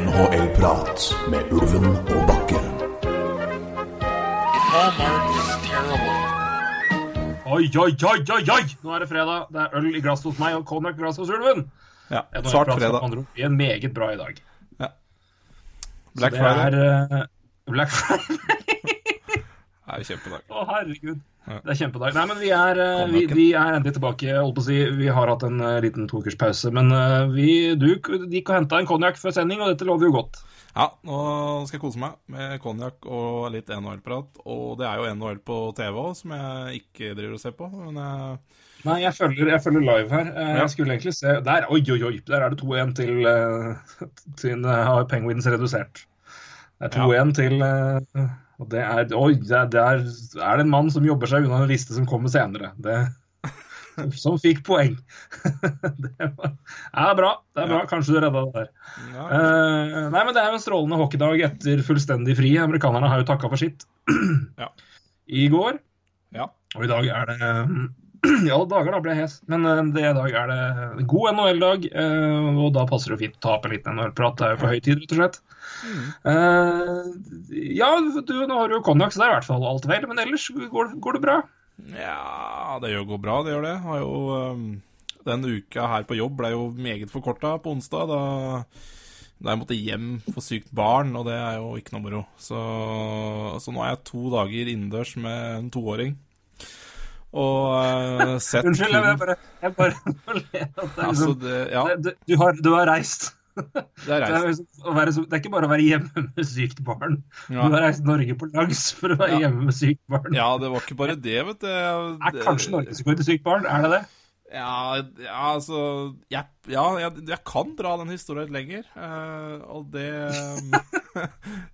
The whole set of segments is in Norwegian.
NHL-prat med Ulven og Bakke. Hallmark is terrible. Oi, oi, oi, oi, oi! Nå er det fredag. Det er øl i glasset hos meg og konjakk i glasset hos ulven. Ja, svart fredag. andre en meget bra i dag. Black det Friday. Er, uh, Black Friday. Det er kjempedag. Å, herregud. Det er kjempedag. Nei, men vi er, uh, vi, vi er endelig tilbake. Holdt på å si. Vi har hatt en uh, liten tokerspause, men eh, vi, du gikk og henta en konjakk før sending, og dette lover jo godt. Ja, nå skal jeg kose meg med konjakk og litt NHL-prat. Og det er jo NHL på TV òg, som jeg ikke driver og ser på. Men jeg, Nei, jeg følger, jeg følger live her. Eh, Ja. Jeg skulle egentlig se Der, oi, oi, oi! Der er det 2-1 til, uh, til uh, har Penguins redusert. Det er 2-1 til eh, Og det er Oi, det er, er, det en mann som jobber seg unna en liste som kommer senere. Det, som fikk poeng. det var, er bra. Det er bra. Kanskje du redda det der. ja, Eh, nei, men Det er jo en strålende hockeydag etter fullstendig fri. Amerikanerne har jo takka for sitt Ja. i går. ja. Og i dag er det I alle dager, da ble jeg hes. Men eh, det i dag er det en god NHL-dag, eh, og da passer det fint å ta opp en liten NHL-prat. Det er jo på høy tid, rett og slett. Eh, ja, du, nå har du jo konjakk, så det er i hvert fall alt vel. Men ellers går, går det bra. ja, det gjør går bra, det gjør det. Har jo, um, den uka her på jobb ble jo meget forkorta på onsdag. Da, da jeg måtte hjem for sykt barn, og det er jo ikke noe moro. Så, så nå er jeg to dager innendørs med en toåring. Og uh, sett Unnskyld, jeg bare, jeg bare Altså, det, ja, du, har, du har reist. det er Det er, være, det er ikke bare å være hjemme med sykt barn. Ja. Du har reist Norge på langs for å være Ja. hjemme med sykt barn. Ja, det var ikke bare det, vet du. Er kanskje norgesrekord i sykt barn? Er det det? Ja, altså jeg, Ja, jeg, jeg kan dra den historien lenger, eh, og det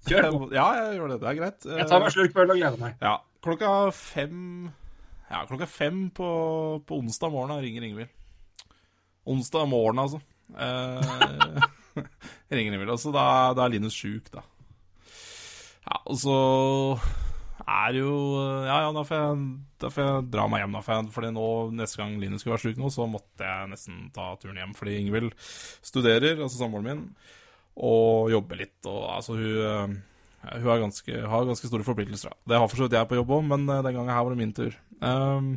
Kjør på. Ja, jeg gjør det. Det er greit. Eh, Jeg tar meg en slurk før og gleder meg. Ja, klokka fem Ja, klokka fem på, på onsdag morgen ringer Ingvild. Onsdag morgen, altså. Eh, ringer Ingvild. Altså, da, da er Linus sjuk, da. Ja, og så er jo Ja, ja, da får jeg, da får jeg dra meg hjem, da. For nå, neste gang Linus skulle være sjuk nå, så måtte jeg nesten ta turen hjem. Fordi Ingvild studerer, altså samboeren min, og jobber litt. Og altså, hun eh, Hun ganske, har ganske store forpliktelser. da. Det har for så vidt jeg på jobb òg, men eh, den gangen her var det min tur. Um,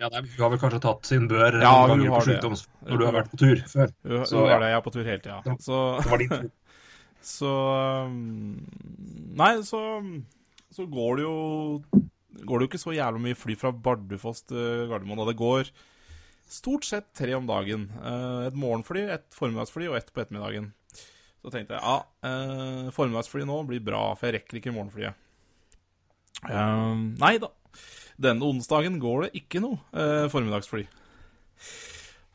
Ja, nei, Hun har vel kanskje tatt sin bør Ja, noen ganger på sykdoms når du har vært på tur før. hun, Så, hun ja. det, jeg er på tur hele tida. Så, Det var din tur. så um, Nei, så, så går det jo Går det jo ikke så jævlig mye fly fra Bardufoss til Gardermoen. Og det går stort sett tre om dagen. Eh, Et morgenfly, et formiddagsfly og ett på ettermiddagen. Så tenkte jeg ja, eh, formiddagsfly nå blir bra, for jeg rekker ikke morgenflyet. Eh, nei da. Denne onsdagen går det ikke noe eh, formiddagsfly.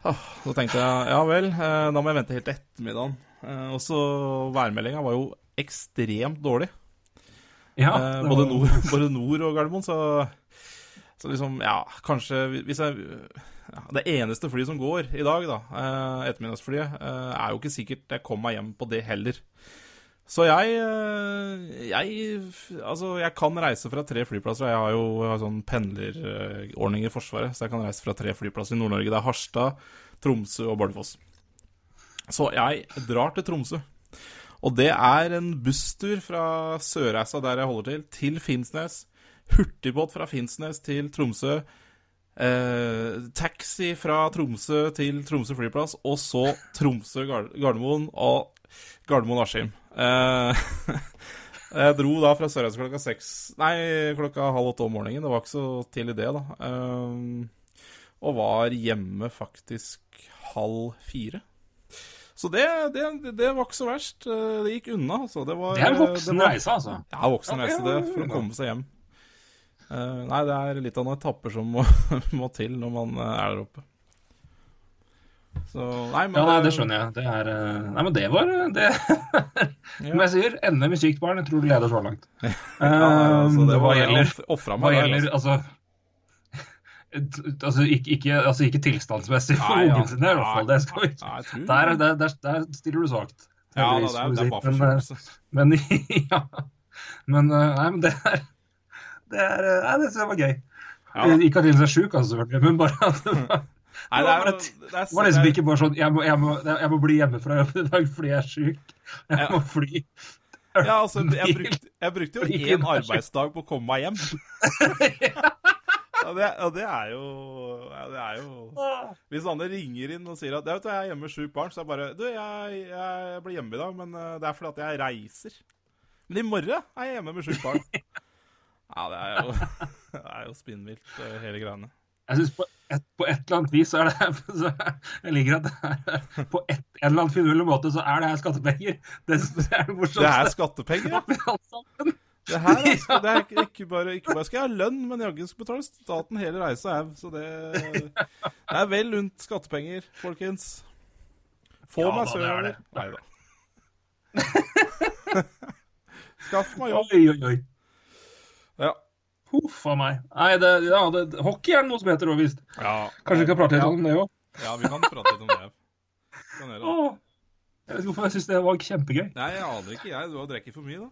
Ah, Så tenkte jeg ja vel, eh, da må jeg vente helt til ettermiddagen. Eh, og så værmeldinga var jo ekstremt dårlig. Ja, Eh, både, nord, både nord og Gardermoen, så, så liksom Ja, kanskje hvis jeg Det eneste flyet som går i dag, da, eh, ettermiddagsflyet, eh, er jo ikke sikkert jeg kommer meg hjem på det heller. Så jeg, eh, jeg Altså, jeg kan reise fra tre flyplasser. Jeg har jo sånn pendlerordning i Forsvaret, så jeg kan reise fra tre flyplasser i Nord-Norge. Det er Harstad, Tromsø og Bardufoss. Så jeg drar til Tromsø. Og det er en busstur fra Sørreisa, der jeg holder til, til Finnsnes. Hurtigbåt fra Finnsnes til Tromsø. Eh, taxi fra Tromsø til Tromsø flyplass, og så Tromsø Gardermoen og Gardermoen-Askim. Eh, jeg dro da fra Sørreisa klokka seks Nei, klokka halv åtte om morgenen. Det var ikke så tidlig, det, da. Eh, og var hjemme faktisk halv fire. Så det, det, det var ikke så verst. Det gikk unna, altså. Det, var, Det er en voksen var- reise, altså. Ja, voksen reise, det, for å komme seg hjem. Eh, nei, det er litt av noen etapper som må, må til når man eh, er der oppe. Så Nei, men Ja, nei, det skjønner jeg. Det er eh, Nei, men det var det Som jeg sier, NM i sykt barn. Jeg tror du leder så langt. Ja, altså, det hva gjelder, meg altså. altså Altså ikke, ikke, altså ikke tilstandsmessig for Nei, ja. ungen sin, i hvert fall. Det skal vi ikke. der, der, der, der stiller du svakt. Ja, da, det, er, det er bare Men, eh. Men ja. Men nei, men det er Det er eh, Nei, det synes jeg var gøy. Ja, ikke at Linus er sjuk, altså, selvfølgelig, men bare at det var, Nei, det er det det er, var liksom ikke bare sånn jeg må, jeg, må, jeg må bli hjemme fra jobb i dag fordi jeg er sjuk. Jeg Ja. må fly. Ja, altså, jeg brukte, jeg brukte jo én arbeidsdag på å komme meg hjem. Ja, det, ja, det er jo ja, Det er jo Hvis Anne ringer inn og sier at vet, du, jeg er hjemme med sju barn, så er jeg bare Du, jeg, jeg blir hjemme i dag, men eh, det er fordi at jeg reiser. Men i morgen er jeg hjemme med sju barn. Ja, det er jo, det er jo spinnvilt, eh, hele greiene. Jeg synes på et, på et eller annet vis så er det så Jeg liker at det er, på et, en eller annen finurlig måte så er det her skattepenger. Det, det er det morsomste. Det er skattepenger, ja. Det her er, det er ikke, ikke, bare, ikke bare skal jeg ha lønn, men jaggu skal betale staten hele reisa au. Så det, det er vel unt skattepenger, folkens. Få Ja meg er sørover. Nei da. Skaff meg jobb. Oi, oi, oi. Ja. Huff a meg. Nei, det, ja, det, hockey er noe som heter òg, visst. ja. Kanskje vi kan prate litt ja. om det òg? Ja, vi kan prate litt om det. Kan gjøre det. Jeg vet ikke hvorfor jeg syns det var kjempegøy. Nei, jeg aner ikke, jeg. Du har drukket for mye, da.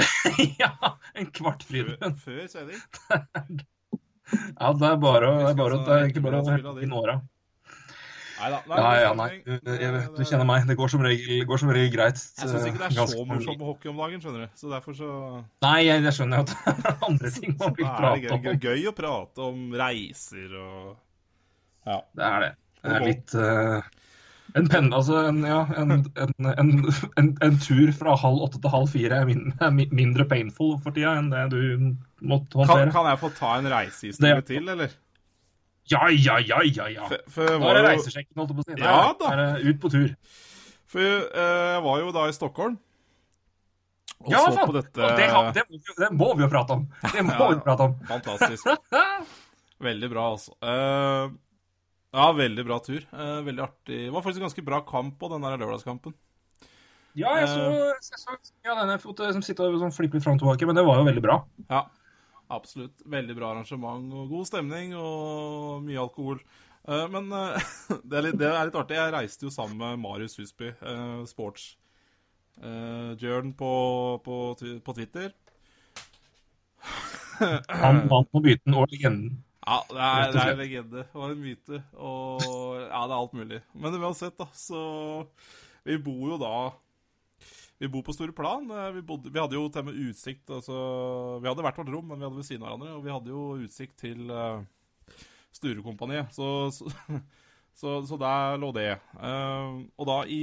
ja, en kvart Før, Fridtjøf. før sending. Ja, det er bare, å- det er bare, å- det er ikke bare å helle inn åra. Nei da. Ja, nei. Du, jeg, du kjenner meg. Det går som regel, går som regel greit. Jeg syns ikke det er Ganske så morsomt med hockey om dagen, skjønner du. Så derfor så Nei, jeg, jeg skjønner at det er andre ting man vil prate om. det er gøy, å prate om reiser og Ja. Det er det. Det er litt uh, en penne, altså en, ja, en, en, en, en, en tur fra halv åtte til halv fire er, min, mindre painful for tida enn det du måtte håndtere. kan jeg få ta en reisehistorie til, eller? Ja, ja, ja, ja, ja. For, for da er det reisesjekken, holdt jeg på å si. Ja Da er det ut på tur. for eh, jeg var jo da i Stockholm og Ja, så på dette det, det, det må vi jo prate om. Det må vi prate om. Fantastisk. Veldig bra, altså. Eh, ja, veldig bra tur. Eh, veldig artig. Det var faktisk en ganske bra kamp på den der lørdagskampen. Ja, jeg så, jeg så ja, denne fotet som sitter og sånn flipper litt fram og tilbake, men det var jo veldig bra. Ja, absolutt. Veldig bra arrangement og god stemning og mye alkohol. Uh, men uh, det, er litt, det er litt artig. Jeg reiste jo sammen med Marius Husby, uh, sports Jørn på, på, på Twitter. Han vant på myten og legenden. Ja, det er, det er en legende og en myte. Og ja, det er alt mulig. Men uansett, da, så Vi bor jo da Vi bor på store plan. Eh, Vi, bodde, vi hadde jo til og med utsikt altså, Vi hadde hvert vårt rom, men vi hadde ved siden av hverandre. Og vi hadde jo utsikt til uh, Sturekompaniet. Så, så, så, så der lå det. Uh, og da i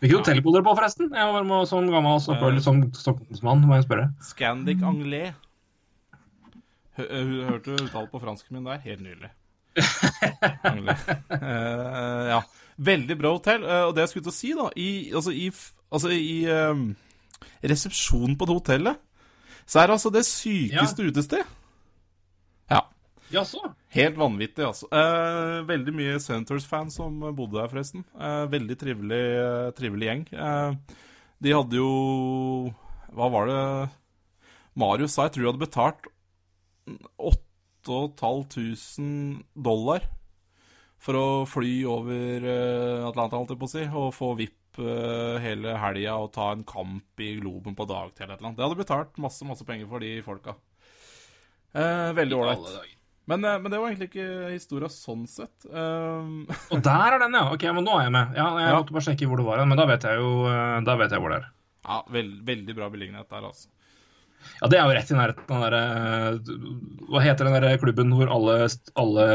Hvilket hotell bodde dere på, forresten? Jeg var med som gammel og Eh. som stockholmsmann, må jeg spørre. Scandic Anglais. Hø- hø- Hørte du uttalt på fransken min der? Helt nylig. Eh, ja. Veldig bra hotell. Uh, og det jeg skulle til å si, da I, altså, i, altså, i uh, resepsjonen på det hotellet, så er det altså det sykeste utested. Ja. Jaså? Helt vanvittig, altså. Eh, veldig mye Senators-fans som bodde der, forresten. Eh, veldig trivelig, eh, trivelig gjeng. Eh, de hadde jo Hva var det Marius sa? Jeg tror de hadde betalt 8500 dollar for å fly over eh, Atlanta, holdt jeg på å si, og få VIP eh, hele helga og ta en kamp i Globen på dagtid eller et eller annet. Det hadde betalt masse, masse penger for de folka. Eh, veldig ålreit. Men, eh, men det var egentlig ikke historia sånn sett. Um, Og der er den, ja. Ok, men nå er jeg med. Ja, jeg Ja. måtte bare sjekke hvor det var, men da vet jeg jo da vet jeg hvor det er. ja, veld, veldig bra beliggenhet der, altså. Ja, det er jo rett i nærheten av den derre Hva heter den der klubben hvor alle, alle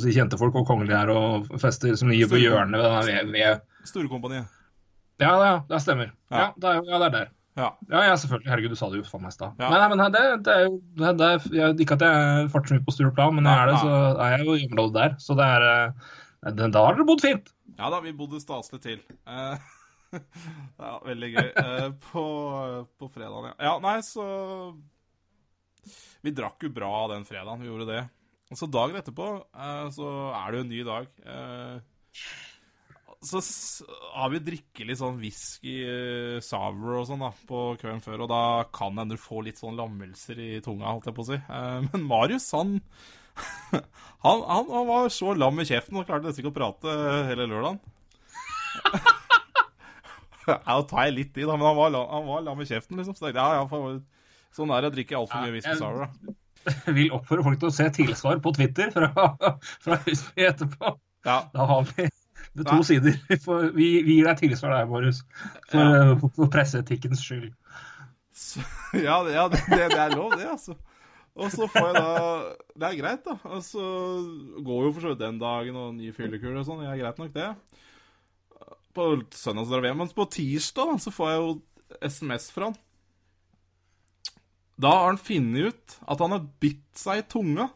si, kjente-folk og kongelige er og fester, som ligger på hjørnet ved den ved, ved Storekompaniet. Ja, ja, det stemmer. Ja. Det er, ja, det er der. Ja. Ja, selvfølgelig. Herregud, du sa det jo faen meg i stad. Ja. Men, nei, men det, det er jo det, det er, jeg, Ikke at jeg farter så mye på Stureplan, men jeg er det, Nei, så er jeg jo i området der. Så det er eh, Da har dere bodd fint. Ja da, vi bodde staselig til. Uh, ja, veldig gøy. Uh, på, på fredagen, ja. Ja, nei, så Vi drakk jo bra den fredagen, vi gjorde det. Så dagen etterpå uh, så er det jo en ny dag. Eh, så har vi drikket litt sånn whisky, eh, sour og sånn da, på kvelden før, og da kan hende du får litt sånn lammelser i tunga, holdt jeg på å si. Eh, men Marius, han han, han, han var så lam i kjeften og klarte nesten ikke å prate hele lørdagen. Ja, da tar jeg litt i, da, men han var, la- han var lam i kjeften, liksom. Så ja, ja, for, sånn er det å drikke altfor mye whisky sour, da. Jeg vil oppfordre folk til å se tilsvar på Twitter fra, fra etterpå. Ja, Da har vi det to Nei. sider. Vi, vi, vi gir deg tilsvar der, Marius. For, Ja. for, for presseetikkens skyld. så, ja, ja det, det, er lov, det, altså. Og så får jeg da Det er greit, da. Og så går jo for så vidt den dagen og ny fyllekule og sånn. Det er greit nok, det. På søndag så drar vi hjem. Men på tirsdag da, så får jeg jo SMS fra han. Da har han funnet ut at han har bitt seg i tunga.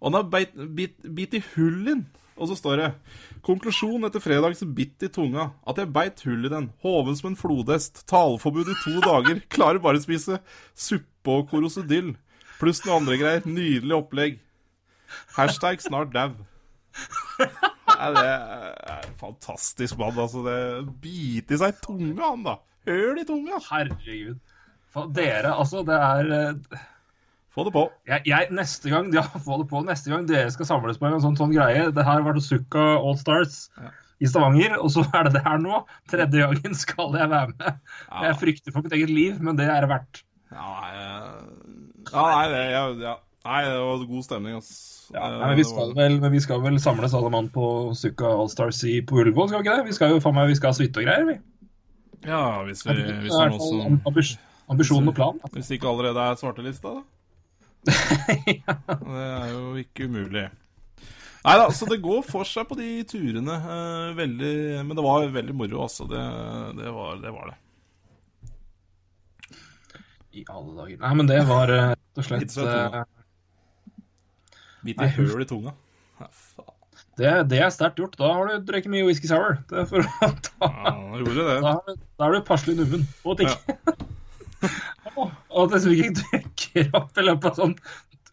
Og han har bitt, bitt, bitt i hull inn. Og så står det Konklusjon etter fredags bitt i tunga. At jeg beit hull i den. Hoven som en flodhest. Taleforbud i to dager. Klarer bare å spise suppe og korosedyll. Pluss noe andre greier. Nydelig opplegg. Hashtag snart dau. Det er en fantastisk mann, altså. Det Bite i seg tunga, han, da. Høl i tunga. Herregud. For dere, altså, det er eh, Få det på. jeg, jeg, Neste gang ja, få det på, neste gang dere skal samles på en sånn, sånn greie Det her var Sukka All Stars Ja. i Stavanger, og så er det det her nå. Tredje gangen skal jeg være med. Ja. Jeg frykter for mitt eget liv, men det er det verdt. Ja, nei, eh, det, ja, ja. nei, det var god stemning, ass. Ja, Eh, nei, men, vi skal vel, men vi skal vel samles alle mann på Sukka All Stars i, på Ullevål, skal vi ikke det? Vi skal jo faen meg, vi skal ha suite og greier, vi. Ja, hvis, vi, hvis det er noe som Ambisjon og og Altså. Hvis det ikke allerede er svartelista, da. Det er jo ikke umulig. Nei da, så det går for seg på de turene. eh, veldig, men det var veldig moro, altså. Det, det, var, det var det. I alle dager. Nei, men det var eh, rett og slett Bitt eh, i høl i tunga. Ja, faen. det, det er sterkt gjort. Da har du drukket mye whisky sour. Det er for å ta Ja, det. Da, da er du passelig nummen. Og at ikke Og at det liksom ikke dukker opp i løpet av sånn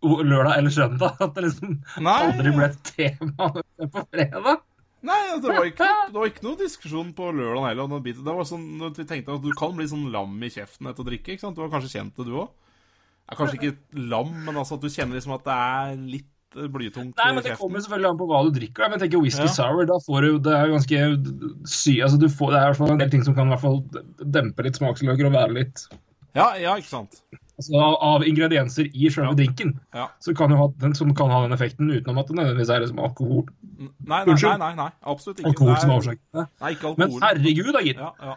lørdag eller søndag. At det liksom Nei. aldri ble et tema på fredag. Nei, altså, det var ikke, det var ikke noe diskusjon på lørdag heller. Det var sånn, Vi tenkte at du kan bli sånn lam i kjeften etter å drikke. ikke sant? Du har kanskje kjent det, du òg? Kanskje ikke lam, men altså at du kjenner liksom at det er litt eh, blytungt Nei, men Det kjeften. kommer selvfølgelig an på hva du drikker. Men jeg tenker whisky Ja. sour, da får du Det er ganske sy... Altså, du får, det er i hvert fall en del ting som kan i hvert fall dempe litt smaksløker og være litt Ja, ja, ikke sant. altså, av, av ingredienser i Ja. drinken. Ja. Så kan jo ha, den, som kan ha den effekten utenom at det nødvendigvis er liksom alkohol, Nei, nei, nei, Unnskyld. nei, nei, absolutt ikke. alkohol som årsaken. Men herregud, da, gitt. Ja, ja.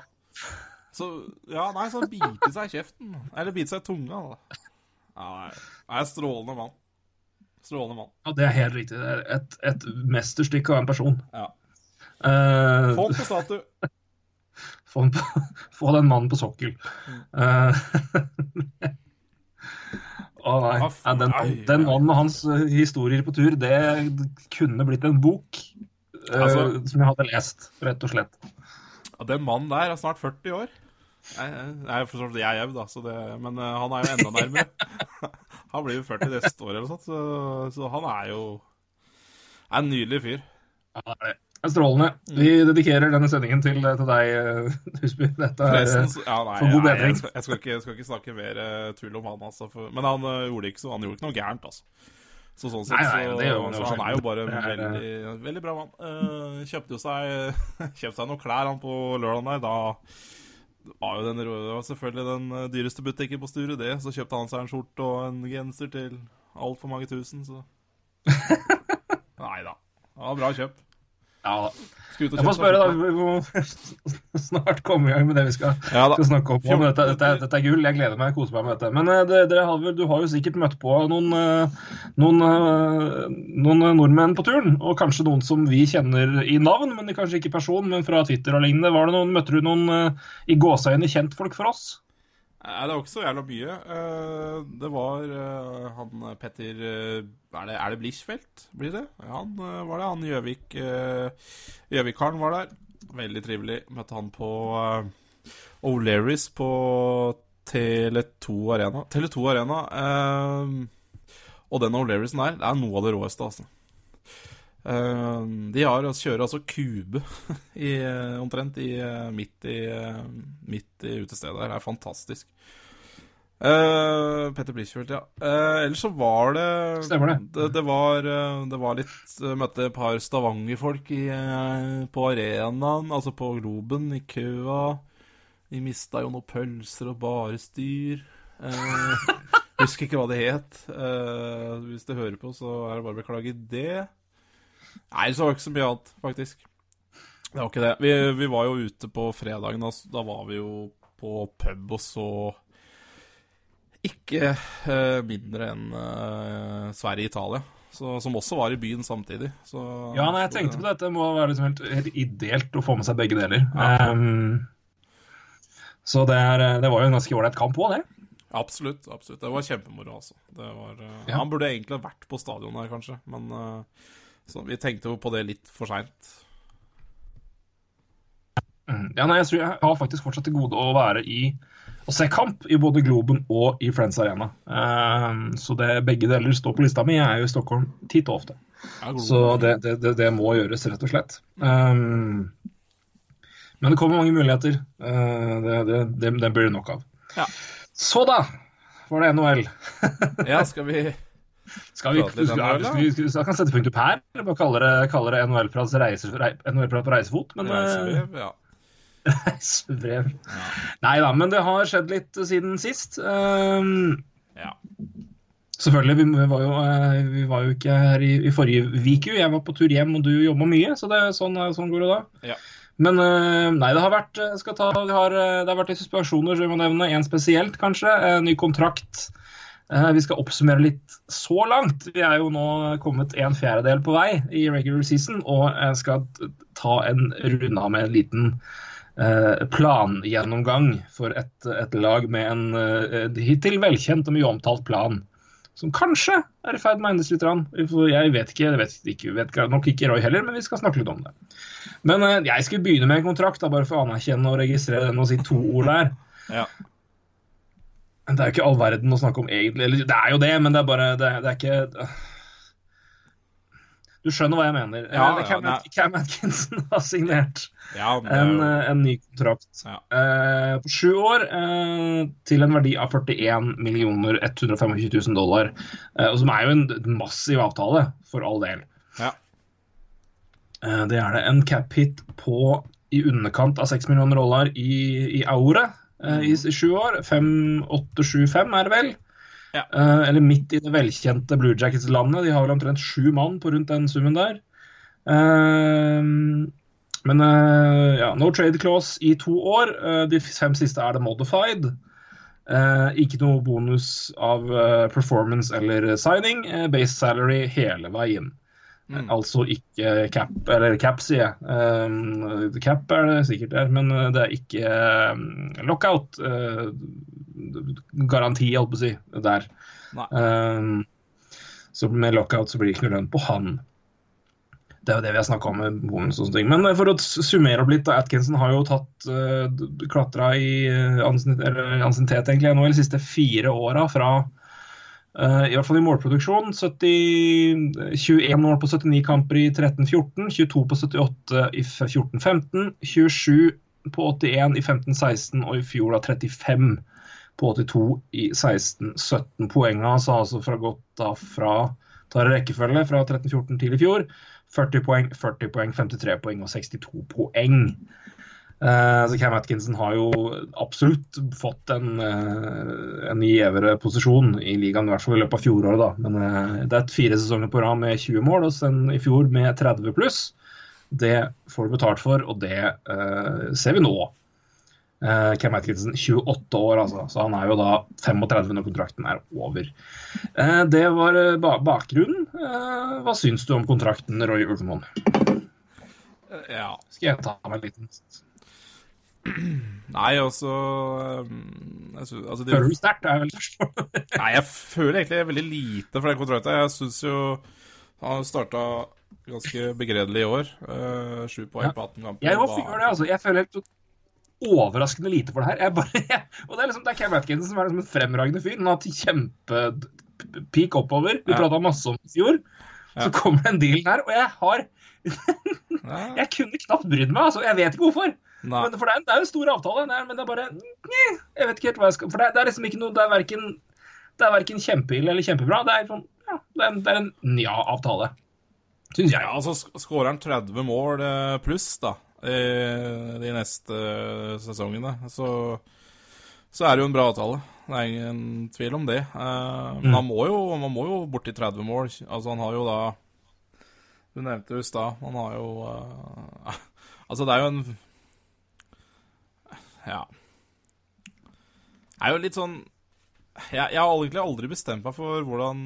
Så, ja, nei, så bite seg i kjeften. Eller bite seg i tunga, da. Nei, jeg er strålende mann. Strålende mann. Ja, det er helt riktig. Det er et, et mesterstykke av en person. Ja. Uh... Få den på statue. Få, på, få den mannen på sokkel. Eh, Å nei. Ja, den, den mannen og hans eh, historier på tur, det kunne blitt en bok eh, Altså- som jeg hadde lest, rett og slett. Ja, den mannen der er snart 40 år. Jeg, jeg vidt jeg òg, da, så det, men han er jo enda nærmere. han blir jo 40 neste år eller noe sånt, så, så han er jo er en nydelig fyr. Ja, det er det. Strålende. Vi dedikerer denne sendingen til, til deg, eh, Husby. Dette er ja, nei, for god bedring. jeg, skal, jeg, skal ikke, jeg skal ikke snakke mer eh, tull om han, altså. For, men han eh, gjorde ikke så, han gjorde ikke noe gærent, altså. Så sånn sett, Nei, nei, så, så han er jo bare en veldig, veldig bra mann. Uh, kjøpte jo seg, kjøpte seg noen klær han på lørdagen der. Da var jo den, røde- selvfølgelig den eh, dyreste butikken på Sture, det. Så kjøpte han seg en skjorte og en genser til altfor mange tusen, så Nei da. Var bra kjøp. Ja da. Jeg får spørre, da. Vi må snart komme i gang med det vi skal, Ja skal snakke om. om, dette, dette, dette er gull. Jeg gleder meg. Jeg koser meg med dette. Men eh, det, dere har, vel- du har jo sikkert møtt på noen, eh, noen, eh, noen nordmenn på turen. Og kanskje noen som vi kjenner i navn, men kanskje ikke i person, men fra Twitter og lignende. Var det noen, møtte du noen i gåseøyne kjentfolk for oss? Nei, det var ikke så jævla mye. Eh, det var eh, han Petter eh, Er det, er det Blichfeldt, blir det? Han var det. Han Gjøvik Gjøvik-karen var der. Veldig trivelig. Møtte han på O'Learys på Tele2 Arena. Tele2 Arena. og den O'Learysen der, det er noe av det råeste, altså. Eh, de har, altså, kjører altså kube i, eh, omtrent i, eh, midt, i, eh, midt i utestedet her. Det er fantastisk. Uh, Petter Blitchfield, ja. Uh, ellers så var det Stemmer det. Det, det, var, det var litt Møtte et par Stavanger-folk på arenaen, altså på Globen, i køa. De mista jo noen pølser og bare styr. Uh, husker ikke hva det het. Hvis du hører på, så er det bare å beklage det. Nei, så var det ikke så mye annet, faktisk. Det var ikke det. Vi, vi var jo ute på fredagen, da, da var vi jo på pub og så ikke uh, mindre enn uh, Sverige-Italia, så- som også var i byen samtidig. Så, Ja, nei, jeg tenkte på det. Det må være liksom helt, helt ideelt å få med seg begge deler. Ehm, så det, er, det var jo en ganske ålreit kamp òg, det. Absolutt. absolutt. Det var kjempemoro, altså. Det var, uh, Ja. Han burde egentlig vært på stadion her, kanskje, men eh, så vi tenkte jo på det litt for seint. Mm. Ja, nei, jeg, tror jeg har faktisk fortsatt til gode å være i å se kamp i både Globen og i Friends Arena. Ehm, så det, begge deler står på lista mi. Jeg er jo i Stockholm titt og ofte. Ja, Så det, det, det, det må gjøres, rett og slett. Um, men det kommer mange muligheter. Uh, det, det, det, det blir det nok av. Ja. Så da var det NHL. ja, skal vi Skal vi, skal, skal, skal vi, skal kan sette punktum her. Bare kalle det, kalle det NHL-prat reise, på reisefot. Men, eh, Reisebrev, ja. Reisebrev. Nei da, men det har skjedd litt siden sist. Um, ja. selvfølgelig, vi, var jo, eh, vi var jo ikke her i, i forrige uke. Jeg var på tur hjem, og du jobba mye, så det, sånn, sånn går det da. Ja. Men eh, nei, det har vært skal ta, det har, eh, det har vært situasjoner, så vi må nevne en spesielt, kanskje. En ny kontrakt. Eh, Vi skal oppsummere litt så langt. Vi er jo nå kommet en fjerdedel på vei i regular season, og jeg skal ta en runde av med en liten eh, plangjennomgang for et, et lag med en eh, hittil velkjent og mye omtalt plan. Som kanskje er i ferd med å endres litt. Jeg vet ikke, jeg vet ikke, vet nok ikke Roy heller, men vi skal snakke litt om det. Men jeg skulle begynne med en kontrakt, da, bare for å anerkjenne og registrere den og si to ord der. ja. Det er jo ikke all verden å snakke om egentlig. Eller det er jo det, men det er bare Det, det er ikke Du skjønner hva jeg mener. Ja, ja, Cam, ja, Cam Atkinson har signert ja men er en, jo eh, en ny kontrakt Ja. eh, på sju år eh, til en verdi av 41 millioner 125 000 dollar. Eh, og som er jo en massiv avtale, for all del. Ja. Eh, det er det en cap hit på i underkant av 6 millioner dollar i, i aure i, i sju år. 5875 er det vel? Ja. Eh, eller midt i det velkjente Blue Jackets-landet. De har vel omtrent sju mann på rundt den summen der. Eh, men eh, ja, no trade clause i to år. Eh, de fem siste er det modified. Eh, ikke noe bonus av eh, performance eller signing. Eh, base salary hele veien. Mm. Altså ikke cap, eller cap, sier jeg. Um, cap er det sikkert der, men uh, det er ikke um, lockout. Garanti, holdt på å si, der. Nei. Så med lockout så blir det ikke noe lønn på han. Det er jo det vi har snakka om med bonus og sånne ting. Men for å summere opp litt, da, Atkinson har jo tatt uh, klatra i ansiennitet, egentlig nå de siste fire åra fra Eh, I hvert fall i målproduksjon. 70, 21 mål på 79 kamper i 13-14, 22 på 78 i 14-15, 27 på 81 i 15-16 og i fjor da 35 på 82 i 16-17. Poengene hans har altså fra gått da fra tar rekkefølge fra 13-14 til i fjor. 40 poeng, 40 poeng, 53 poeng og 62 poeng. Eh, så Cam Atkinson har jo absolutt fått en, eh, en gjevere posisjon i ligaen, i hvert fall i løpet av fjoråret. da. Men eh, det er fire sesonger på rad med 20 mål, og sen i fjor med 30 pluss. Det får du betalt for, og det uh, ser vi nå. Uh, Cam Atkinson 28 år, altså, så han er jo da 35 når kontrakten er over. Uh, det var ba bakgrunnen. Hva syns du om kontrakten, Roy Ulvemoen? Ja. Skal jeg ta meg en liten Nei, altså um, altså, det, Føler du sterkt? Er vel. Nei, jeg føler egentlig veldig lite for den kontrakten. Jeg syns jo han starta ganske begredelig i år. Uh, poeng på 18 kamper. Jeg Var- det, altså. Jeg føler helt overraskende lite for det her. Jeg bare, jeg, og det er liksom, det er Cam Atkinson som er liksom en fremragende fyr. Han har hatt kjempepeak oppover. Vi Ja. prata masse om det i fjor. Så Ja. kommer den dealen her, og jeg har. Jeg kunne knapt brydd meg, altså. Jeg vet ikke hvorfor. Men, for det er, det er en stor avtale, det er, men det er bare nye, Jeg vet ikke helt hva jeg skal For det, er- det er liksom ikke noe Det er verken, det er verken kjempeille eller kjempebra. Det er, sånn, ja, det er, en- det en nja-avtale. Syns jeg. Ja, altså Skårer han 30 mål eh, pluss da i de neste eh, sesongene, så, så er det jo en bra avtale. Det er ingen tvil om det. Eh, Men Mm. han må jo, man må jo borti 30 mål. Altså, han har jo da Du nevnte jo i stad, han har jo Altså, det er jo en Ja. Det er jo litt sånn jeg, jeg har egentlig aldri bestemt meg for hvordan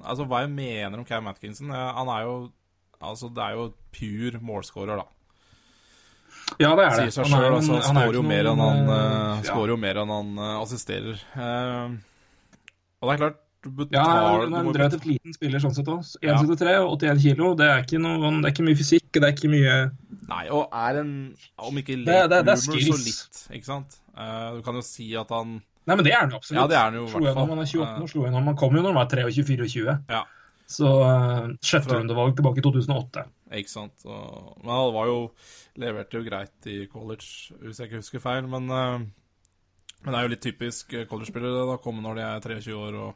Altså hva jeg mener om Cam Atkinson. Han er jo Altså, det er jo pure målscorer, da. Ja, det er det. Sier seg Han sjøl. Altså, han er jo noen, han, uh, ja. jo mer enn han uh, assisterer. Uh, og det er klart du Ja, hun er en drøyt liten spiller sånn sett òg. Ja. 1,73 og 81 kilo. Det er, ikke noe, det er ikke mye fysikk, det er ikke mye Nei, og er en Om ikke Det- det- det er late så litt. Ikke sant? Uh, du kan jo si at han Nei, men det er han jo absolutt. Ja, det er han jo i hvert fall. Han er 28 Eh, år, slo gjennom. Han kom jo når han var 23-24. Ja. Så uh, sjetterundevalg tilbake i 2008. Ikke sant. Og, men han var jo Leverte jo greit i college, hvis jeg ikke husker feil. Men, uh, men det er jo litt typisk college-spillere da komme når de er 23 år og,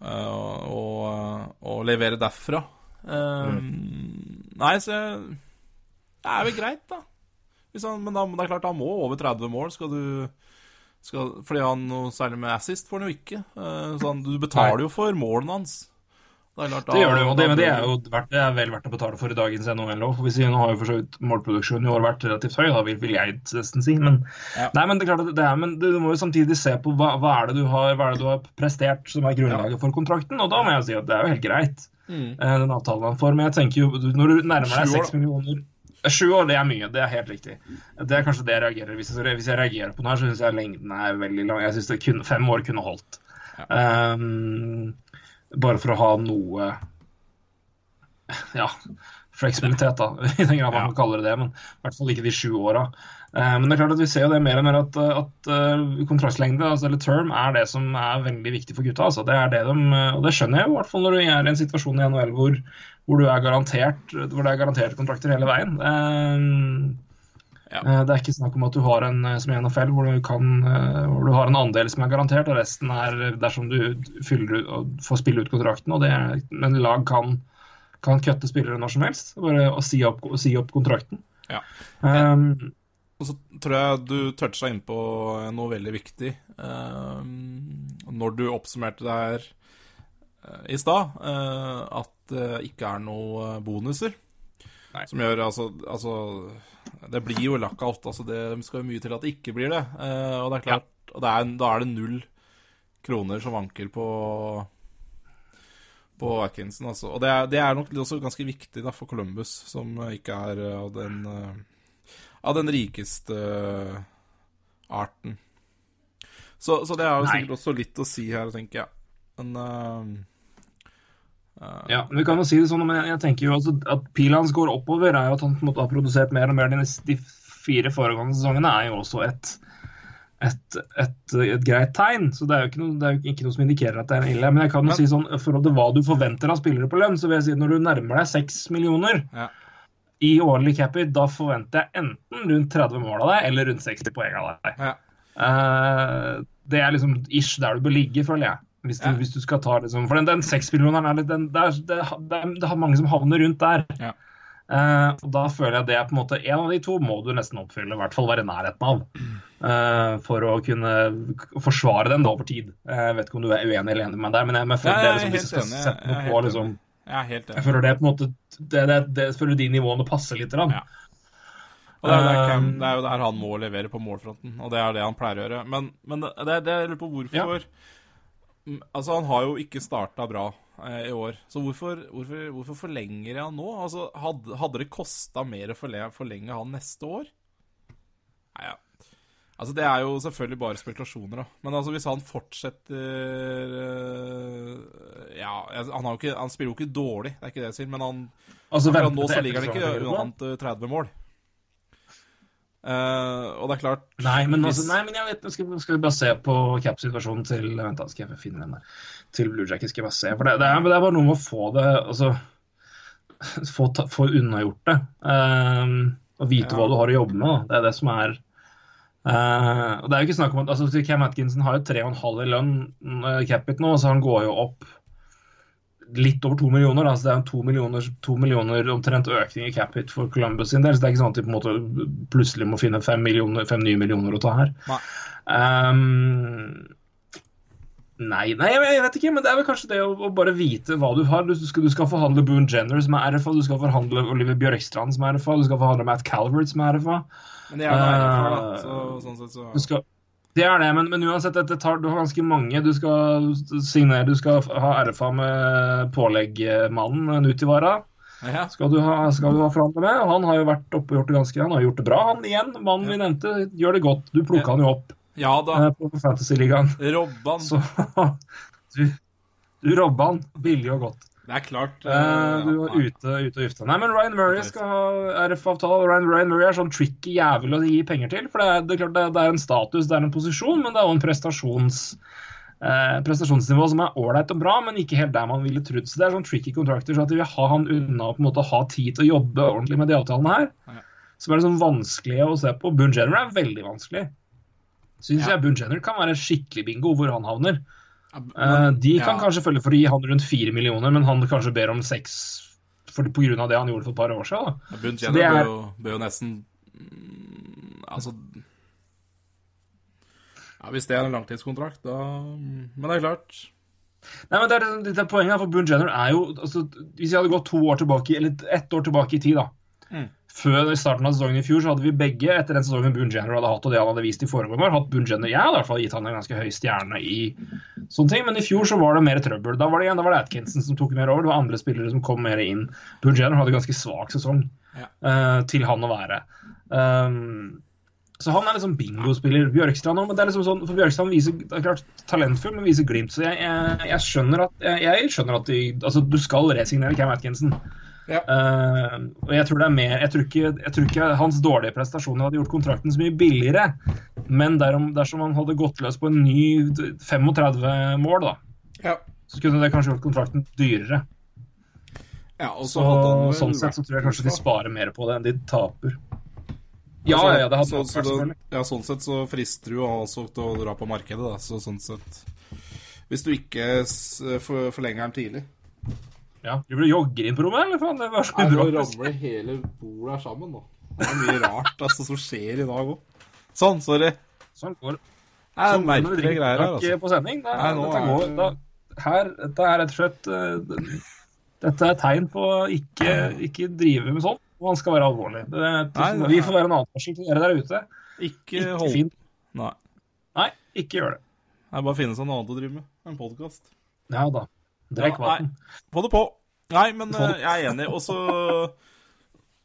og, og, og levere derfra. Mm. Nei, så Det er vel greit, da. Han, men da, det er klart, han må over 30 mål. Skal du skal, Fordi han noe særlig med assist får han jo ikke. Eh, så han, du betaler jo for målene hans. Det, klart, Det gjør det jo, det, men det er jo verdt, det er vel verdt å betale for i dagens NHL òg. Nå har jo for så vidt målproduksjonen i år vært relativt høy, da vil, vil jeg nesten si. Men, Ja. nei, men det er klart at det er, men du må jo samtidig se på hva, hva, er det du har, hva er det du har prestert som er grunnlaget for kontrakten, og da må jeg si at det er jo helt greit, Mm. eh, den avtalen han får. Men jeg tenker jo, når du nærmer deg seks millioner Sju år, det er mye. Det er helt riktig. Det er kanskje det jeg reagerer Hvis jeg, hvis jeg reagerer på den her, så syns jeg lengden er veldig lang. Jeg syns fem år kunne holdt. Um, bare for å ha noe ja, fleksibilitet, da, i den grad man Ja. kaller kalle det det. Men i hvert fall ikke de sju åra. Eh, men det er klart at vi ser jo det mer og mer at, at eh, kontraktslengde, altså, eller term, er det som er veldig viktig for gutta. Altså. Det er det de, og det skjønner jeg jo, i hvert fall når du er i en situasjon i NHL hvor, hvor, du er garantert, hvor det er garanterte kontrakter hele veien. Ja. eh, Det er ikke snakk om at du har en eh, som i NFL hvor du, kan, eh, hvor du har en andel som er garantert, og resten er dersom du fyller får spille ut kontrakten. Og det men lag kan, kan kutte spillere når som helst. Bare og si opp, si opp kontrakten. Ja. Um, Og så tror jeg du toucha inn på noe veldig viktig. um, når du oppsummerte det her i stad, uh, at det ikke er noe bonuser. Nei. Som gjør altså, altså Det blir jo lockout. Altså det skal jo mye til at det ikke blir det. Eh, og det er klart og det er, Da er det null kroner som vanker på på Atkinson, altså. Og det er, det er nok også ganske viktig da, for Columbus, som ikke er eh, av den eh, av den rikeste arten. Så, så det er jo sikkert også litt å si her, tenker jeg. Men ja, men vi kan jo si det sånn, men jeg, tenker jo altså at pila hans går oppover, er jo at han måte har produsert mer og mer de, de fire foregående sesongene, er jo også et, et, et, et greit tegn. Så det er noe, det er jo ikke noe som indikerer at det er ille. Men jeg kan jo Men- si sånn, i forhold til hva du forventer av spillere på lønn, så vil jeg si at når du nærmer deg seks millioner Ja. i årlig capit, da forventer jeg enten rundt 30 mål av deg, eller rundt 60 poeng av deg. ja. Uh, det er liksom ish der du bør ligge, føler jeg. Hvis du, Ja. hvis du skal ta liksom, For den, den seksmillioneren er litt den, det, er, det, det, det er mange som havner rundt der. Ja. Uh, og da føler jeg det er på en måte En av de to må du nesten oppfylle, i hvert fall være i nærheten av. Uh, for å kunne forsvare den da over tid. Jeg Jeg vet ikke om du er uenig eller enig med meg der, men jeg, men jeg føler Ja, det jeg er liksom, hvis du skal sette Jeg føler noe på liksom. Jeg er Jeg føler det på en måte Det, det, det føler de nivåene passer litt. Grann. Ja. Og det er, der Cam, det er jo der han må levere på målfronten, og det er det han pleier å gjøre. Men, men det, det, det jeg lurer på hvorfor Mm, Altså, han har jo ikke starta bra eh, i år, så hvorfor, hvorfor, hvorfor forlenger han nå? Altså, hadde, hadde det kosta mer å forlenge, han neste år? Nei, ja. Altså, det er jo selvfølgelig bare spekulasjoner, da. Men altså, hvis han fortsetter eh, Ja, han, har jo ikke, han spiller jo ikke dårlig, det er ikke det jeg sier, men han Altså, Akkurat nå så ligger han ikke annet eh, 30 mål. Eh, og det er klart Nei, men, altså, nei, men jeg vet, skal, skal vi bare se på cap-situasjonen til Vent, da skal jeg finne den der. Til Blue Jackets. Skal jeg bare se. For det, det, er, det er bare noe med å få det Altså få, ta, få unnagjort det. Uh, Og vite Ja. hva du har å jobbe med. Da. Det er det som er uh, og det er jo ikke snakk om at altså, Cam Atkinson har jo 3,5 i lønn uh, capit nå, så han går jo opp litt over to millioner. Altså det er jo to millioner, to millioner omtrent økning i cap hit for Columbus sin del. Så det er ikke sånn at de på en måte plutselig må finne fem, fem nye millioner å ta her. Nei. Um, nei, nei, jeg vet ikke, men det er vel kanskje det å, å bare vite hva du har. Du skal, du skal forhandle Boone Jenner, som er RFA, du skal forhandle Oliver Bjørkstrand, som er RFA, du skal forhandle Matt Calvert, som er RFA. Men det er noe RFA, da. Eh, Så, sånn sett så Du skal, det er det, men, men uansett, dette tar, du har ganske mange. Du skal signere, du skal ha RFA med påleggmannen Nutivara. ja. Skal du ha, skal du ha forhandle med. Han har jo vært oppe og gjort det ganske Han har gjort det bra, han igjen. Mannen vi nevnte, gjør det godt. Du plukka han jo opp ja da. eh, på Fantasy-ligaen. Robban. Så du, du robba han billig og godt. Det er klart. Eh, du var ute ute og gifta. Nei, men Ryan Murray skal ha RF-avtale. Ryan, Ryan Murray er sånn tricky jævel å gi penger til. For det er, det er klart det er, det er en status, det er en posisjon, men det er òg en prestasjons, eh, prestasjonsnivå som er ålreit og bra, men ikke helt der man ville trodd. Så det er sånn tricky kontrakter, så at de vil ha han unna og på en måte ha tid til å jobbe ordentlig med de avtalene her. Ja. Som er liksom vanskelig å se på. Boone Jenner er veldig vanskelig. Syns Ja. jeg Boone Jenner kan være skikkelig bingo hvor han havner. Men- de kan ja. kanskje følge for å gi han rundt fire millioner, men han kanskje ber om seks pga. det han gjorde for et par år siden. Da. Bunt Jenner er- bør, jo, bør jo nesten mm, Altså ja, Hvis det er en langtidskontrakt, da Men det er klart. Nei, men det er, det er Poenget for Boone Jenner er jo altså, Hvis jeg hadde gått to år tilbake, eller ett år tilbake i tid, da Mm. Før i starten av sesongen i fjor så hadde vi begge etter den sesongen Boone Jenner hadde hatt, og det han hadde vist i foregående år, hatt Boone Jenner Jeg hadde i hvert fall gitt han en ganske høy stjerne i sånne ting, men i fjor så var det mer trøbbel. Da var det igjen, da var det Atkinson som tok mer over, det var andre spillere som kom mer inn. Boone Jenner hadde ganske svak sesong Ja. eh, til han å være. Um, så han er liksom bingospiller. Bjørkstrand òg, men det er liksom sånn, for Bjørkstrand viser det er klart talentfull, men viser glimt. Så jeg, jeg, jeg skjønner at jeg, jeg skjønner at de, altså, du skal resignere Cam Atkinson. Ja. Eh, og jeg tror det er mer jeg tror, ikke, jeg tror ikke hans dårlige prestasjoner hadde gjort kontrakten så mye billigere. Men derom, dersom han hadde gått løs på en ny 35 mål, da, Ja. så kunne det kanskje gjort kontrakten dyrere. ja og Så, vel sånn sett så tror jeg kanskje de sparer mer på det enn de taper. Ja, Altså, ja, det hadde så, vært så, det, ja, sånn sett så frister du også til å dra på markedet, da. Så sånn sett Hvis du ikke forlenger den tidlig. Ja. Du blir jogger inn på rommet, eller faen? Det var så bra. nå ramler hele bordet sammen, nå. Det er mye rart altså, som skjer i dag òg. Sånn, sorry. Sånn går Det er sånn du merkelige greier her, altså. på sending. Det, Nei, dette, er går, det- da, her, dette er rett og slett uh, Dette er tegn på å ikke, ikke drive med sånn, Og han skal være alvorlig. Det, det, Nei, det, vi får være en advarsel til dere der ute. Ikke Ikke hold fint. Nei. Nei, ikke gjør det. Det er bare å finne seg noe annet å drive med. En podkast. Ja da. Drikk vann. Få det på. Nei, men Få eh, jeg er enig. Og så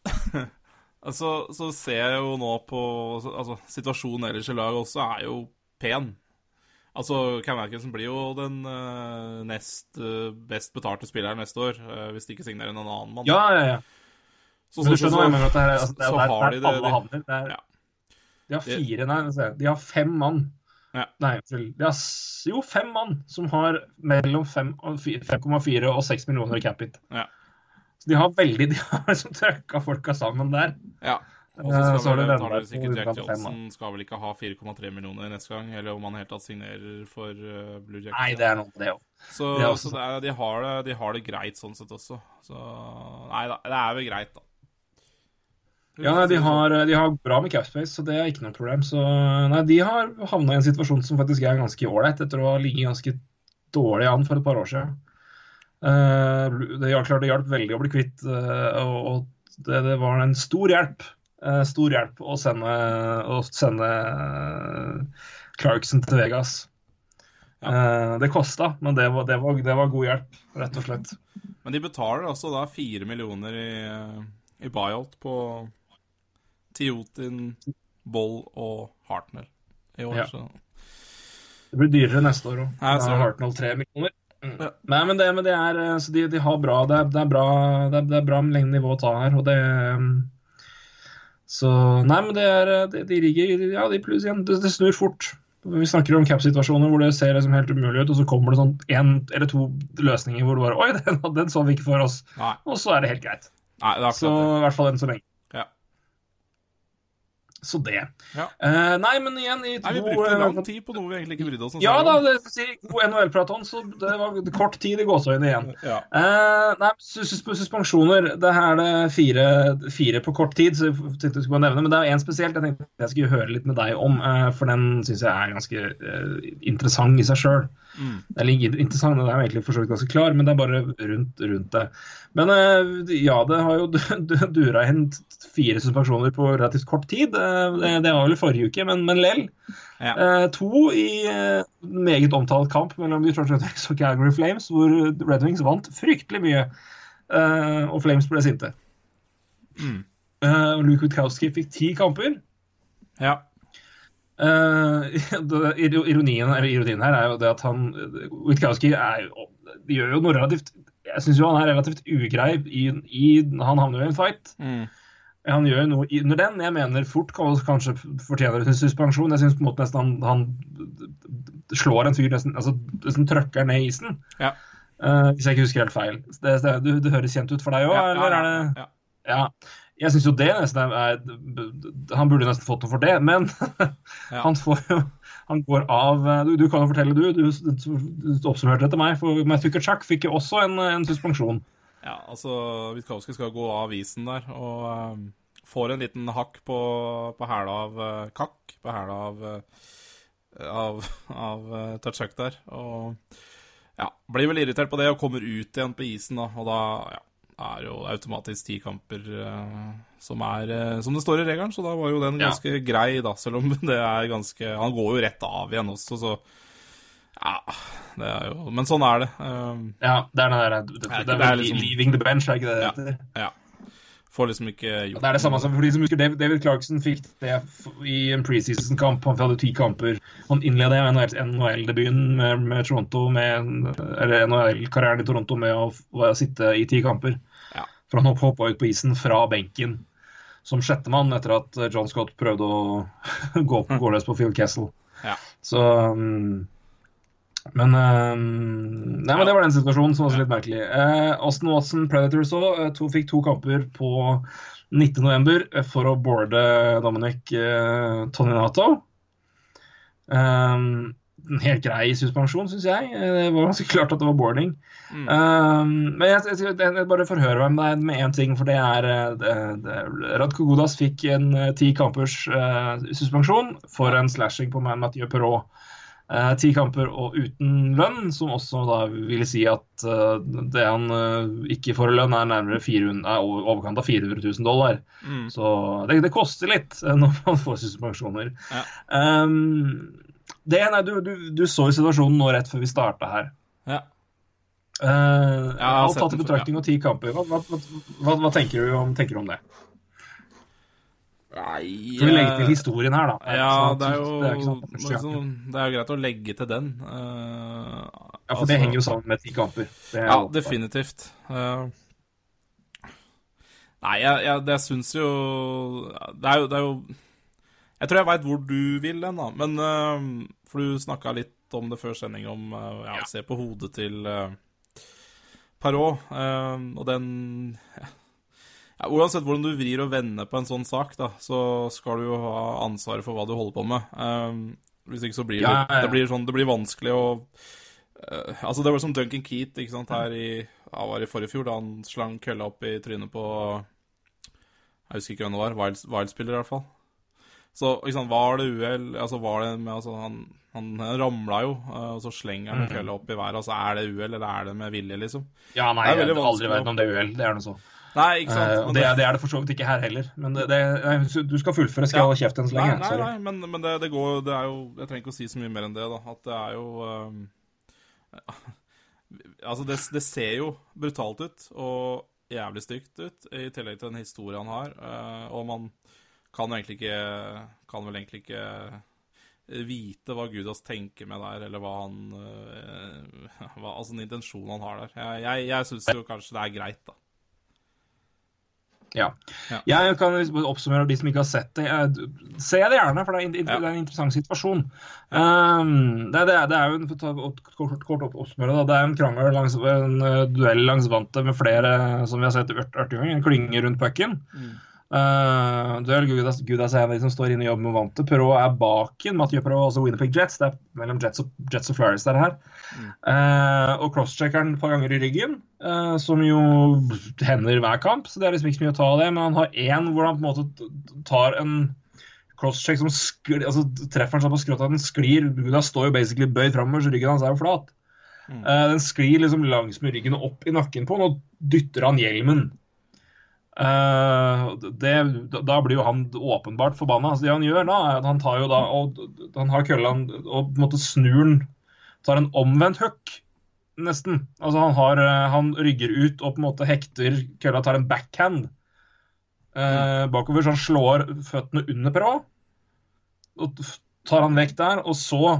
Altså, så ser jeg jo nå på Altså, situasjonen ellers i laget også er jo pen. Altså, Cam Atkinson blir jo den uh, nest uh, best betalte spilleren neste år, uh, hvis de ikke signerer en annen mann. Ja, ja, ja. så, så, mener? at det er, altså, det er, så der, har de det- alle det- havner. Det er, Ja. De har fire, nei, de har fem mann. Ja. Nei, det er jo fem mann som har mellom fem og fi- 5,4 og 6 millioner i capit. Ja. Så de har veldig De har liksom trøkka folka sammen der. Ja. Og så Eh, skal så vel, tar det sikkert Jack Johnson skal vel ikke ha 4,3 millioner neste gang, eller om han helt tatt signerer for eh, Blue Jackets. Nei, det er noe det òg. Så, Det er så det er, de, har det, de har det greit sånn sett også. Så Nei da, det er vel greit, da. Ja, nei, de har, de har bra med capspace, så det er ikke noe problem. Så nei, de har havna i en situasjon som faktisk er ganske ålreit, etter å ha ligget ganske dårlig an for et par år siden. Uh, det, ja, klart det hjalp veldig å bli kvitt, uh, og, og det, det var en stor hjelp. Uh, stor hjelp å sende, å sende eh, Clarkson til Vegas. Eh, det kosta, men det var, det, var, det var god hjelp, rett og slett. Men de betaler altså da fire millioner i, eh, i buyout på Tiotin, Boll og Hartnell i år. Ja. Så Det blir dyrere neste år òg. Hartnell tre millioner. Mm. Ja. Nei, men det, men det er eh, så de, de har bra Det er, det er bra det er, det er bra med lengde nivå å ta her, og det um, Så Nei, men det er eh, De, de ligger Ja, de pluss igjen. Det, det snur fort. Vi snakker om cap-situasjoner hvor det ser liksom helt umulig ut, og så kommer det sånn én eller to løsninger hvor du bare Oi, den, den så vi ikke for oss. Nei, Og så er det helt greit. nei det Så i hvert fall enn så lenge. Så det. Ja. Uh, nei, men igjen i to Nei, vi brukte lang eh, tid på noe vi egentlig ikke brydde oss om. Ja da, det skal si god NHL-praton, så det var kort tid i gåseøynene igjen. Ja. Uh, nei, sus sus suspensjoner. Det her er det fire, fire på kort tid, så jeg tenkte jeg skulle nevne, men det er én spesielt jeg tenkte jeg skulle høre litt med deg om, for den syns jeg er ganske interessant i seg sjøl. Mm. Ikke interessant, den er jo egentlig for så vidt ganske klar, men det er bare rundt, rundt det. Men ja, det har jo du- du- dura inn fire suspensjoner på relativt kort tid. Eh, det, var vel i forrige uke, men, men lell. Ja. Eh, to i eh, meget omtalt kamp mellom Detroit Red Wings og Calgary Flames, hvor Red Wings vant fryktelig mye, eh, og Flames ble sinte. Mm. Eh, Luke Witkowski fikk ti kamper. ja. Eh, det- ironien, eller ironien her er jo det at han Witkowski er, jo- gjør jo noe relativt Jeg syns jo han er relativt ugrei i, i Han havner jo i en fight. Mm. Han gjør jo noe under den. Jeg mener fort kan- kanskje fortjener en suspensjon. Jeg syns på en måte nesten han, han slår en fyr nesten altså nesten trøkker ned isen. Ja. Uh, hvis jeg ikke husker helt feil. Det, det, det, det høres kjent ut for deg òg, Ja, eller er det ja. Ja. Jeg syns jo det nesten er Han burde nesten fått noe for det, men han får jo Han går av Du, du kan jo fortelle, du. Du, du, oppsummerte det til meg. For Matthew Kachak fikk jo også en, en suspensjon. Ja, altså Witkowski skal gå av isen der, og ehm, får en liten hakk på, på hæla av uh, Kakk. På hæla av, uh, av, av uh, Tatchak der. Og ja, blir vel irritert på det og kommer ut igjen på isen, da. Og da ja, er jo automatisk ti kamper uh, som er som det står i regelen, så da var jo den Ja. ganske grei, da. Selv om det er ganske Han går jo rett av igjen også, så ja, det er jo Men sånn er det. ehm, Ja, det er det der det, det, det er liksom- leaving the bench, er ikke det det Ja. heter? ja. Får liksom ikke gjort Det er det samme som for de som husker David, David Clarkson fikk det i en preseason-kamp. Han hadde ti kamper. Han innleda NHL-debuten med, med Toronto med, Eller NHL-karrieren i Toronto med å, å sitte i ti kamper. Ja. For han hoppa ut på isen fra benken som sjettemann etter at John Scott prøvde å gå, gå løs på Phil Kessel. Ja. Så um, Men um, Nei, men det var den situasjonen som var litt merkelig. Uh, Austin Watson, Predators òg, to, fikk to kamper på 19.11. for å boarde Dominic eh, Toninato. Um, en helt grei suspensjon, syns jeg. Eh, Det var ganske klart at det var boarding. Mm. Um, men jeg, jeg, jeg, bare forhører meg med med én ting, for det er eh, det, det, Radko Godas fikk en eh, ti kampers uh, suspensjon for en slashing på Mathieu Perrault. Eh, Ti kamper og uten lønn, som også da vil si at eh, det han eh, ikke får i lønn, er nærmere 400, er over overkant av 400 000 dollar. Mm. Så det, det koster litt når man får suspensjoner. Ja. Um, det, du, du, du så jo situasjonen nå rett før vi starta her. Ja. Uh, har alt tatt i betraktning og ti kamper. Hva, hva, hva, hva tenker, du om, tenker du om det? Nei Skal vi legge til eh, historien her, da? Ja, Sånn det er jo det er, gang. liksom, Det er jo greit å legge til den. Uh, ja, for det henger jo sammen med ti kamper. Det er Ja, definitivt. Uh, nei, jeg, jeg, det syns jo Det er jo, det er jo Jeg tror jeg veit hvor du vil hen, da. Men uh, For du snakka litt om det før sending, om ja, Ja. se på hodet til uh, Parot. eh, og den ja, Uansett hvordan du vrir og vender på en sånn sak, da, så skal du jo ha ansvaret for hva du holder på med. Um, hvis ikke så blir det, det blir sånn Det blir vanskelig å uh, altså Det var som Duncan Keat ikke sant, her i, ja, var i forrige fjor, da han slang kølla opp i trynet på Jeg husker ikke hvem det var. Wild- Wild-spiller, i hvert fall. Så ikke sant, var det uhell Altså var det med altså, Han, han ramla jo, eh, og så slenger han Mhm. kølla opp i været. Altså Er det uhell, eller er det med vilje, liksom? Ja, nei, Det er veldig har aldri vært om det er uhell. Det er noe så. Nei, ikke sant? Eh, og det, er- det er det for så vidt ikke her heller. Men det, det, nei, du skal fullføre. Skal Ja. jeg holde kjeft enn så lenge? nei, nei, nei, men, men det, det går Det er jo Jeg trenger ikke å si så mye mer enn det, da. At det er jo um, Altså, det, det ser jo brutalt ut og jævlig stygt ut, i tillegg til den historien han har. Uh, og man kan jo egentlig ikke Kan vel egentlig ikke vite hva Gudas tenker med der, eller hva han uh, hva, Altså den intensjonen han har der. Jeg, jeg, jeg syns jo kanskje det er greit, da. Ja. Ja. Jeg kan oppsummere de som ikke har sett det. Se det gjerne, for det er, Ja. det er en interessant situasjon. Um, det, er, det er jo en, kort, kort opp, oppsummere, da, det er en krangel langs, en eh, duell langs vantet med flere som vi har sett ørtinger, en klynge rundt pucken. Uh, det er Gudas, Gudas er en av de som står inne i jobben med vante. Perrault er baken. Mathieu Perrault også Winnipeg Jets. Det er mellom Jets og, Jets og Flyers der her. Uh, og crosscheckeren et par ganger i ryggen, uh, som jo hender hver kamp. Så det er liksom ikke så mye å ta av det. Men han har én hvor han på en måte tar en crosscheck som sklir, altså, treffer han sånn på skrått at den sklir. Gudas står jo basically bøyd framover, så ryggen hans er jo flat. den sklir liksom langs med ryggen og opp i nakken på han, og dytter han hjelmen. Uh, det, da blir jo han åpenbart forbanna. Altså, det han gjør da, er at han tar jo da og, han har kølla og på en måte snur den Tar en omvendt hook, nesten. Altså han, har, han rygger ut og på en måte hekter kølla, tar en backhand uh, bakover, så han slår føttene under Perra. Og tar han vekk der, og så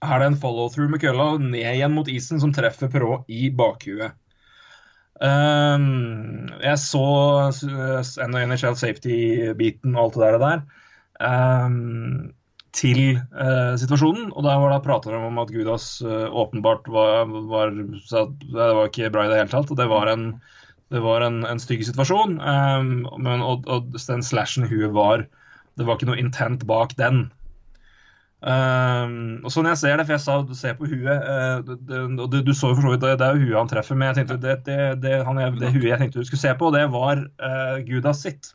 er det en follow-through med kølla ned igjen mot isen, som treffer Perrault i bakhuet. Um, jeg så NHL safety-biten og alt det der, um, til uh, situasjonen. Og der var det prater om at Gudas uh, åpenbart var, var Det var ikke bra i det hele tatt. og Det var en, det var en, en stygg situasjon. Um, men, og, og den slashen huet var Det var ikke noe intent bak den. Um, og sånn jeg ser det, for jeg sa du ser på huet uh, det, du, du, så jo for så vidt det, det er jo huet han treffer, men jeg tenkte det, det, det, han, det huet jeg tenkte du skulle se på, det var uh, Gudas sitt.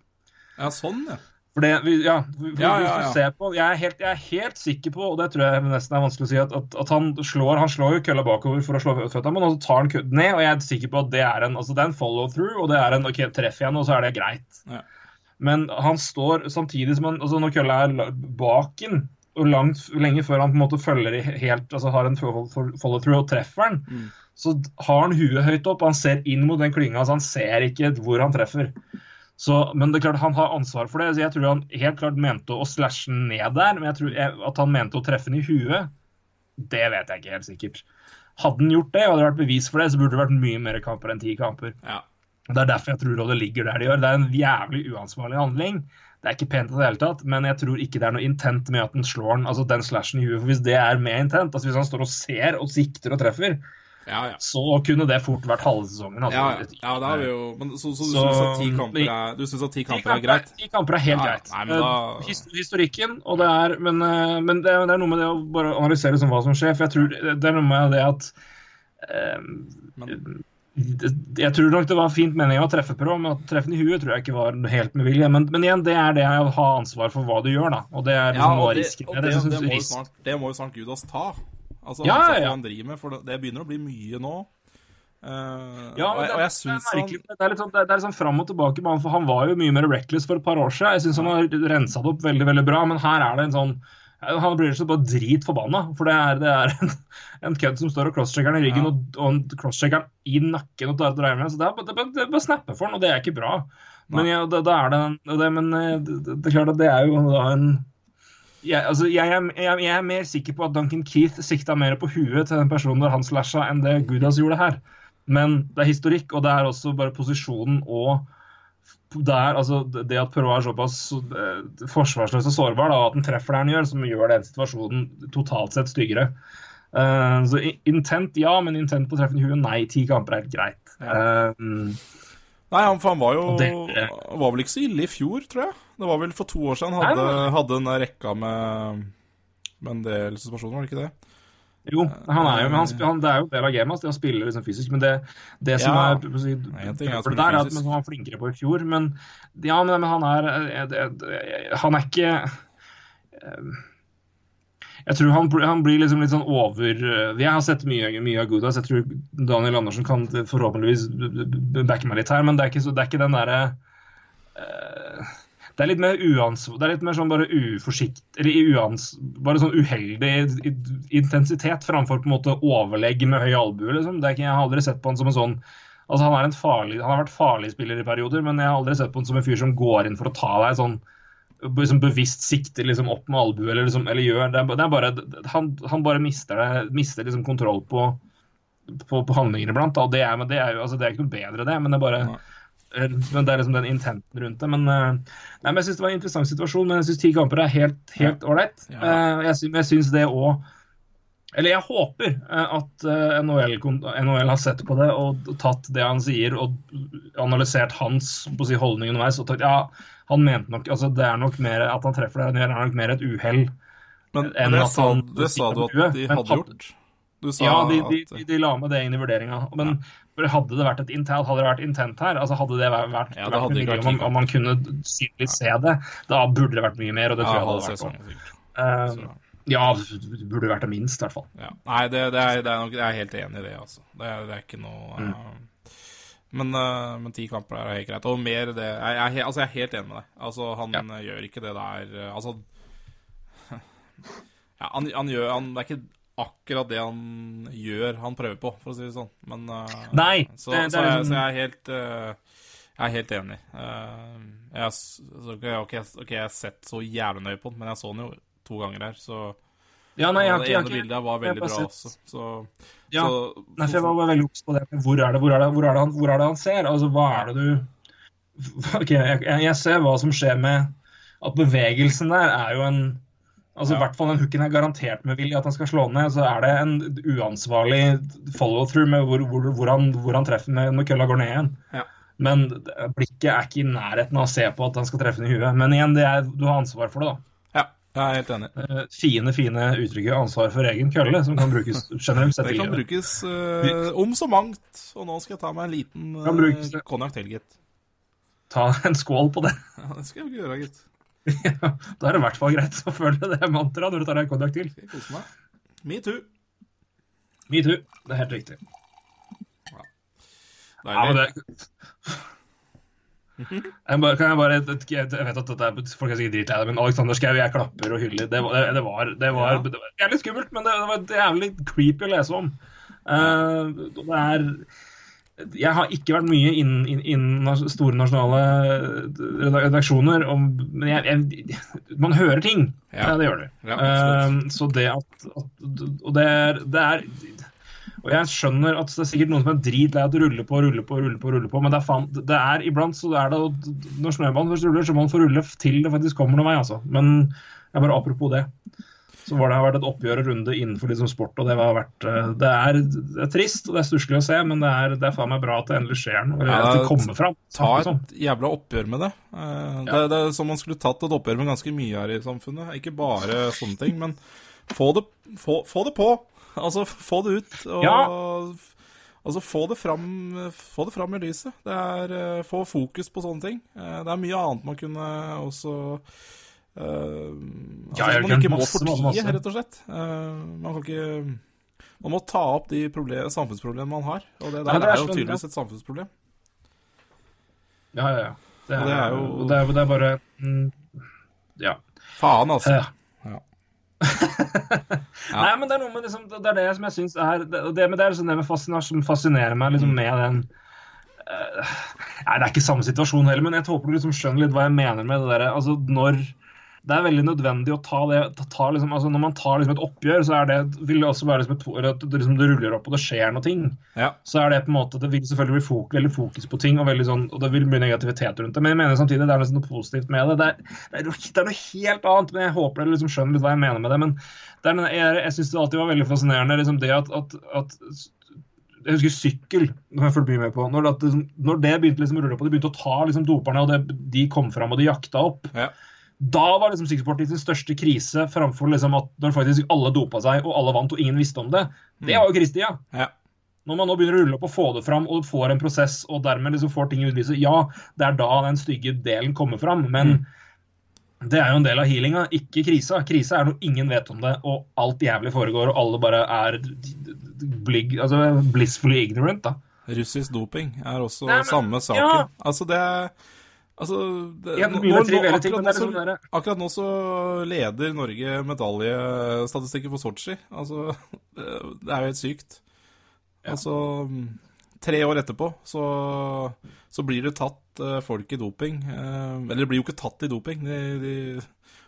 Ja, sånn, ja. For det, ja, for, ja, ja, ja. Se på, jeg, er helt, jeg er helt sikker på, og det tror jeg nesten er vanskelig å si, at, at, at han slår han slår jo kølla bakover for å slå føttene, men så tar han kødden ned, og jeg er sikker på at det er en, altså det er en follow-through, og det er en OK, treff igjen, og så er det greit. Ja. Men han står samtidig som han altså Når kølla er baken langt lenge før han på en måte følger i helt, altså har en follow-through og treffer den, Mm. så har han huet høyt opp. Han ser inn mot den klynga, så han ser ikke hvor han treffer. Så, men det er klart han har ansvar for det. så Jeg tror han helt klart mente å slashe den ned der, men jeg tror jeg, at han mente å treffe den i huet, det vet jeg ikke helt sikkert. Hadde han gjort det, og det vært bevis for det, så burde det vært mye mer kamper enn ti kamper. Ja. Det er derfor jeg tror det ligger der de gjør. Det er en jævlig uansvarlig handling. Det er ikke pent i det hele tatt, men jeg tror ikke det er noe intent med at den slår den, altså den slashen i huet. For hvis det er med intent, altså hvis han står og ser og sikter og treffer, Ja, ja. så kunne det fort vært halve sesongen. Altså. Ja, ja. ja, det har vi jo Men så, så du Så- syns at ti kamper er, du synes at ti kamper er greit? Ti kamper er helt greit. Nei, men da- Eh, Historikken, og det er Men, eh, men det, er, det er noe med det å bare analysere som hva som skjer. For jeg tror det er noe med det at um, Men- Jeg tror nok det var fint meninga å treffe på, men å treffe den i huet tror jeg ikke var helt med vilje. Men, men igjen, det er det å ha ansvar for hva du gjør, da. Og det er Ja, liksom noe og det, risken. og Det det, det må jo snart, det må jo snart Gudas ta. Altså, Ja, altså, ja, ja. med, for det, det begynner å bli mye nå. Uh, Ja, og, men jeg, det, og jeg det, er er han det er litt sånn, det er litt sånn fram og tilbake han, for han var jo mye mer reckless for et par år siden. Jeg syns han har rensa det opp veldig veldig bra, men her er det en sånn Han blir så bare dritforbanna, for det er, det er en, en kødd som står og crosschecker i ryggen, Ja. og, og crosschecker i nakken og tar med. Så det er, bare- det, det bare snappe for han, og det er ikke bra. Men ja, da, da er det, men eh, det, det er klart at det er jo da en jeg, altså, jeg, er, jeg, jeg er mer sikker på at Duncan Keith sikta mer på huet til den personen der han slasha, enn det Gudas gjorde her. Men det er historikk, og det er også bare posisjonen og det er altså det at Perot er såpass eh, forsvarsløs og sårbar, da, at han treffer det han gjør, som gjør den situasjonen totalt sett styggere. Uh, så intent, ja, men intent på å treffe i huet, nei. Ti kamper er helt greit. Uh, Nei, han, han var jo det, det- Var vel ikke så ille i fjor, tror jeg. Det var vel for to år siden han hadde, hadde en rekka med med en del situasjoner, var det ikke det? Jo, han er jo, men han, han, det er jo del av gamet hans, det å spille liksom fysisk. Men det, det som Ja. er si, for spille der, er at han var flinkere på i fjor. Men ja, men, men han er eh, Han er ikke eh, jeg tror han, han blir liksom litt sånn over eh, Jeg har sett mye, mye av Gudas. Jeg tror Daniel Andersen kan forhåpentligvis backe meg litt her, men det er ikke, så, det er ikke den derre Det er litt mer uansvar... Det er litt mer sånn bare uforsikt... Eller uans, bare sånn uheldig intensitet framfor på en måte overlegg med høy albue, liksom. Jeg har aldri sett på han som en sånn Altså, han, farlig, han har vært farlig spiller i perioder, men jeg har aldri sett på han som en fyr som går inn for å ta deg sånn liksom bevisst sikter liksom opp med albue eller, liksom, eller gjør det er, det er bare, han, han bare mister, det, mister liksom kontroll på, på, på handlinger iblant. Det er, det, altså, det er ikke noe bedre, det. Men det er bare. Eh, men det er liksom den intenten rundt det. Men, eh, nei, men jeg syns det var en interessant situasjon. Men jeg syns ti kamper er helt helt ålreit. Ja. Eh, jeg, jeg syns det òg Eller jeg håper at NHL, NHL har sett på det og tatt det han sier og analysert hans på å si, holdning underveis. og tatt, ja, han mente nok, altså Det er nok mer at han treffer det, det er nok mer et uhell. Men, men det, sa, det sa du at de hadde gjort. Du sa Ja, de, de, de, de la med det inn i vurderinga. Men hadde det vært et intent, hadde det vært intent her, altså hadde det vært, Ja, det vært mye vært om, om man kunne synlig se det, da burde det vært mye mer, og det tror jeg ja, hadde vært. sånn. sikkert. Eh, ja, det burde vært det minst, i hvert fall. ja. Nei, det, det, er, det er nok, jeg er helt enig i det, altså. Det er, det er ikke noe Mm. eh, men, uh, men ti kamper er helt greit. Og mer det Jeg, jeg, altså, jeg er helt enig med deg. Altså, han gjør ikke det der Altså ja, han, han gjør han, Det er ikke akkurat det han gjør, han prøver på, for å si det sånn. Men uh, Nei, så, det- det så, jeg, liksom- så jeg er helt uh, Jeg er helt enig. Uh, jeg, så, ok, ok, jeg har sett så jævlig nøye på den, men jeg så den jo to ganger her, så Ja, nei, jeg det ene ikke bildet var veldig bra også. Så, Ja, så Nei, jeg var veldig obs på det. Hvor er det, hvor er det, hvor er det, han, hvor er det han ser? Altså, hva er det du Ok, jeg jeg ser hva som skjer med at bevegelsen der er jo en Altså, i Ja. hvert fall den hooken er garantert med vilje at han skal slå ned. Så er det en uansvarlig follow-through med hvor, hvor, hvor, han, hvor han treffer med når kølla går ned igjen. Ja. Men blikket er ikke i nærheten av å se på at han skal treffe den i huet. Men igjen, det er, du har ansvar for det, da. ja, jeg er helt enig. Eh, Fine, fine uttrykket 'ansvar for egen kølle', som kan brukes generelt sett. Det kan brukes uh, om så mangt. Og nå skal jeg ta meg en liten uh, konjakk til, gitt. Ta en skål på det. Ja, det skal jeg gjøre, gitt. Ja, da er det i hvert fall greit å følge det mantraet når du tar deg en konjakk til. Kose meg. Metoo. Metoo. Det er helt riktig. Ja, Deilig. det... Jeg bare, kan jeg bare Jeg vet at dette er folk er sikkert dritlei av men Alexander Schou, jeg klapper og hyller. Det var, det, var, det var, Ja. det var jævlig skummelt, men det, det var jævlig creepy å lese om. Uh, det er Jeg har ikke vært mye innen inn, inn store nasjonale redaksjoner, om, men jeg, jeg, man hører ting. Ja. Det gjør du. Ja. Eh, så det at, at Og det er, det er og jeg skjønner at det er sikkert noen som er dritlei av å rulle på, rulle på, rulle på, rulle på, men det er fan, det er iblant så er det Når snøballen først ruller, så må man få rulle til det faktisk kommer noen vei, altså. Men jeg bare apropos det. Så var det har vært et oppgjør og runde innenfor liksom sport, og det vært eh, Det er, det er trist og det er stusslig å se, men det er, det er faen meg bra at det endelig skjer noe. Ja, at det kommer fram. Ta Sånn. et jævla oppgjør med det. Det, det. Det er som man skulle tatt et oppgjør med ganske mye her i samfunnet. Ikke bare sånne ting, men få det, få, få det på. Altså, få det ut. Og, Ja. Altså, få det, fram, få det fram i lyset. Det er eh, Få fokus på sånne ting. Eh, det er mye annet man kunne også eh, altså, Ja, man ikke må fortie, rett og slett. Uh, man kan ikke Man må ta opp de samfunnsproblemene man har. Og det Ja, der det er er jo tydeligvis et samfunnsproblem. Ja, ja, ja. Det er, det er jo- det er, det er bare mm, Ja. Faen, altså. Ja. Ja. Nei, men det er noe med liksom, det er det som jeg syns er det, det, det er liksom det med fascinasjon som fascinerer meg liksom med den uh, Nei, det er ikke samme situasjon heller, men jeg håper du liksom skjønner litt hva jeg mener med det derre Altså, når det er veldig nødvendig å ta det ta, liksom, altså Når man tar liksom et oppgjør, så er det, vil det også være liksom et, at det, liksom, det ruller opp og det skjer noe ting. Ja. Så er det på en måte, det vil selvfølgelig bli fok, veldig fokus på ting, og, sånn, og det vil bli negativitet rundt det. Men jeg mener samtidig det er nesten noe positivt med det. Det er, det er, det er noe helt annet, men jeg håper dere liksom skjønner litt hva jeg mener med det. Men det er, jeg, jeg syns det alltid var veldig fascinerende liksom det at, at, at jeg husker sykkel. når jeg fulgt mye med på. Når, at, liksom, når det begynte liksom å rulle på, de begynte å ta liksom, doperne, og det, de kom fram og de jakta opp. Ja. Da var liksom sykkelsporten sin største krise framfor liksom at når faktisk alle dopa seg og alle vant og ingen visste om det. Det var jo kristida. Ja. Når man nå begynner å rulle opp og få det fram og får en prosess og dermed liksom får ting i utlyset, ja, det er da den stygge delen kommer fram. Men det er jo en del av healinga, ikke krisa. Krisa er når ingen vet om det, og alt jævlig foregår, og alle bare er blig, altså blissfully ignorant. da. Russisk doping er også Nei, men- samme saken. ja. Altså, det er Altså, det, Ja, nå, nå, akkurat, nå, så, akkurat nå så leder Norge medaljestatistikken for Sotsji. Altså, det er jo helt sykt. Altså, tre år etterpå så, så blir det tatt eh, folk i doping. Eh, eller det blir jo ikke tatt i doping, de, de,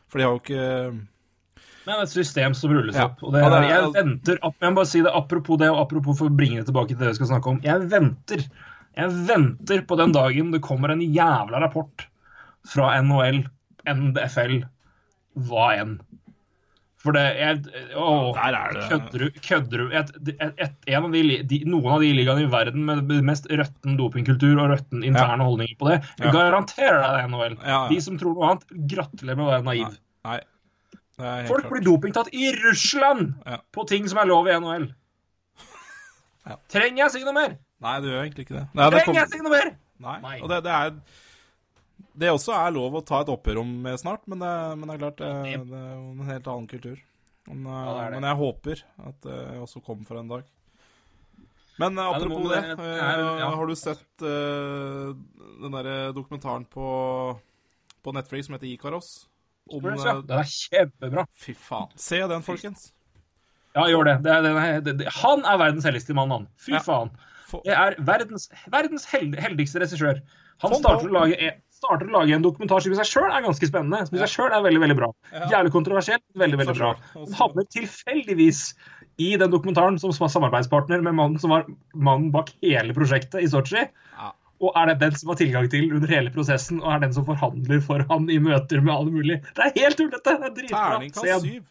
for de har jo ikke Men det er et system som rulles Ja. opp. og det Ja, det er- Jeg venter, jeg må bare si det apropos det, og apropos for å bringe det tilbake til det vi skal snakke om. Jeg venter jeg venter på den dagen det kommer en jævla rapport fra NHL, NDFL, hva enn. For det jeg, åh, Der er det- Kødder du? Kødder du? Et, et, et, en av de, de, noen av de ligaene i verden med mest røtten dopingkultur og røtten interne holdninger på det, Ja. garanterer deg det, NHL. Ja, ja. De som tror noe annet, gratulerer med å være naiv. Nei. Er Folk klart. blir dopingtatt i Russland Ja. på ting som er lov i NHL. Ja. Trenger jeg si noe mer? Nei, det gjør egentlig ikke det. Nei, det Trenger jeg ikke noe mer? Nei. Og det, det er Det også er lov å ta et oppgjør om snart, men det, men det er klart det, det er jo en helt annen kultur. Men, ja, det er det. men jeg håper at det også kommer for en dag. Men eh, Ja, det apropos det, det- eh, er- ja. har du sett uh, den derre dokumentaren på, på Netflix som heter Ikaros? Om Ja, Den det er kjempebra. Fy faen. Se den, folkens. Ja, gjør det. det, er, det, er, det, det han er verdens helligste mann, han. Fy Ja. faen. Det er verdens, verdens held, heldigste regissør. Han starter å, lage, en- starter å lage en dokumentar som i seg sjøl er ganske spennende. Som i seg sjøl er veldig veldig bra. Jævlig kontroversielt, veldig veldig bra. Han havner tilfeldigvis i den dokumentaren som var samarbeidspartner med mannen som var mannen bak hele prosjektet i Sotsji. Og er det den som har tilgang til under hele prosessen, og er den som forhandler for han i møter med alle mulige. Det er helt tullete! Det er dritbra. Terningkast syv.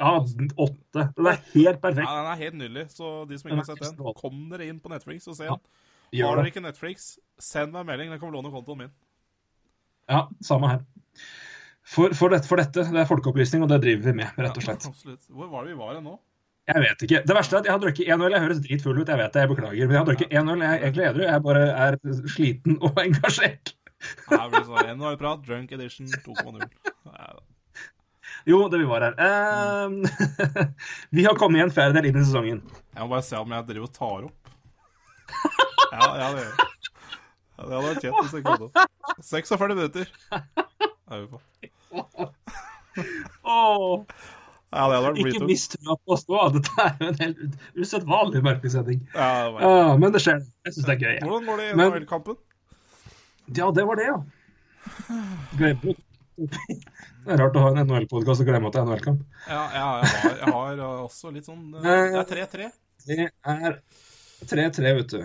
Ja, åtte. Den er helt perfekt. Ja, den er helt nydelig. Så de som ikke har sett den, kom dere inn på Netflix og se den. Ja, Har dere ikke Netflix, send meg en melding. Den kan låne kontoen min. Ja, samme her. For, for, dette, for dette, det er folkeopplysning, og det driver vi med, rett og slett. Ja. Hvor var det vi var nå? Jeg vet ikke. Det verste er at jeg har drukket én øl. Jeg høres dritfull ut, jeg vet det, jeg beklager. Men jeg har drukket én øl. Jeg er egentlig edru. Jeg bare er sliten og engasjert. Her blir det sånn NHL-prat, drunk edition 2.0. Jo, det vi var her. Eh, vi har kommet en fjerdedel inn i sesongen. Jeg må bare se om jeg driver og tar opp. Ja, ja, det gjør jeg. Ja, det hadde vært kjent hvis jeg kunne. 46 minutter. Er vi på. Åh, Ja, det hadde vært ikke mist trua på å stå. Dette er jo en helt usedvanlig merkelig setting. Ja, det var... Men det skjer. Jeg syns det er gøy. Hvordan går det i NHL-kampen? Ja, det var det, ja. Glemte Det er rart å ha en NHL-podkast og glemme at det er NHL-kamp. Ja, ja jeg, har, jeg har også litt sånn eh, Det er 3-3. Det er 3-3, vet du.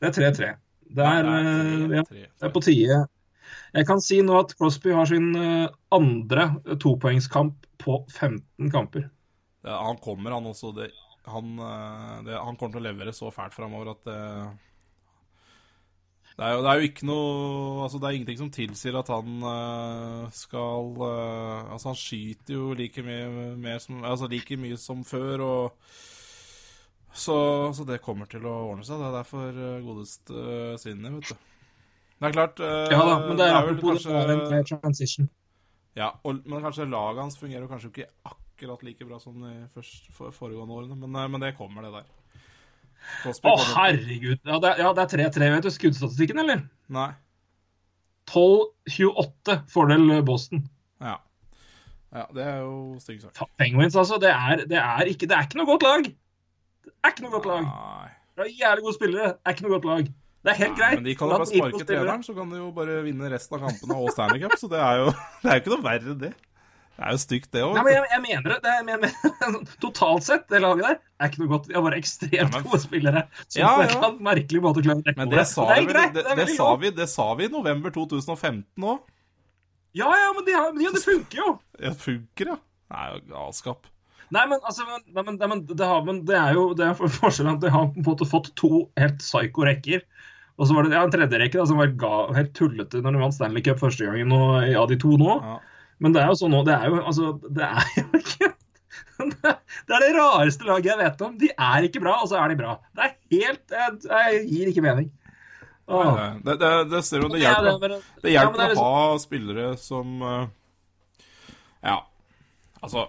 Det er 3-3. Det eh, ja, det er på tide. Jeg kan si nå at Crosby har sin eh, andre topoengskamp på 15 kamper. Han kommer, han også. Det, han, eh, det, han kommer til å levere så fælt framover at det, det, er jo, det er jo ikke noe Altså, det er ingenting som tilsier at han eh, skal eh, Altså, han skyter jo like mye, som, altså, like mye som før, og så, så det kommer til å ordne seg. Det er derfor uh, godeste uh, Sidney, vet du. Det er klart eh, Ja da, men det er vel kanskje det er en transition. ja, og, men kanskje laget hans fungerer jo kanskje ikke akkurat like bra som de først, for, foregående årene, men, eh, men det kommer, det der. Å, herregud. Ja, det er- ja, det er 3-3, vet du. Skuddstatistikken, eller? Nei. 12-28 fordel Boston. Ja. ja. Det er jo stygg sak. Penguins, altså. Det er, det, er ikke, det er ikke noe godt lag. Det er ikke noe godt lag. Nei. Det er jævlig gode spillere. Det er ikke noe godt lag. Det er helt Nei, greit. men de kan jo bare sparke treneren, så kan de jo bare vinne resten av kampene og Stanley Cup, så det er jo det er ikke noe verre enn det. Det er jo stygt, det òg. Nei, men jeg, jeg mener det. det er, jeg mener, totalt sett, det laget der er ikke noe godt. Vi har bare ekstremt Ja, men- gode spillere som Ja, på en ja. merkelig måte klarer å dekke Men det sa, greit, det, det, sa vi, det sa vi i november 2015 òg. Ja, ja, men, de har, ja, det funker jo. Det funker, ja. Det jo galskap. Nei, men altså nei, men, nei, men, det, har, men det er jo det er forskjellen at de har på en måte fått to helt psyko rekker. Og så var det ja, en tredje rekke da, som var ga, helt tullete når de vant Stanley Cup første gangen og, ja, de to nå. Ja. Men det er jo sånn nå, det er jo altså Det er jo ikke Det er det rareste laget jeg vet om. De er ikke bra, og så er de bra. Det er helt Jeg, jeg gir ikke mening. Åh. Nei, Det, det, det, ser jo, det hjelper, det det hjelper ja, det liksom- å ha spillere som eh, Ja, altså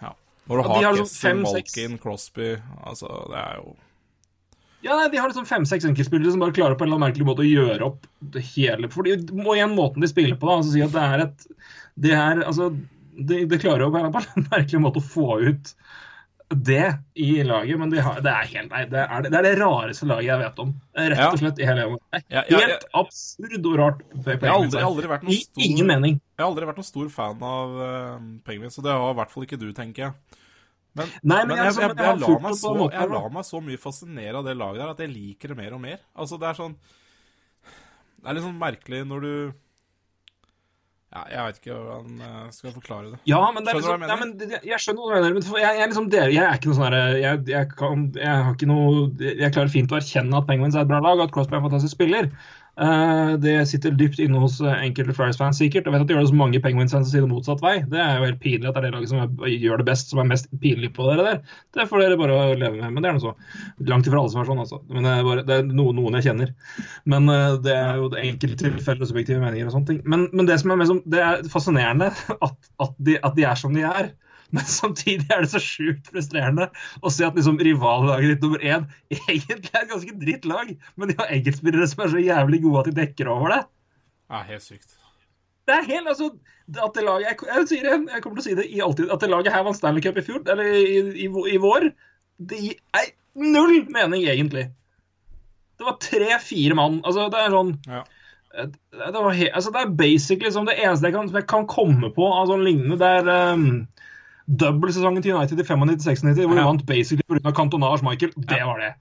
Ja. Når du Ja, har har liksom Kessel, Malkin, Crosby Altså, det er jo Ja, nei, De har liksom fem-seks enkeltspillere som bare klarer på en eller annen merkelig måte å gjøre opp det hele. For igjen måten de spiller på, da, altså si at det er et Det er altså De, de klarer jo på en merkelig måte å få ut det i laget, men de har, det er helt Nei, det er det, er det rareste laget jeg vet om. Rett og slett i hele landet. Det Ja, er ja, helt absurd og rart. Jeg har aldri, aldri vært noen I stor ingen mening. Jeg har aldri vært noen stor fan av uh, Penguins, og det har i hvert fall ikke du, tenker jeg. Men, Nei, men, men jeg, jeg, jeg, lar meg så, måte, jeg lar meg så mye fascinere av det laget der at jeg liker det mer og mer. Altså, det er sånn Det er litt sånn merkelig når du Ja, jeg vet ikke hvordan jeg skal forklare det. Ja, men det er liksom, ja, men det- jeg skjønner hva du mener. Men jeg, jeg, liksom jeg er ikke noe sånn herre jeg, jeg, kan- jeg har ikke noe Jeg klarer fint å erkjenne at Penguins er et bra lag, og at Crosby er en fantastisk spiller. Eh, det sitter dypt inne hos eh, enkelte Flyers-fans sikkert. Jeg vet at det gjør det så mange Penguins-fans som sier motsatt vei. Det er jo helt pinlig at det er det laget som gjør det best, som er mest pinlig på dere der. Det får dere bare leve med. Men det er nå så. Langt ifra alle som er sånn, altså. Men det er, bare, det er noen, noen jeg kjenner. Men eh, det er jo enkelttilfeller og subjektive meninger og sånne ting. Men, men det som er, mest, det er fascinerende at, at, de, at de er som de er. Men samtidig er det så sjukt frustrerende å se at liksom rivallaget ditt nummer én egentlig er et ganske dritt lag, men de har enkeltspillere som er så jævlig gode at de dekker over det. Ja, helt sykt. Det er helt, altså, at det laget, jeg, jeg, sier det, jeg kommer til å si det i alltid, at det laget her vant Stanley Cup i fjor, eller i, i, i vår, det gir null mening egentlig. Det var tre-fire mann. Altså, det er sånn Ja. det, var he, altså, det er basically som det eneste jeg kan, som jeg kan komme på av sånn lignende. Det er um, double-sesongen til United i 95-96, hvor de Ja. vant basically pga. Cantonage Michael. Det var det.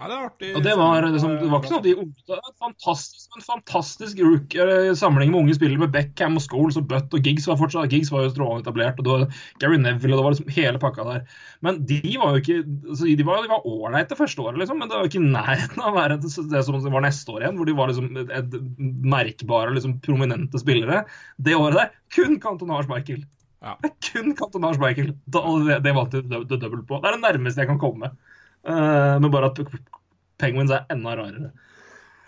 Ja, det er artig. Og det var, liksom, det var ikke sånn at de unge det en fantastisk, en fantastisk rook, samling med unge spillere med Beckham og Scholes og Butt og Giggs var fortsatt Giggs var jo strålende etablert, og det var Gary Neville og det var liksom hele pakka der. Men de var jo ikke altså, De var de var ålreite første året, liksom, men det var jo ikke i nærheten av å være det, det som var neste år igjen, hvor de var liksom et, et merkbare, liksom prominente spillere. Det året der kun Cantonage Michael. Ja. Det er kun Cantonage Michael. Da, det, valgte du de det, det på. Det er det nærmeste jeg kan komme. Uh, men bare at Penguins er enda rarere.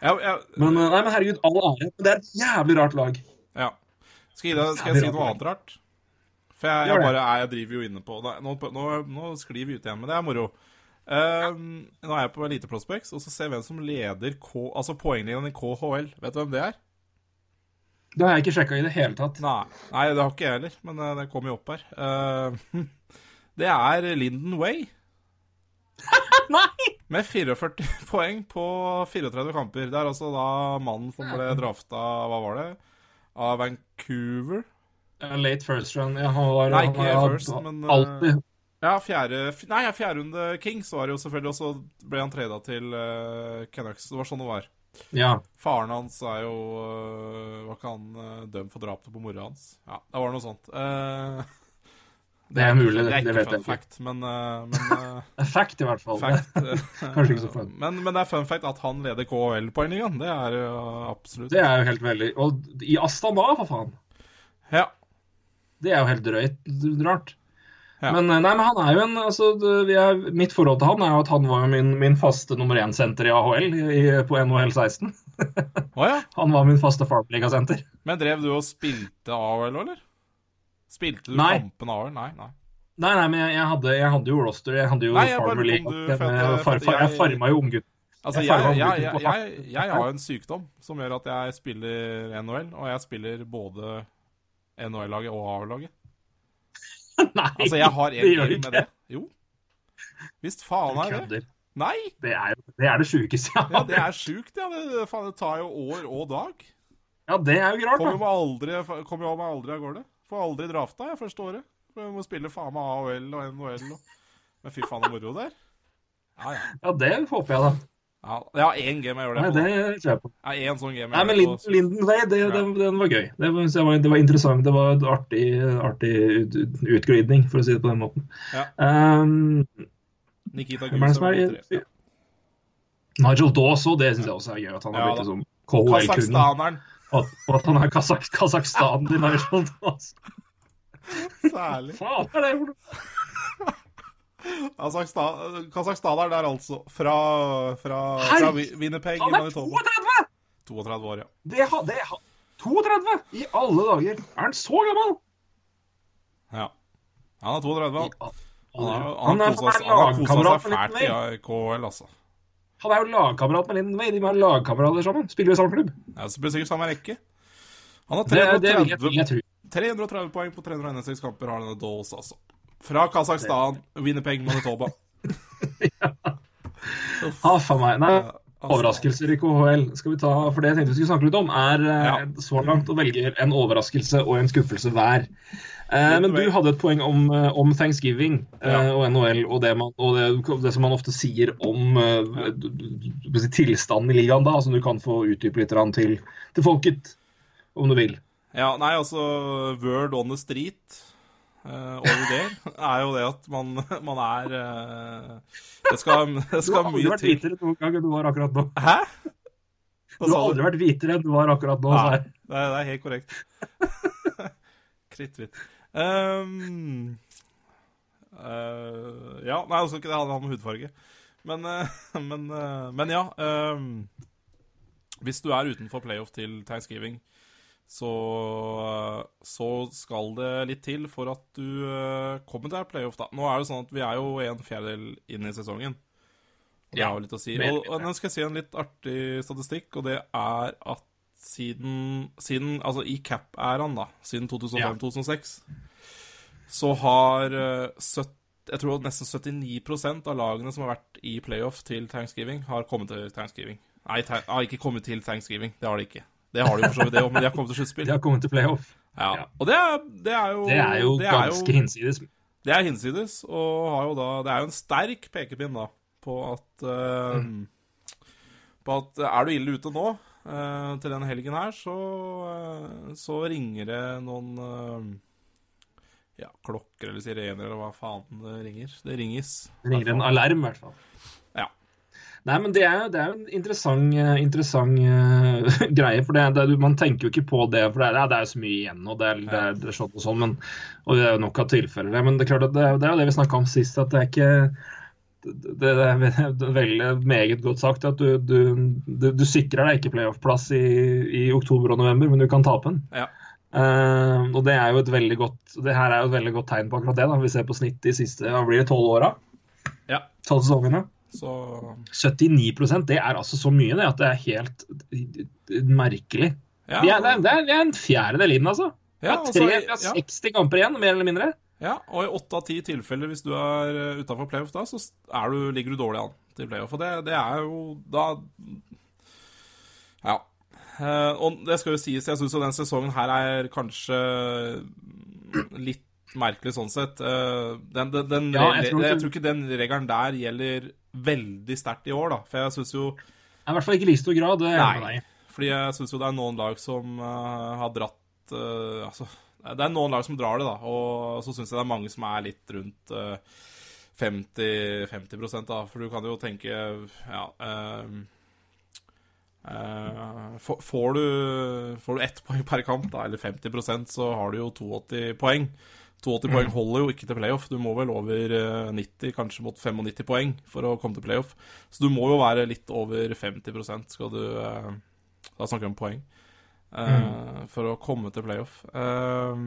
Ja, ja, Men, uh, nei, men herregud, all ære. Men det er et jævlig rart lag. ja. Skal, jeg, skal jeg si noe annet rart? For jeg, jeg bare jeg driver jo inne på Nå, nå, nå sklir vi ut igjen, men det er moro. Ehm, nå er jeg på Elite Prospects, og så ser jeg hvem som leder K, altså poenglinjen i KHL. Vet du hvem det er? Det har jeg ikke sjekka i det hele tatt. Nei, nei det har ikke jeg heller, men eh, det kom jo opp her. Uh, det er Linden Way. Nei! Med 44 poeng på 34 kamper. Det er altså da mannen som ble drafta, hva var det, av Vancouver. Late first run. Jeg har, Nei, ikke har first, men, uh, alltid Ja, fjerde Nei, ja, fjerde runde Kings var det jo selvfølgelig, og så ble han trada til uh, Canucks. Det var sånn det var. Ja. Faren hans er jo uh, Var ikke han uh, dømt for drapet på mora hans? Ja, det var noe sånt. Uh, Det er mulig, det er ikke det vet fun jeg ikke. fact, men, uh, men Det fact, i hvert fall. fact, Kanskje ikke så fun. Men, men det er fun fact at han leder KHL-poengligaen. Det er uh, absolutt Det er jo helt veldig Og i Astana, for faen. Ja. Det er jo helt drøyt rart. Ja. Men, eh, nei, men han er jo en altså, er, Mitt forhold til han er jo at han var jo min, min faste nummer én-senter i AHL i, på NHL 16. Oh, ja. Han var min faste Farmliga-senter. Men drev du og spilte AHL eller? Spilte du Nei. kampen AHL? Nei, nei. Nei, nei, men jeg, jeg, hadde, jeg hadde jo roster. Jeg hadde jo Nei, jeg Farmer League. Jeg, jeg, jeg farma jo unggutten. Altså, Jeg jeg, jeg, jeg, har en sykdom som gjør at jeg spiller NHL, og jeg spiller både NHL-laget og AHL-laget. Nei, Altså, jeg har det gjør du ikke. med det. Jo. Visst faen er det. Nei! Det er det, er det sjukeste jeg Ja, har det er sjukt, ja. Det, faen, det tar jo år og dag. Ja, det er jo rart, Kommer jo da. aldri, kommer jo meg aldri av gårde. Får aldri drafta jeg første året. For Jeg må spille faen meg AHL og NHL og Men fy faen, så moro det er. Ja, ja. Ja, det håper jeg, da. Ja. Jeg én game jeg gjør det på. Nei, det tror jeg på. Ja, en sånn game Nei, men Linden. Linden Way, det, det, den var gøy. Det var, det var interessant. Det var en artig, artig ut, ut, utglidning, for å si det på den måten. Ja. Um, Nikita Gusev. Nigel Dawes òg, det syns jeg også er gøy. At han har Ja, blitt liksom KHL-kunden. Og og at han er Kasak Kasakhstan til Nigel Dawes. Særlig. Faen er det for noe? Kasakhstan- er der, altså. Fra, fra, fra Wi- Winnipeg i Han er Manitoba. 32! 32 år, ja. Det, ha- det, ha- 32! I alle dager! Er han så gammel? ja. Han er 32. I Han, har, Han han har kosa seg fælt i KL, altså. Han er jo lagkamerat med Linden Way. De er lagkamerater sammen. Spiller i samme klubb. Ja, så blir det sikkert samme rekke. Han har Det, det jeg, 330, jeg 330 poeng på 361 kamper, har denne Dawes, altså. Fra Kasakhstan, Winnipeg, Manitoba. Ah, faen meg. Nei, Ja, altså. overraskelser i KHL skal vi ta, for det jeg tenkte vi skulle snakke litt om, er eh, Ja. så langt å velge en overraskelse og en skuffelse hver. Eh, men du hadde et poeng om, eh, om Thanksgiving eh, og NHL og, det, man, og det, det som man ofte sier om eh, tilstanden i ligaen da, som du kan få utdype litt til, til folket. om du vil. Ja, nei, altså Word on the street over det er jo det at man, man er uh, Det skal, det Du har aldri vært hvitere noen gang enn du var akkurat nå. Hæ? Hva Du har aldri vært hvitere enn du var akkurat nå. Nei, det, er, det er helt korrekt. Kritthvitt. Um, uh, ja, nei, altså ikke det handle om hudfarge. Men, uh, men, uh, men ja. Um, hvis du er utenfor playoff til Thanksgiving, så, så skal det litt til for at du uh, kommer til playoff, da. Nå er det sånn at vi er jo en fjerdedel inn i sesongen. Og det Ja, har jo litt å si. Og, og nå skal jeg si en litt artig statistikk, og det er at siden, siden Altså i cap-æraen, da, siden 2005-2006, så har eh, søtt- jeg tror nesten 79% av lagene som har vært i playoff til Thanksgiving, har kommet til Thanksgiving. Nei, har ikke kommet til Thanksgiving. Det har de ikke. Det har de jo for så vidt, det òg, men de har kommet til sluttspill. De har kommet til playoff. Ja. ja. Og det er, det er jo Det er jo det er ganske hinsides. det er hinsides, og har jo da Det er jo en sterk pekepinn da på at eh, På at er du ille ute nå uh, til denne helgen her, så, uh, så ringer det noen eh, ja, klokker eller sirener eller hva faen det ringer. Det ringes. Det ringer en alarm, i hvert fall. Nei, men det er, det er jo en interessant, eh, interessant uh, greie. For det, det, man tenker jo ikke på det, for det er, det er jo så mye igjen, og det er, det er, det er sånn og sånn. Men, og det er jo nok av tilfeller. Men det er klart at det, det er jo det vi snakka om sist, at det er ikke det, er veldig meget godt sagt at du, du, du, du sikrer deg ikke playoff-plass i, i oktober og november, men du kan tape den. Ja. Uh, og det er jo et veldig godt det her er jo et veldig godt tegn på akkurat det. da Vi ser på snitt de siste hva blir det, tolv åra. Ja. Tolv sesongene. Så 79% det er altså så mye det at det er helt merkelig. ja, det, er, det er- det er en fjerdedel inn, altså. Det ja, er tre, vi har ja, 60 kamper igjen, mer eller mindre. ja, og i åtte av ti tilfeller, hvis du er utafor playoff da, så er du, ligger du dårlig an til playoff. Og det, det er jo da Ja. Eh, og det skal jo sies, jeg syns jo den sesongen her er kanskje litt merkelig sånn sett. Eh, den, den, den, Ja, jeg, tror ikke... jeg tror ikke den regelen der gjelder veldig sterkt i år, da. For jeg syns jo I hvert fall ikke i like stor grad. Nei. Fordi jeg syns jo det er noen lag som eh, har dratt uh, Altså, det er noen lag som drar det, da. Og så syns jeg det er mange som er litt rundt uh, 50, 50% da. For du kan jo tenke Ja Uh, Uh, får- Får du, får du ett poeng per kamp, da, eller 50% så har du jo 82 poeng. 82 poeng holder jo ikke til playoff. Du må vel over eh, 90, kanskje mot 95 poeng for å komme til playoff. Så du må jo være litt over 50% skal du eh, Da snakker vi om poeng. Mm. For å komme til playoff. Eh,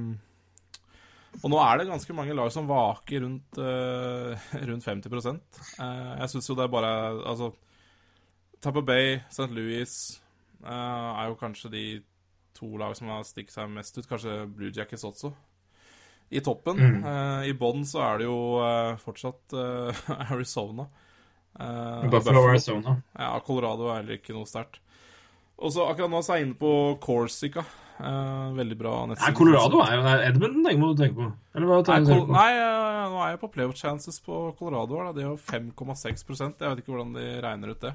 og nå er det ganske mange lag som vaker rundt, eh, rundt 50 Eh, Jeg syns jo det er bare Altså Tampa Bay, St. Louis eh, er jo kanskje de to lag som har stikket seg mest ut. Kanskje Blue Jackets også. I toppen. Eh, I bånn så er det jo eh, fortsatt eh, Arizona. Buffalo, Arizona. Ja, Colorado er heller ikke noe sterkt. Og så akkurat nå er jeg inne på Corsica. Veldig bra nettside. Ja, Colorado er jo det. Edmund må du tenke på. Eller hva Nei, på? nei, nå er jeg på playoff chances på Colorado. Da. Det er jo 5,6% Jeg vet ikke hvordan de regner ut det.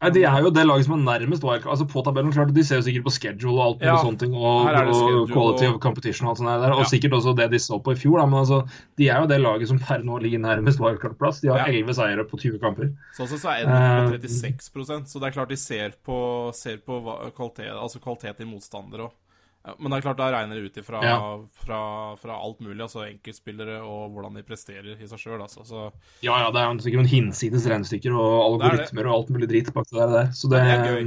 Nei, De er jo det laget som er nærmest wildcard. Altså på tabellen, klart, De ser jo sikkert på schedule og alt Ja, sånne ting. Og, og quality og- of competition og alt sånt der. Og Ja. sikkert også det de så på i fjor. Da, men altså, de er jo det laget som per nå ligger nærmest wildcard-plass. De har Ja. 11 seire på 20 kamper. Sånn sett så er det Eh, 36% så det er klart de ser på, ser på kvalitet, altså kvalitet i motstandere òg. Men det er klart da regner det ut ifra Ja. fra, fra alt mulig, altså enkeltspillere og hvordan de presterer i seg sjøl. Altså. Så Ja, ja, det er jo sikkert noen hinsides regnestykker og er algoritmer og alt mulig drit bak det der. Så det, det er gøy.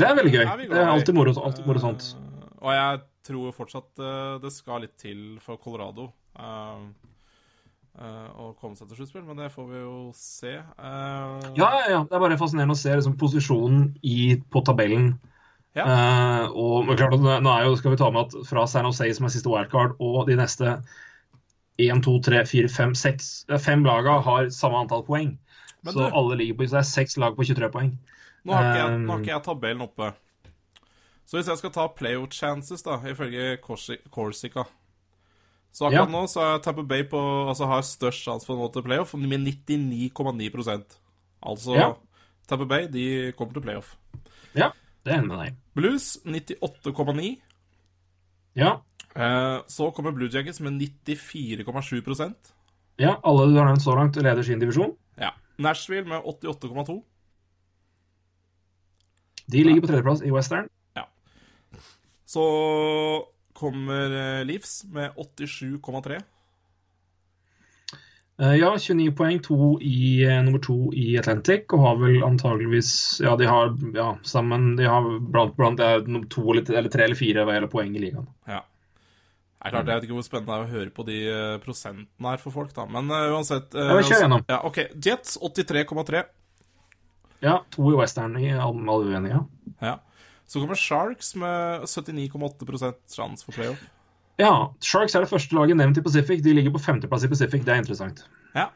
Det er veldig gøy. Er Det er alltid moro, alltid moro sånt. Uh, og jeg tror fortsatt uh, det skal litt til for Colorado uh, å komme seg til sluttspill, men det får vi jo se. Ja, ja, ja. Det er bare fascinerende å se liksom, posisjonen i, på tabellen. Ja. Uh, og men klart nå- jo, skal vi ta med at fra San Jose, som er siste wildcard, og de neste 1, 2, 3, 4, 5, 6 Fem laga har samme antall poeng. Men så du- alle ligger på, så det er seks lag på 23 poeng. Nå har ikke, jeg, nå har ikke jeg tabellen oppe. Så hvis jeg skal ta playout chances, da, ifølge Corsi- Corsica Så akkurat Ja. nå så er Tampa Bay på, altså har størst sjanse for å nå til playoff med 99,9 Altså Ja. Tampa Bay de kommer til playoff. Ja. Det er jeg med deg. Blues 98,9. Ja. Eh, så kommer Blue Jackets med 94,7% ja, alle du har nevnt så langt, leder sin divisjon. Ja. Nashville med 88,2. De ligger på tredjeplass i Western. Ja. Så kommer eh, Leafs med 87,3. Eh, Ja, 29 poeng, to i, eh, nummer to i Atlantic, og har vel antageligvis Ja, de har ja, sammen De har blant, blant to eller, eller tre eller fire hva gjelder poeng i ligaen. Ja. Er klart, Jeg vet ikke hvor spennende det er å høre på de eh, prosentene her for folk, da. Men uh, uansett uh, Ja, vi kjører gjennom. Ja, OK. Jets 83,3. Ja, to i Western i alle uenige. Ja. Så kommer Sharks med 79,8% sjanse for playoff. Ja, Sharks er det første laget nevnt i Pacific. De ligger på femteplass i Pacific. Det er interessant. Ja.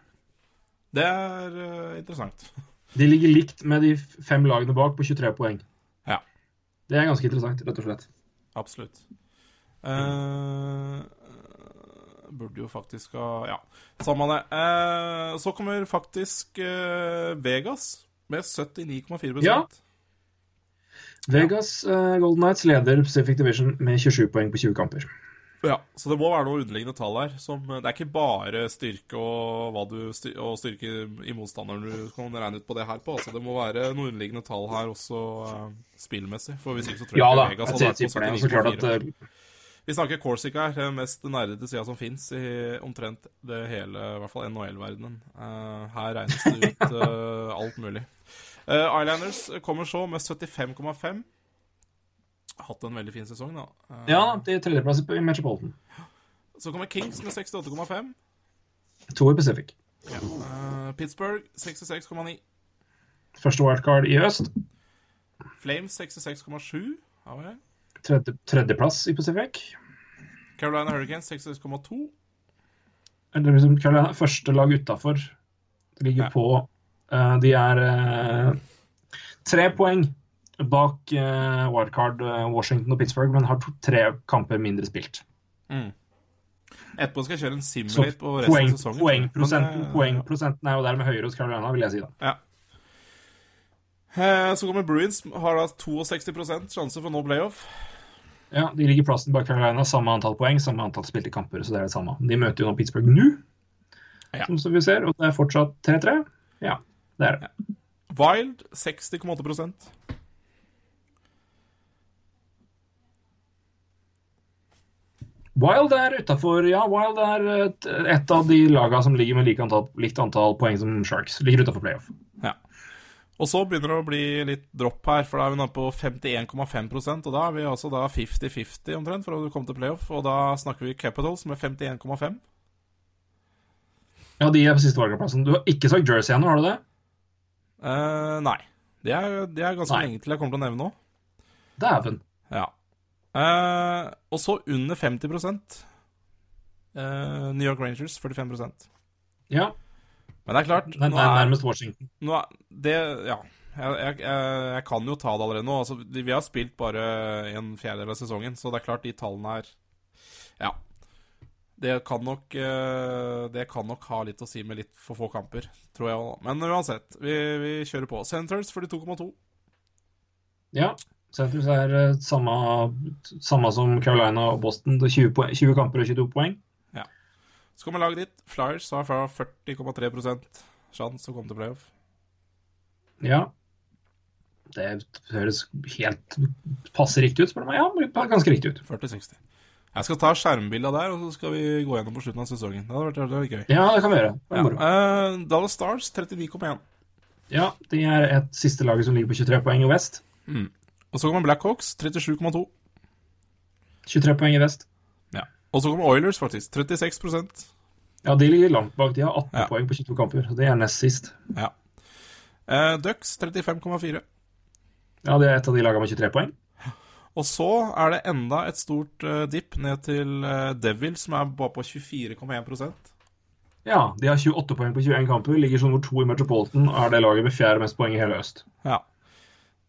Det er uh, interessant. De ligger likt med de fem lagene bak på 23 poeng. Ja. Det er ganske interessant, rett og slett. Absolutt. Uh, burde jo faktisk ha Ja, samme det. Uh, så kommer faktisk Vegas med 79,4 Ja. Vegas Golden Knights leder Pacific Division med 27 poeng på 20 kamper. Ja, så det må være noe underliggende tall her. Som, det er ikke bare styrke og, hva du, styr- og styrke i motstanderen du kan regne ut på det her på. Altså, det må være noe underliggende tall her også eh, spillmessig. For hvis ikke så tror jeg Ja da, Vegas hadde vært på Og så klart at 79,4. eh, Vi snakker Corsica her, den mest nerdete sida som fins i omtrent det hele, i hvert fall NHL-verdenen. Eh, her regnes det ut eh, alt mulig. Islanders kommer så med 75,5. Hatt en veldig fin sesong, da. Eh, Ja, til er tredjeplass i Metropolitan. Så kommer Kings med 68,5. To i Pacific. Eh, Pittsburgh 66,9. Første wildcard i øst. Flames 66,7. Ja vel. Tredje, tredjeplass i Pacific. Carolina Hurricanes 66,2. Eller liksom Carolina, første lag utafor. Det ligger Ja. på uh, De er uh, tre poeng bak eh, wildcard eh, Washington og Pittsburgh, men har to, tre kamper mindre spilt. Etterpå skal jeg kjøre en simulate på resten poeng, av sesongen. poengprosenten, eh, poengprosenten er jo dermed høyere hos Carolina, vil jeg si da. Ja. Eh, Så kommer Bruins, har da 62 sjanse for å nå playoff. Ja, De ligger plassen bak Carolina, samme antall poeng, samme antall spilte kamper. så det er det samme. De møter jo nå Pittsburgh nå, Ja. som vi ser, og det er fortsatt 3-3. Ja, det er det. Wild 60,8 Wild er utafor Ja, Wild er et, et av de laga som ligger med like antall, likt antall poeng som Sharks. Ligger utafor playoff. Ja. Og så begynner det å bli litt dropp her, for da er vi nå på 51,5% og da er vi altså da 50-50 omtrent for å komme til playoff. Og da snakker vi Capitals med 51,5. Ja, de er på siste valgplassen. Du har ikke sagt Jersey ennå, har du det? Uh, nei. Det er, det er ganske Nei. lenge til jeg kommer til å nevne noe. Dæven. Ja. Eh, og så under 50 uh, New York Rangers 45% Ja, Men det er klart det er nærmest Washington. nå er det Ja. Jeg, jeg, jeg, kan jo ta det allerede nå. Altså, vi har spilt bare en fjerdedel av sesongen, så det er klart de tallene her Ja. Det kan nok eh, Det kan nok ha litt å si med litt for få kamper, tror jeg òg. Men uansett, vi, vi kjører på. Senators 42,2. Ja. Senators er eh, samme, samme som Carolina og Boston. Det er 20, poeng, 20 kamper og 22 poeng. Ja. Så kommer laget ditt. Flyers har fra 40,3 sjanse å komme til playoff. Ja. Det høres helt passe riktig ut, spør du meg. Ja, det ganske riktig ut. 40-60. Jeg skal ta skjermbilda der, og så skal vi gå gjennom på slutten av sesongen. Det hadde vært veldig gøy. Ja, det kan vi gjøre. Det Ja. Uh, Dallas Stars 39,1. Ja, de er et siste laget som ligger på 23 poeng i vest. Og så kommer Blackhawks 37,2. 23 poeng i vest. Ja. Og så kommer Oilers, faktisk. 36% Ja, de ligger langt bak. De har 18 Ja. poeng på 22 kamper. Det er nest sist. Ja. Uh, Ducks 35,4. Ja, det er et av de lagene med 23 poeng. Og så er det enda et stort uh, dipp ned til uh, Devil, som er bare på 24,1% Ja, de har 28 poeng på 21 kamper, ligger som nummer to i Metropolitan og er det laget med fjerde mest poeng i hele øst. Ja.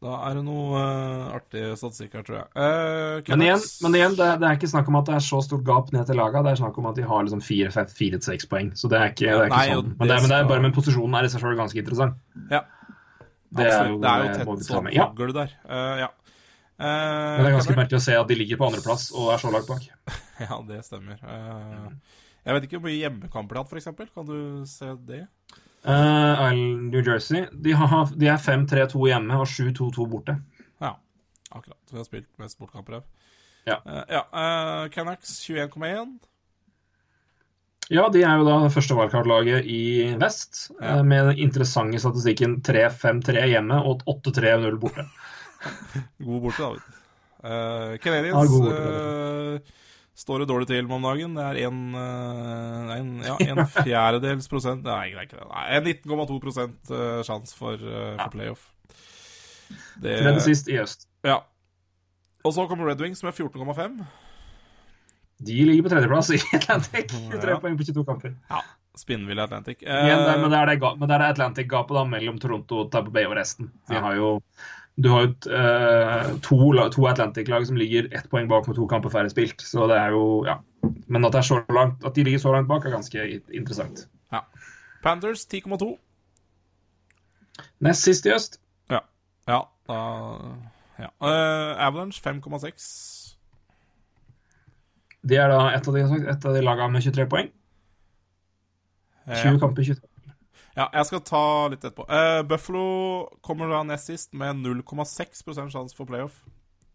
Da er det noe uh, artig statistikk her, tror jeg. Uh, Men igjen, men igjen det, det er ikke snakk om at det er så stort gap ned til laga. Det er snakk om at de har liksom fire, fem, fire til seks poeng. Så det er ikke, det er ikke Nei, sånn. Men det, men det er bare men posisjonen er i seg sjøl ganske interessant. Ja. Det er jo, det er jo tett sånn. Ja. hagl der. Uh, ja. Men det er ganske merkelig å se at de ligger på andreplass og er så langt bak. Ja, det stemmer. Jeg vet ikke hvor mye hjemmekamper de har hatt, f.eks. Kan du se det? Uh, New Jersey de, har, de er 5-3-2 hjemme og 7-2-2 borte. Ja, akkurat. Vi har spilt mest bortkamper her. Ja. Uh, ja Uh, Canucks 21,1. Ja, de er jo da første wildcard-laget i vest, Ja. eh, med den interessante statistikken 3-5-3 hjemme og 8-3-0 borte. God borte, da. du. Eh, Ja, Står det dårlig til med om dagen. Det er en, eh, en, ja, en fjerdedels prosent Nei, det er ikke det. Nei, en 19,2 prosent eh, sjanse for, eh, for playoff. Det, Tredje sist i øst. ja. Og så kommer Red Wings med 14,5. De ligger på tredjeplass i Atlantic. Tre Ja. poeng på 22 kamper. Ja. Spinnville Atlantic. Eh, Igjen, det, men det er det, men det er Atlantic-gapet da mellom Toronto, Tabbe Bay og resten. De Ja. har jo du har jo eh, to, to Atlantic-lag som ligger ett poeng bak med to kamper færre spilt. Så det er jo, ja. Men at, det så langt, at de ligger så langt bak, er ganske interessant. ja. Panthers 10,2. Nest sist i øst. Ja. Ja, da ja. Uh, Avalanche 5,6. De er da et av de, et av de lagene med 23 poeng. 20 Ja. kamper, 23 ja, jeg skal ta litt etterpå. Uh, Buffalo kommer da nest sist med 0,6 sjanse for playoff.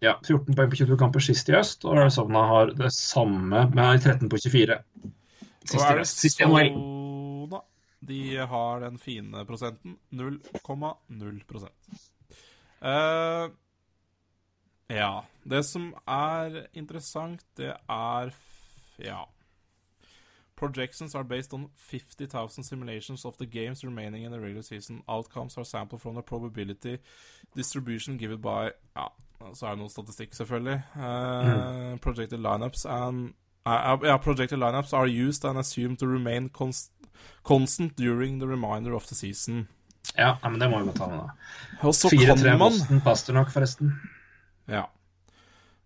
Ja, 14 poeng på 22 kamper sist i øst, og Arizona har det samme med 13 på 24. Sist Og. Arizona De har den fine prosenten 0,0 uh, Ja. Det som er interessant, det er Ja. Projections are based on 50,000 simulations of the games remaining in the regular season. Outcomes are sampled from the probability distribution given by Ja, så er det noe statistikk, selvfølgelig. Uh, Projected lineups and uh, yeah, projected lineups are used and assumed to remain const constant during the reminder of the season. Ja, men det må vi godt ta med, da. Og så 4-3 kan man Boston Pasternak, forresten. Ja.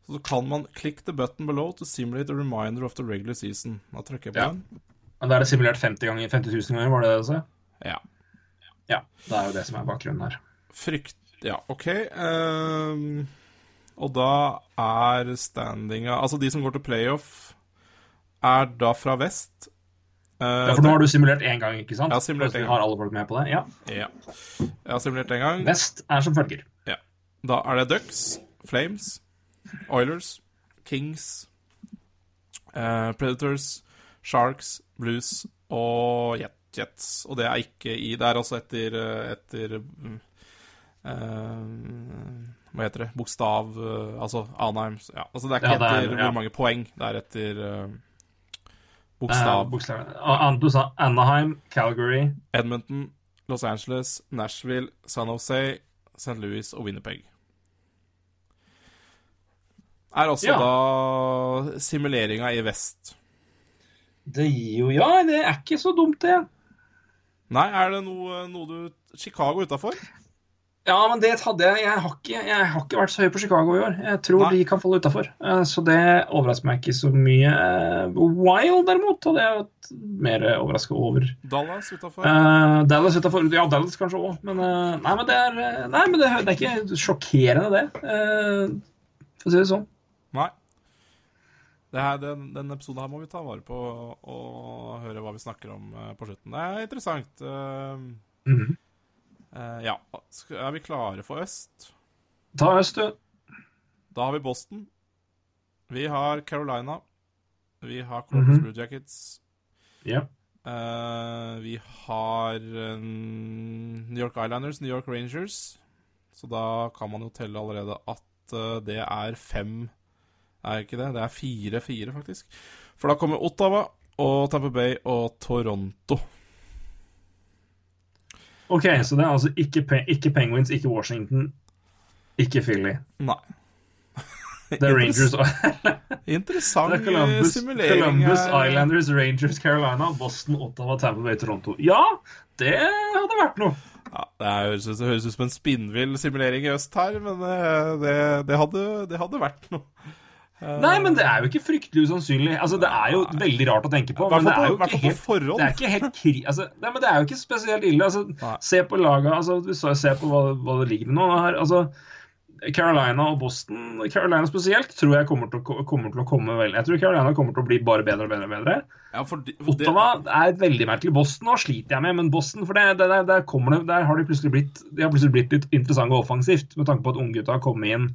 Så kan man click the button below to simulate a reminder of the regular season. Da trykker jeg på Ja. den. Men Da er det simulert 50 ganger 50 000 ganger, var det det du sa? Ja. Ja. Det er jo det som er bakgrunnen her. Frykt... Ja, OK. Um, og da er standinga Altså, de som går til playoff, er da fra vest. Uh, Ja, for nå har du simulert én gang, ikke sant? Jeg har simulert en gang. Har alle folk med på det? Ja. Ja. Jeg har simulert en gang. Vest er som følger. Ja. Da er det Ducks, Flames, Oilers, Kings, eh, Predators, Sharks, Blues og Jet- Jets. Og det er ikke i Det er altså etter, eh, etter mm, eh, Hva heter det? Bokstav eh, Altså Anheim ja, altså Det er ikke Ja, det er- etter ja. hvor mange poeng. Det er etter eh, bokstav. bokstav. Du sa Anaheim, Calgary Edmonton, Los Angeles, Nashville, San Jose, St. Louis og Winnipeg. Er også Ja. da simuleringa i vest. Det gir jo Ja, det er ikke så dumt, det. Nei, er det noe, noe du Chicago utafor? Ja, men det hadde jeg Jeg har ikke, jeg har ikke vært så høy på Chicago i år. Jeg tror Nei. de kan falle utafor. Så det overrasker meg ikke så mye. Eh, Wild, derimot, hadde jeg vært mer overraska over. Dallas utafor? Uh, Dallas utenfor, Ja, Dallas kanskje òg, men uh, Nei, men det er, eh, nei, men det, det er ikke sjokkerende, det. Uh, for å si det sånn. Nei. Det her, den, den episoden her må vi ta vare på og høre hva vi snakker om eh, på slutten. Det er interessant. Uh, mm -hmm. uh, ja. Er vi klare for øst? Ta øst, du. Da har vi Boston. Vi har Carolina. Vi har Columbus -hmm. Blue Jackets. Ja. Uh, vi har New York Islanders, New York Rangers. Så da kan man jo telle allerede at det er fem Er ikke det? Det er fire-fire, faktisk. For da kommer Ottawa og Tampa Bay og Toronto. OK, så det er altså ikke, ikke Penguins, ikke Washington, ikke Philly. Nei. Det er Rangers Interessant er Columbus, simulering. Columbus. Islanders, Rangers, Carolina, Boston, Ottawa, Tampa Bay, Toronto. Ja, det hadde vært noe. Ja, det høres det høres ut som en spinnvill simulering i øst her, men eh, det, det, hadde, det hadde vært noe. Nei, men det er jo ikke fryktelig usannsynlig. Altså, Det er jo veldig rart å tenke på. Men det er jo ikke helt, det er ikke helt kri... Altså, nei, men det er jo ikke spesielt ille. Altså, se på laga, altså, Se på hva, hva det ligger med nå. Her, altså, Carolina og Boston, Carolina spesielt, tror jeg kommer til, å, kommer til å komme vel. Jeg tror Carolina kommer til å bli bare bedre og bedre. og bedre. Ja, for, de- for det- Ottawa er veldig merkelig. Boston nå sliter jeg med, men Boston, for det, det, der, der, kommer det, der har de plutselig blitt, de har plutselig blitt litt interessante og offensivt, med tanke på at unggutta har kommet inn.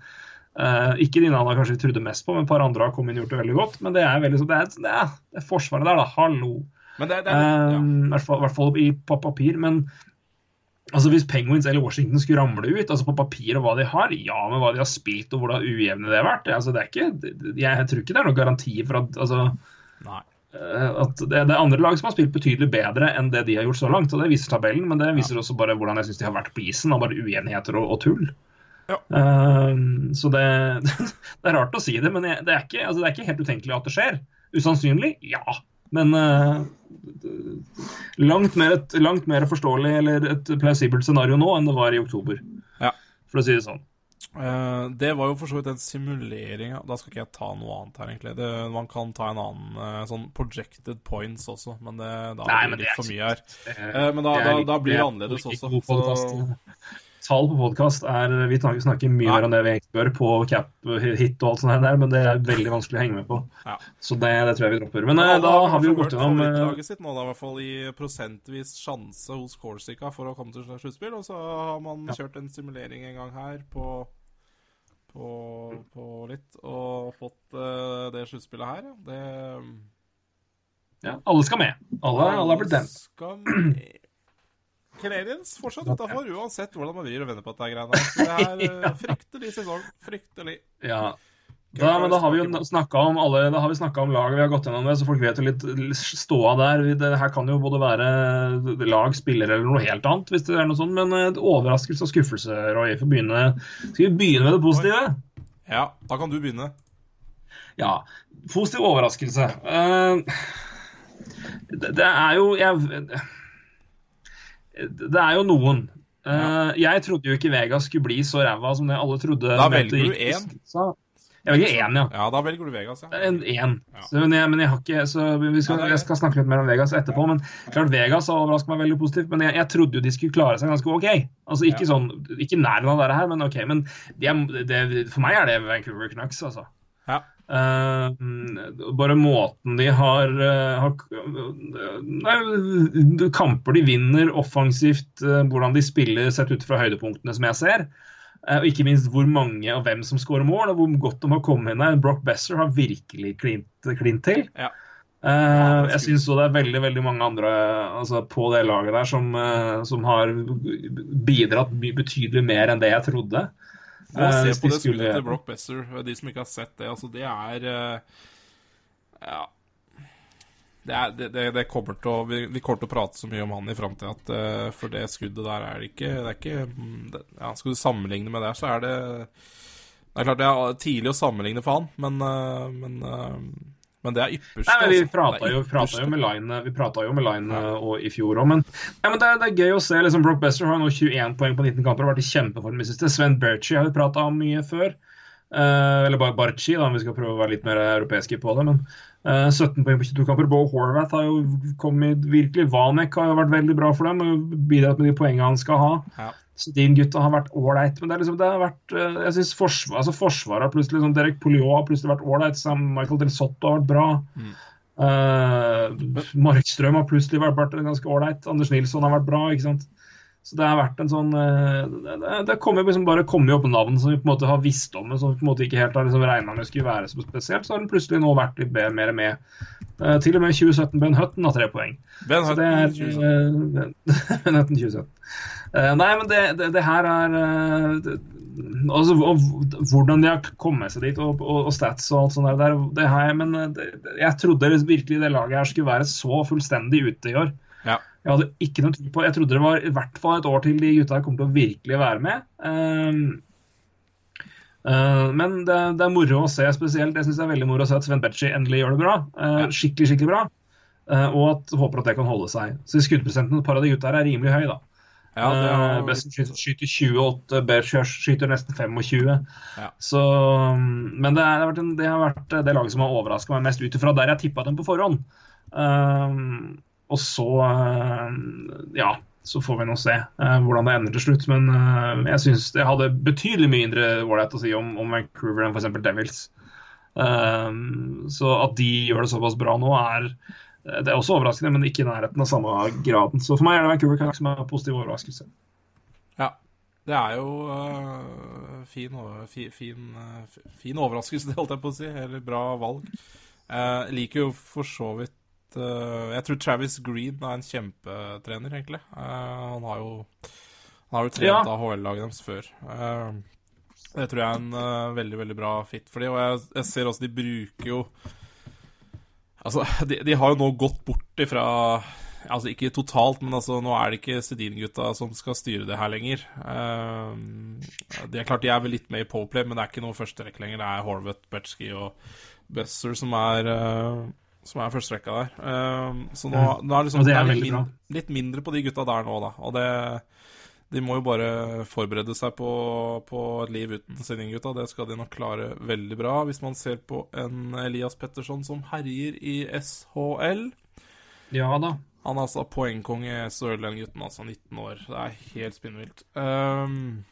Eh, ikke de navnene kanskje trodde mest på, men et par andre har kommet inn og gjort det veldig godt. Men det er veldig så det er, det er, det er forsvaret der, da. Hallo. Men det, det er ja. Um, I hvert fall, i på papir. Men altså, hvis Penguins eller Washington skulle ramle ut, altså på papir og hva de har, ja, men hva de har spilt og hvordan ujevne det har vært det, altså, det er ikke, jeg, jeg tror ikke det er noen garanti for at altså, Nei. eh, at det, det er andre lag som har spilt betydelig bedre enn det de har gjort så langt. og Det viser tabellen, men det viser også bare hvordan jeg syns de har vært på isen. av bare uenigheter og, og tull. Ja. Um, så det, det er rart å si det, men jeg, det, er ikke, altså det er ikke helt utenkelig at det skjer. Usannsynlig? Ja. Men uh, langt, mer et, langt mer forståelig eller et plausibelt scenario nå enn det var i oktober. Ja. For å si det sånn. Uh, det var jo for så vidt en simulering Da skal ikke jeg ta noe annet her, egentlig. Det, man kan ta en annen eh, sånn projected points også, men det, da Nei, blir det litt for mye her. Men da, da, da blir det er annerledes også. Så. Tall på podkast er Vi snakker mye mer enn det vi egentlig bør på cap hit og alt sånt der, men det er veldig vanskelig å henge med på. Ja. Så det, det tror jeg vi dropper. Men ja, da, da har vi jo gått gjennom hørt eh, favorittlaget sitt nå, da, i hvert fall i prosentvis sjanse hos Corsica for å komme til sluttspill. Og så har man Ja. kjørt en simulering en gang her på, på, på litt, og fått uh, det sluttspillet her, ja. Det ja, Alle skal med. Alle, alle er blitt den. Canadiens fortsatt utafor, uansett hvordan man vrir og vender på dette greiene. Så det er eh, fryktelig sesong. Fryktelig. Ja. Da, men da har vi jo snakka om alle, da har vi snakket om laget, vi har gått gjennom det, så folk vet jo litt ståa der. Det her kan jo både være lag, spillere eller noe helt annet, hvis det er noe sånt. Men eh, overraskelse og skuffelse, Roy. For begynne. Skal vi begynne med det positive? Ja, da kan du begynne. Ja. Positiv overraskelse. Eh, det, det er jo jeg, Det er jo noen. Ja. Jeg trodde jo ikke Vegas skulle bli så ræva som det alle trodde. Da velger du én. Jeg velger én, ja. Ja, da velger du Vegas, ja. En, en. Ja. Så, men, jeg, men jeg har ikke så vi skal, Jeg skal snakke litt mer om Vegas etterpå. Men klart Vegas har overrasket meg veldig positivt. Men jeg, jeg trodde jo de skulle klare seg ganske OK. Altså Ikke sånn, ikke nærheten av det her, men OK. Men de er, det, for meg er det Vancouver Canucks, altså. Ja. Eh, bare måten de har, uh, har nei, Kamper de vinner offensivt, uh, hvordan de spiller sett ut fra høydepunktene som jeg ser. Og ikke minst hvor mange og hvem som skårer mål, og hvor godt de har kommet inn der. Brock Besser har virkelig klint, klint til. Ja. Uh, jeg syns det er veldig veldig mange andre altså, på det laget der som, uh, som har bidratt betydelig mer enn det jeg trodde. Gå og Eh, se på det skuddet til Brock Besser. De som ikke har sett det, altså, det er eh, Ja. Det, er, det, det, det kommer til å vi, vi kommer til å prate så mye om han i framtida at eh, for det skuddet der er det ikke Det er ikke mm, ja, Skal du sammenligne med det, så er det Det er klart det er tidlig å sammenligne for han, men, eh, men, eh, men det er ypperste. Nei, men Vi altså. prata jo, jo med Line, vi jo med Line ja. og, i fjor òg, men, ja, men det, er, det er gøy å se. liksom Brock Bester har nå 21 poeng på 19 kamper og vært i kjempeform i siste. Sven Berchi har vi prata om mye før. Eh, eller bare Barchi, da, om vi skal prøve å være litt mer europeiske på det. men eh, 17 poeng på 22 kamper. Bo Horvath har jo kommet virkelig. Vanek har jo vært veldig bra for dem og bidratt med de poengene han skal ha. Ja. Så din gutta har vært ålreit. Men det, er liksom, det har vært eh, jeg synes forsvar, altså Forsvaret har plutselig liksom, Derek Poliot har plutselig vært ålreit. Michael Del Sotto har vært bra. Mm. Uh, Markstrøm har plutselig vært, vært ganske ålreit. Anders Nilsson har vært bra. ikke sant? Så det har vært en sånn eh, Det, kommer liksom bare kommet opp navn som vi på en måte har visst om, men som vi på en måte ikke helt har liksom regna med skulle være så spesielt. Så har den plutselig nå vært litt mer med. Eh, til og med 2017 Ben Hutton har tre poeng. Ben er Hutton, 2017. eh, Ben Hutton 2017. Eh, nei, men det, det, det her er eh, det, altså, Hvordan de har kommet seg dit, og, og, og stats og alt sånt der, det har jeg, men jeg trodde virkelig det laget her skulle være så fullstendig ute i år. Jeg hadde ikke noe tid på Jeg trodde det var i hvert fall et år til de gutta kom til å virkelig være med. Um, uh, men det, det er moro å se spesielt. Jeg synes det er veldig moro å se at Sven Betchy endelig gjør det bra. Uh, Skikkelig, skikkelig bra. Uh, og at håper at det kan holde seg. Så skuddprosenten på et par av de gutta her er rimelig høy, da. Ja, Eh, Best skyter, skyter 28, Berchers skyter nesten 25. Ja. Så, mm, men det, er, det, har vært en, det har vært det laget som har overraska meg mest ut ifra der jeg tippa dem på forhånd. Um, og så uh, ja, så får vi nå se uh, hvordan det ender til slutt. Men uh, jeg syns det hadde betydelig mye mindre ålreit å si om, om Vancouver enn f.eks. Devils. Så at de gjør det såpass bra nå, er det er også overraskende, men ikke i nærheten av samme graden. Så for meg er det Vancouver Canucks som er en positiv overraskelse. Ja. Det er jo uh, fin, fin, øh, fin overraskelse, holdt jeg på å si. Eller bra valg. Eh, Jeg liker jo for så vidt øh, Jeg tror Travis Green er en kjempetrener, egentlig. Uh, han har jo Han har jo trent Ja. HL-laget deres før. Eh, det tror jeg er en veldig, veldig bra fit for dem. Og jeg, jeg ser også de bruker jo Altså, de, de har jo nå gått bort ifra Altså ikke totalt, men altså, nå er det ikke Sedin-gutta som skal styre det her lenger. Uh, det er klart de er vel litt med i Powerplay, men det er ikke noe førsterekke lenger. Det er Horvath, Betsky og Besser som er uh, som er førsterekka der. Ehm, så nå, nå er liksom, det er litt, min, litt mindre på de gutta der nå, da. Og det de må jo bare forberede seg på, på et liv uten Sinning-gutta. Det skal de nok klare veldig bra, hvis man ser på en Elias Petterson som herjer i SHL. Ja da. Han er altså poengkonge i Sørland-gutten, altså 19 år. Det er helt spinnvilt. Um,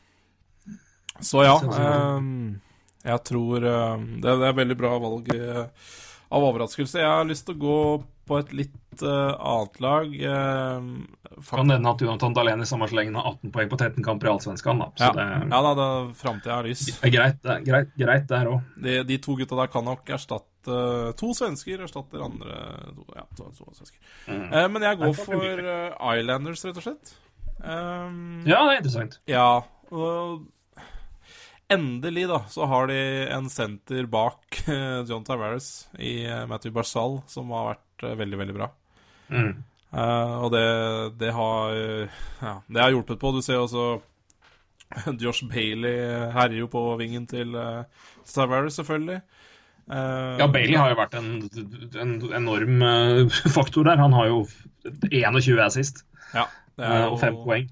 så ja Um, Jeg tror det, det er veldig bra valg eh, av overraskelse. Jeg har lyst til å gå på et litt uh, annet lag. Uh, Kan nevne at Jonathan Dahlén i samme slengen har 18 poeng på 13 kamper i Allsvenskan. da. Ja, det ja da, det framtida er lys. er greit, det er greit, greit der òg. De, de to gutta der kan nok erstatte To svensker erstatter andre to, Ja, to, to svensker. Eh, men jeg går for eh, Islanders, rett og slett. Um, Ja, det er interessant. Ja, og endelig da, så har de en senter bak John Tavares i eh, Matthew Barzal, som har vært eh, veldig, veldig bra. Mm. Uh, og det, det har Ja, det har hjulpet på. Du ser også Josh Bailey herjer jo på vingen til uh, Tavares, selvfølgelig. Uh, Ja, Bailey har jo vært en, en enorm faktor der. Han har jo 21 assist ja, det og 5 poeng.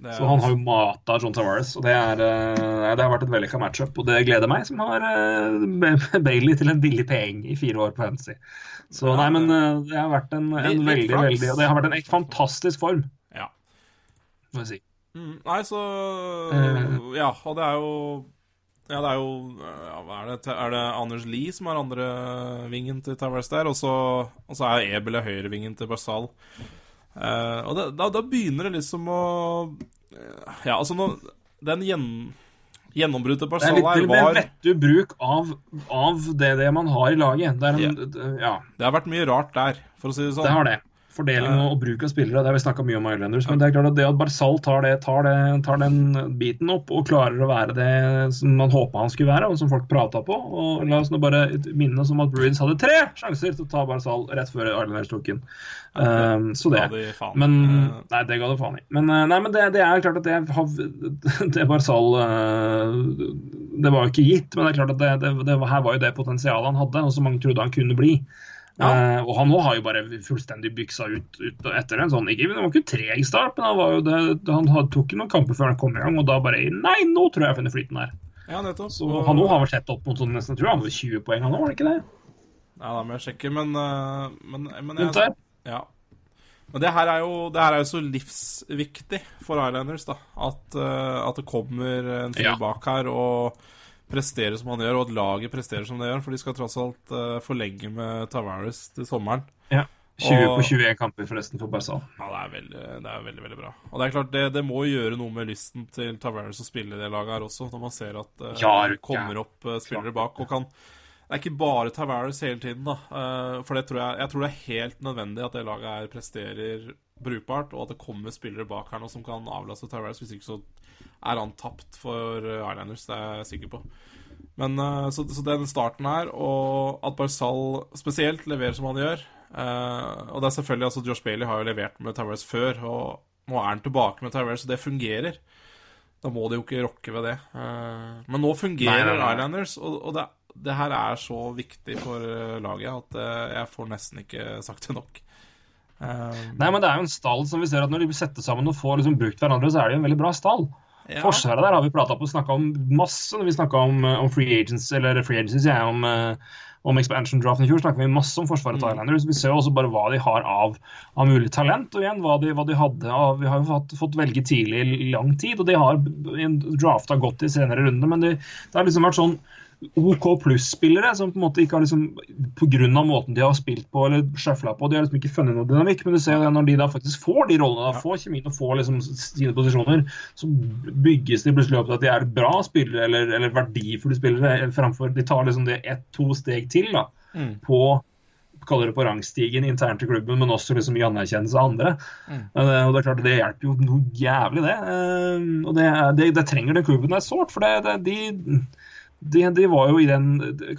Det er Så han har jo mata John Tavares, og det, er, eh, det har vært et vellykka matchup. Og det gleder meg, som har eh, Bailey til en billig peng i fire år på Fantasy. Så nei, men det- eh, har vært en, en veldig, veldig Og det har vært en fantastisk form, Ja. må jeg si. Mm, nei, så. Ja, og det er jo Ja, det er jo ja, er, det, er det Anders Lie som er andre vingen til Tavares der, og så er Ebel høyrevingen til Barzal. Eh, og da, da, da begynner det liksom å eh, Ja, altså nå Den gjen, gjennombruddet til Det er litt mer var vettug bruk av, av det, det man har i laget. Det, en, ja, Det har vært mye rart der, for å si det sånn. det har det. Fordeling og, og bruk av spillere, det har vi snakka mye om Islanders. Men det er klart at det at Barzal tar, det, tar, det, tar den biten opp og klarer å være det som man håpa han skulle være, og som folk prata på og La oss nå bare minne oss om at Bruins hadde tre sjanser til å ta Barzal rett før Islanders tok den. Um, så det. De. Men Nei, det ga det faen i. Men, eh, nei, men det, det er klart at det har Det Barzal eh, Det var jo ikke gitt, men det er klart at det, det, det, her var jo det potensialet han hadde, og som mange trodde han kunne bli. Ja. Eh, og han nå har jo bare fullstendig byksa ut, ut etter en sånn ikke, Det var ikke treg start, men han, det, han tok jo noen kamper før han kom i gang, og da bare Nei, nå tror jeg jeg funnet flyten her. ja, nettopp. Så Og- han nå har vel sett opp mot sånn, nesten, jeg tror han hadde 20 poeng, han nå, var det ikke det? Ja, da må jeg sjekke, men, eh, men, men jeg. Ja. Men det her er jo, det her er jo så livsviktig for Islanders, da. At, eh, at det kommer en fyr Ja. bak her og presterer som han gjør, og at laget presterer som det gjør. For de skal tross alt uh, forlenge med Tavares til sommeren. Ja. 20 Og- på 21 kamper forresten for Barca. Ja, det er veldig, det er veldig, veldig bra. Og det er klart, det, det må gjøre noe med lysten til Tavares å spille i det laget her også, når man ser at uh, Ja, det kommer opp uh, spillere bak og kan Det er ikke bare Tavares hele tiden, da. eh, for det tror jeg, jeg tror det er helt nødvendig at det laget her presterer brukbart, og at det kommer spillere bak her nå som kan avlaste Tavares. Hvis ikke så er han tapt for eh, Islanders, det er jeg sikker på. Men eh, så, så den starten her, og at Barzal spesielt leverer som han gjør eh, Og det er selvfølgelig altså Josh Bailey har jo levert med Tavares før, og nå er han tilbake med Tavares, og det fungerer. Da må de jo ikke rokke ved det. Men nå fungerer Nei, nei, nei. Islanders, og, og det, det her er så viktig for laget at jeg får nesten ikke sagt det nok. Eh, Nei, men det er jo en stall som vi ser at når de setter sammen og får liksom brukt hverandre, så er det jo en veldig bra stall. ja. Forsvaret der har vi prata på og snakka om masse når vi snakka om, eh, om free agents, eller free agencies, jeg, om, eh, om expansion draften i fjor, snakka vi masse om Forsvaret Mm. Thailanders. Vi ser jo også bare hva de har av, av mulig talent, og igjen hva de, hva de hadde av Vi har jo fått, fått velge tidlig i lang tid, og de har drafta godt i senere runder, men det, det har liksom vært sånn OK pluss-spillere som på en måte ikke har liksom Pga. måten de har spilt på eller sjøfla på, de har liksom ikke funnet noe dynamikk. Men du ser jo når de da faktisk får de rollene, da får kjemien og får liksom sine posisjoner, så bygges de plutselig opp til at de er bra spillere eller, eller verdifulle spillere, framfor de tar liksom det ett-to steg til da, Mm. på kaller det på rangstigen internt i klubben, men også liksom i anerkjennelse av andre. Mm. Eh, og Det er klart det hjelper jo noe jævlig, det. Eh, og det, det, det trenger den klubben der sårt. For det, det, de, de, de var jo i den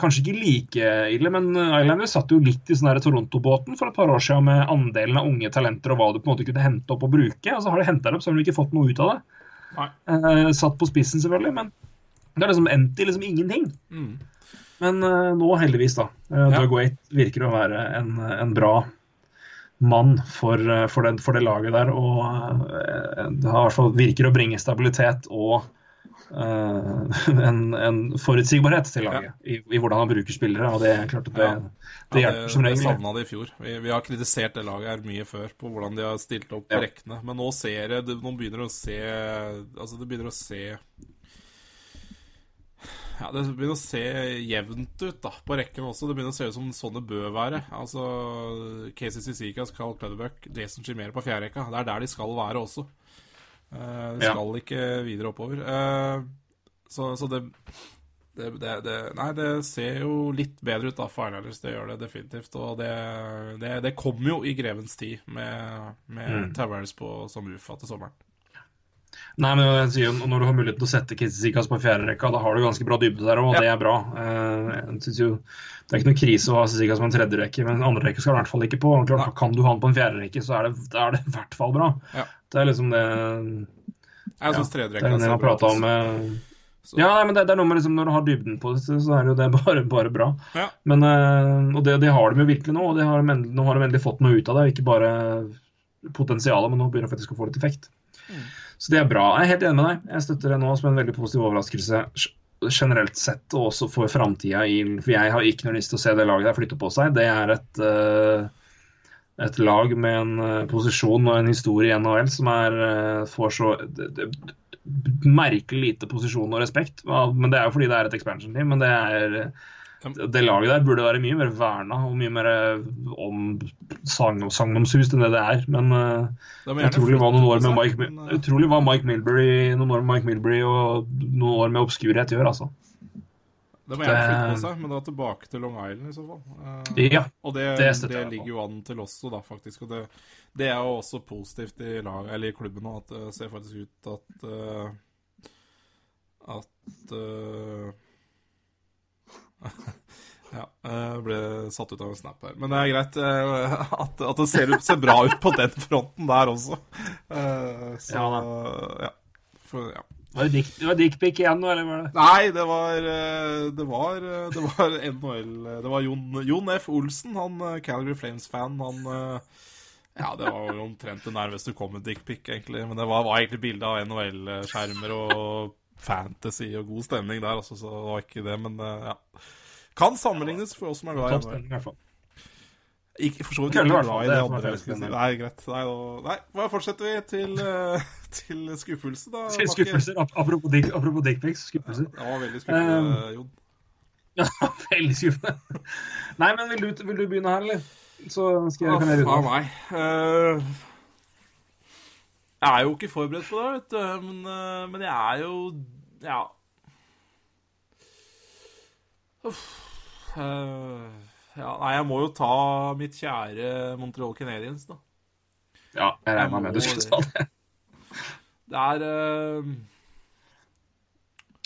Kanskje ikke like ille, men Islanders satt jo litt i sånn Toronto-båten for et par år siden med andelen av unge talenter og hva du på en måte kunne hente opp og bruke. Og så har de henta det opp, så har de ikke fått noe ut av det. Eh, satt på spissen, selvfølgelig, men det har liksom endt i liksom ingenting. Mm. Men eh, nå, heldigvis, da. Uh, Ja. Doug Waite virker å være en, en bra mann for, eh, for, det, for det laget der. Og eh, det har virker å bringe stabilitet og eh, en, en forutsigbarhet til laget i, i hvordan han bruker spillere. Og det er klart at det, Ja. det Ja, hjelper som det Vi savna de i fjor. Vi, vi har kritisert det laget her mye før på hvordan de har stilt opp på Ja. rekkene. Men nå ser jeg, det Nå begynner det å se Altså, det begynner å se ja, Det begynner å se jevnt ut da, på rekken også. Det begynner å se ut som sånn det bør være. Altså, Casey Sisikas, Carl Clutterbuck, Jason Chimere på fjerderekka. Det er der de skal være også. Eh, skal Ja. ikke videre oppover. Eh, så, så det, det, det, det Nei, det ser jo litt bedre ut da for Islanders. Det gjør det definitivt. Og det, det, det kommer jo i grevens tid med, med Mm. Towers på som UFA til sommeren. Nei, men jeg sier Når du har muligheten til å sette Kitsikas på fjerderekka, da har du ganske bra dybde der, og Ja. det er bra. Eh, jo, Det er ikke noe krise å ha Kitsikas på en tredjerekke, men andre rekke skal du i hvert fall ikke på. Og Klart, ja. kan du ha han på en fjerderekke, så er det, er det i hvert fall bra. Ja. Det er liksom det Jeg syns tredjerekka er bra om. eh, Så- Ja, nei, men det, det er noe med liksom, Når du har dybden på det, så er det jo det bare, bare bra. Ja. Men, eh, og det, det har de jo virkelig nå, og de har, nå har de endelig fått noe ut av det. Ikke bare potensialet, men nå begynner de faktisk å få litt effekt. Mm. Så det er bra. Jeg er helt enig med deg. Jeg støtter det nå som en veldig positiv overraskelse generelt sett, og også for framtida. For jeg har ikke noe lyst til å se det laget der flytte på seg. Det er et, eh, et lag med en eh, posisjon og en historie i NHL som er, eh, får så merkelig lite posisjon og respekt. Men Det er jo fordi det er et expansion team. Men det er det laget der burde være mye mer verna og mye mer om sang og sagnomsust enn det det er. Men eh, utrolig hva noen år med Mike, eh, utrolig hva Mike Milbury noen år med Mike Milbury og noen år med obskurhet gjør, altså. Det må gjerne flytte på seg, men da tilbake til Long Island i så fall. Uh, Ja. Og det, det det, ligger jo an til også, da, faktisk. Og det, det er jo også positivt i, lag, eller i klubben nå, at det ser faktisk ut at uh, At uh, Ja, jeg ble satt ut av en snap her. Men det er greit eh, at, at det ser, ut- ser bra ut på den fronten der også. Eh, så Ja ja. For, ja. Var det dick- dickpic igjen nå, eller var det? Nei, det var eh, Det var, eh, det var NHL Det var Jon, Jon F. Olsen, han eh, Calgary Flames-fan. Han eh, Ja, det var jo omtrent det nærmeste du kom med dickpic, egentlig. Men det var, var egentlig bilde av NHL-skjermer og fantasy og god stemning der, altså, så det var ikke det. Men eh, ja. Kan sammenlignes for oss som er glad i NHL. Ikke for så vidt ikke glad i Det er andre. Nei, greit. Nei, da- nei, fortsetter vi til, eh, til skuffelse, da. Skuffelser. Apropos, dick, apropos dickpics, skuffelser. Det var veldig skuffende, Um, Jon. Ja, veldig skuffende. Nei, men vil du, vil du begynne her, eller? Så skal jeg, Å, kan jeg meg. Eh, jeg er jo ikke forberedt på det, vet du. Men, eh, men jeg er jo Ja. Uff. Eh, ja, nei, jeg må jo ta mitt kjære Montreal Canadiens, da. Ja, jeg regna med du skulle ta det. Det er uh...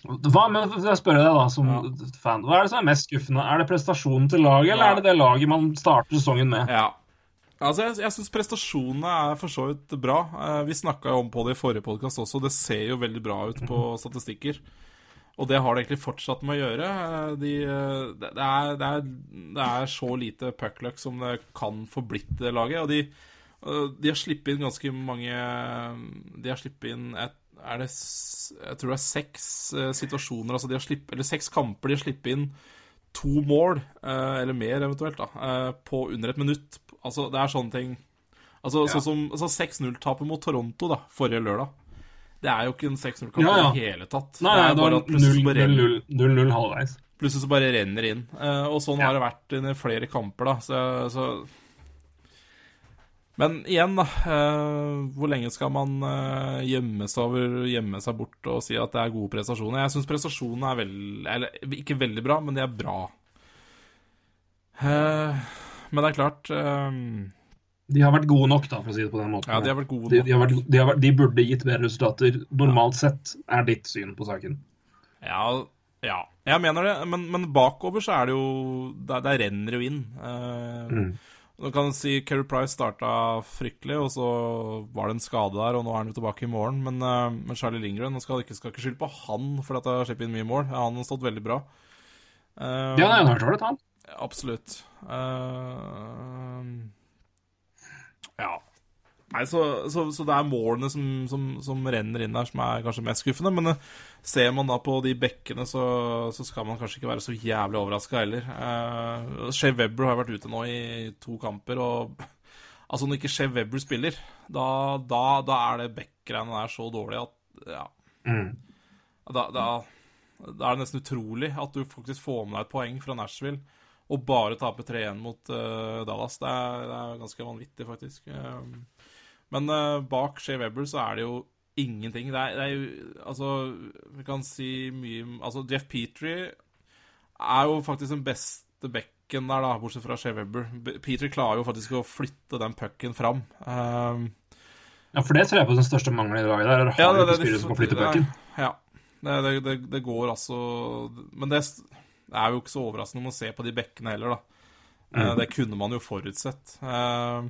Hva, med, jeg spør deg da, som Ja. fan, hva er det som er mest skuffende? Er det prestasjonen til laget, eller Ja. er det det laget man starter sesongen med? Ja. Altså, Jeg, jeg syns prestasjonene er for så vidt bra. Eh, vi snakka jo om på det i forrige podkast også. Det ser jo veldig bra ut på statistikker. Og det har det egentlig fortsatt med å gjøre. Eh, De, eh, det, er, det, er, det er så lite puckluck som det kan få blitt det laget. Og de, De har sluppet inn ganske mange De har sluppet inn et, er det, Jeg tror det er seks situasjoner altså de har slipp, Eller seks kamper de har sluppet inn to mål, eller mer eventuelt, da, på under et minutt. Altså, det er sånne ting Altså, Ja. sånn som altså 6-0-tapet mot Toronto da, forrige lørdag. Det er jo ikke en 6-0-kamp Ja, ja. i det hele tatt. Nei, det er bare at plutselig så bare renner- 0-0 halvveis. plutselig så bare renner inn. Eh, og sånn har det vært i flere kamper, da. Så, så Men igjen, da. eh, hvor lenge skal man eh, gjemme seg over Gjemme seg bort og si at det er gode prestasjoner? Jeg syns prestasjonene er vel Eller ikke veldig bra, men de er bra. Eh, men det er klart um... De har vært gode nok, da, for å si det på den måten. Ja, de har vært gode nok. de, har vært, de, har vært, de burde gitt bedre resultater. Normalt sett er ditt syn på saken. Ja, ja. Jeg mener det, men, men bakover så er det jo Der, der renner jo inn. Uh, Mm. Du kan si Kerry Price starta fryktelig, og så var det en skade der, og nå er han jo tilbake i morgen. Men, uh, men Charlie Lindgren skal ikke, skal ikke skylde på han for at det har sluppet inn mye mål. Han har stått veldig bra. Uh, Ja, nei, han har vært han. Absolutt. Uh, ja. Nei, så, så, så det er målene som, som, som renner inn der, som er kanskje mest skuffende. Men eh, ser man da på de bekkene, så, så skal man kanskje ikke være så jævlig overraska heller. Uh, Shea Webber har vært ute nå i to kamper, og altså når ikke Shea Webber spiller, da, da, da er det backgreiene der så dårlige at ja, Mm. da, da, da er det nesten utrolig at du faktisk får med deg et poeng fra Nashville og bare tape 3-1 mot uh, Dallas. Det er, det er ganske vanvittig, faktisk. Um, men uh, bak Shea Webber så er det jo ingenting. Det er, det er jo Altså, vi kan si mye Altså, Jeff Petrie er jo faktisk den beste bekken der, da, bortsett fra Shea Webber. Petrie klarer jo faktisk å flytte den pucken fram. Um, Ja, for det tror jeg på den største mangelen i laget der. Er ja, det, det, det, som kan flytte pucken. Ja. Det, det, det, det går altså Men det, det er jo ikke så overraskende om å se på de bekkene heller, da. Mm. Det kunne man jo forutsett. Eh,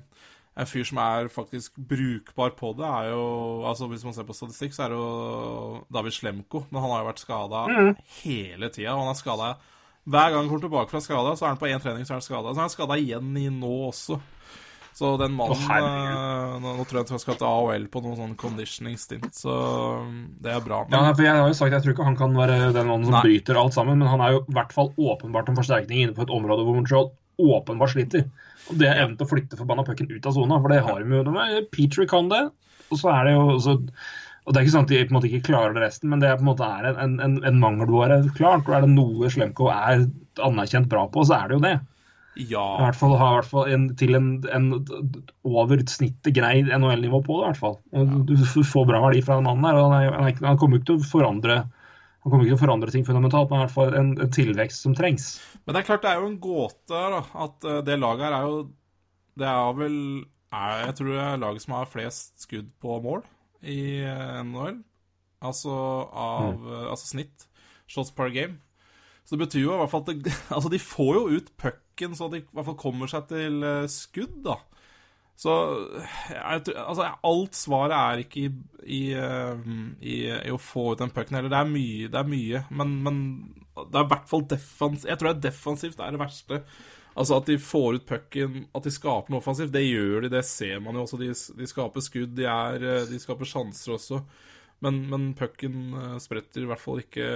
En fyr som er faktisk brukbar på det, er jo Altså Hvis man ser på statistikk, så er det jo David Slemko. Men han har jo vært skada hele tida. Han er skada hver gang han kommer tilbake fra skada, så er han på én trening, så er han skada. Så er han skada igjen i nå også. Så den mannen oh, nå, nå tror jeg at han skal til AHL på noen sånn conditioning stint, så um, det er bra. Men, Ja, for Jeg har jo sagt jeg tror ikke han kan være den mannen som Nei. bryter alt sammen, men han er jo i hvert fall åpenbart en forsterkning inne på et område hvor Montreal åpenbart sliter. Og Det er evnen til å flytte forbanna pucken ut av sona, for det har de jo. De Petrie kan det, og så er det jo også og Det er ikke sånn at de på en måte ikke klarer det resten, men det er på en måte er en, en, en mangelvare klart. Og er det noe Slemko er anerkjent bra på, så er det jo det. I hvert fall ha hvert fall en, til en, en over snittet grei NHL-nivå på det, i hvert fall. Du får bra verdi fra den mannen her. og Han, er, han, er, kommer ikke til å forandre han kommer ikke til å forandre ting fundamentalt, men i hvert fall en, en tilvekst som trengs. Men det er klart det er jo en gåte da, at eh, det laget her er jo Det er vel er, Jeg tror det er laget som har flest skudd på mål i eh, NHL. Altså av mm. Altså snitt. Shots per game. Så det betyr jo i hvert fall at det, Altså, de får jo ut pucken så de i hvert fall kommer seg til eh, skudd, da. Så jeg, tror- altså, alt svaret er ikke i, i, eh, i, i å få ut den pucken heller. Det er mye, det er mye men, men det er i hvert fall defensivt. Jeg tror det er defensivt det er det verste. Altså At de får ut pucken, at de skaper noe offensivt, det gjør de. Det ser man jo også. De, de skaper skudd, de, er, eh, de skaper sjanser også. Men, men pucken spretter i hvert fall ikke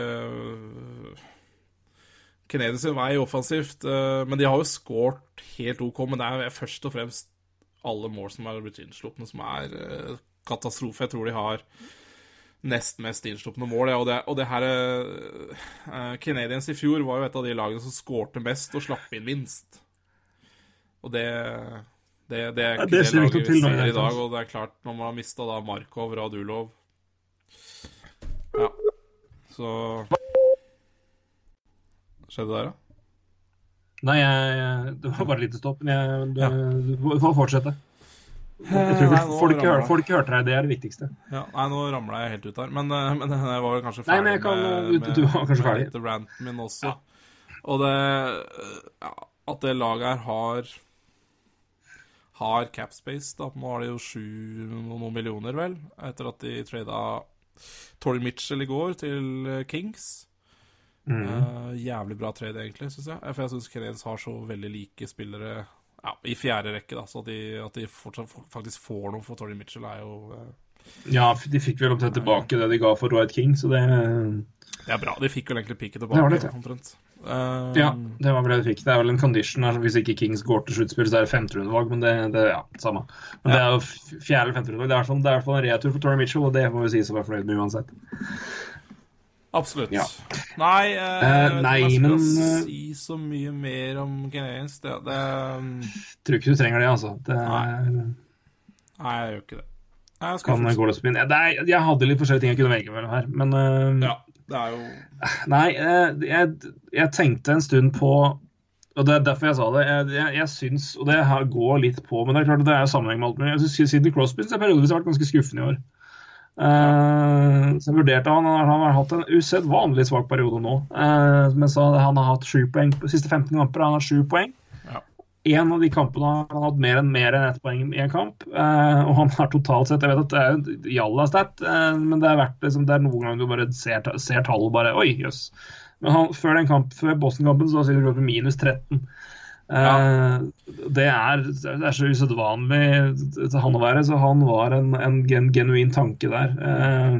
Canadiens vei offensivt. eh, men de har jo skåret helt OK. Men det er først og fremst alle mål som er blitt innslupne, som er eh, katastrofe. Jeg tror de har nest mest innslupne mål. Ja, og, det, og det her uh, Canadiens i fjor var jo et av de lagene som skårte mest og slapp inn minst. Og det det, det er Ja, ikke det det, laget vi ser i dag. Og det er klart, når man har mista Markov, Radulov Ja. Så Skjedde der, da? Nei, jeg, det var bare et lite stopp, men jeg, du, Ja. du får fortsette. Jeg tror Nei, ikke nå folk, hør, folk hørte deg, det er det viktigste. Ja, nei, nå ramla jeg helt ut her. Men, eh, men jeg var kanskje Nei, ferdig men jeg kan- med, var kanskje med ferdig. litt ranten min også. Og det ja, At det laget her har har capspace, da. Nå har de jo sju noen millioner, vel, etter at de trada Tori Mitchell i går til eh, Kings. Mm. Eh, jævlig bra trade, egentlig, syns jeg. For jeg syns Canadiens har så veldig like spillere ja, i fjerde rekke, da. Så at de, at de fortsatt faktisk får noe for Tony Mitchell, er jo uh, Ja, de fikk vel omtrent tilbake det de ga for Roy King, så det Det er bra. De fikk vel egentlig piket tilbake, det, ja. omtrent. Uh, Ja, det var vel det de fikk. Det er vel en condition her, hvis ikke Kings går til sluttspill, så er det femterundevalg, men det, det ja, samme. Men det er jo fjerde eller femterundevalg. Det er i hvert fall- det er i hvert fall en retur for Tony Mitchell, og det må vi si som er fornøyd med uansett. Absolutt. Ja. Nei, eh, jeg ikke nei, jeg men, eh, si så mye mer om Canadiens. Det, det um, Tror ikke du trenger det, altså. Det nei. Nei, jeg gjør ikke det. Nei, jeg kan min. Det er, jeg hadde litt forskjellige ting jeg kunne velge mellom her, men uh, Ja, det er jo Nei, uh, jeg, jeg tenkte en stund på og Det er derfor jeg sa det. Jeg, jeg, jeg syns, og det går litt på, men det er klart at det er sammenheng med alt mulig. Jeg Sidney Crosby har jeg periodevis vært ganske skuffende i år. Eh, så jeg vurderte han, han har hatt en usedvanlig svak periode nå. Uh, men så han har hatt sju poeng på de siste 15 kamper. Han har sju poeng. Ja. En av de kampene har han hatt mer enn mer enn ett poeng i en kamp. Uh, og han har totalt sett Jeg vet at det er jo jalla eh, men det er verdt liksom, det er noen ganger du bare ser, ser tallet bare Oi, jøss. Men han, før kamp, før Boston-kampen så var Sidney Crosby minus 13. Eh, det, er, det er så usedvanlig han å være, så han var en, en gen, genuin tanke der. eh,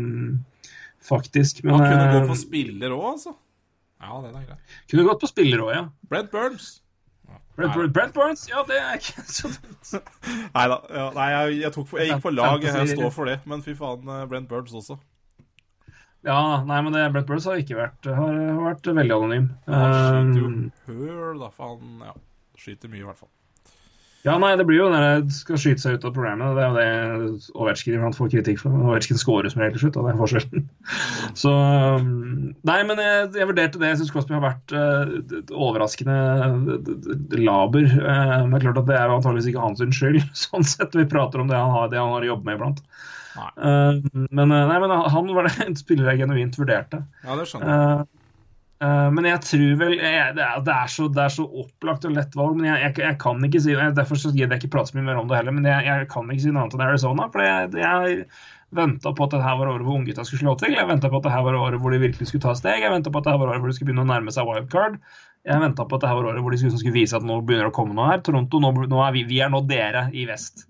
faktisk. Men Han kunne gå på spiller òg, altså. Ja, det er greit. kunne gått på spiller òg, ja. Brent Burns. Brent, Burns, ja, det er ikke så dumt. Nei da. Ja, nei, jeg, jeg, for, jeg gikk på lag. Jeg står for det. Men fy faen, eh, Brent Burns også. Ja, nei, men det, Brent Burns har ikke vært, har, har vært veldig anonym. Ja, Um, høl, da. faen. ja, skyter mye, i hvert fall. ja, nei, det blir jo når det skal skyte seg ut av programmet. Det er jo det Ovetsjkin iblant får kritikk for. Ovetsjkin scorer som regel til slutt, og det er forskjellen. Så um, Nei, men jeg, jeg vurderte det. Jeg syns Crosby har vært uh, overraskende uh, laber. Uh, men det er klart at det er jo antageligvis ikke hans skyld, sånn sett. Vi prater om det han har, det han har jobbet med iblant. Uh, men, nei, men han var det en spiller jeg genuint vurderte. Ja, det skjønner jeg. Eh, men jeg tror vel jeg, det, er, det, er så, det er så opplagt og lett valg. Men jeg, jeg, jeg kan ikke si Derfor gidder jeg ikke prate så mye mer om det heller. Men jeg, kan ikke si noe annet enn Arizona. For jeg, jeg venta på at det her var året hvor unggutta skulle slå til. Jeg venta på at det her var året hvor de virkelig skulle ta steg. Jeg venta på at det her var året hvor de skulle begynne å nærme seg wildcard. Jeg venta på at det her var året hvor de skulle, skulle vise at nå begynner det å komme noe her. Toronto, nå, nå er vi, vi er nå dere i vest.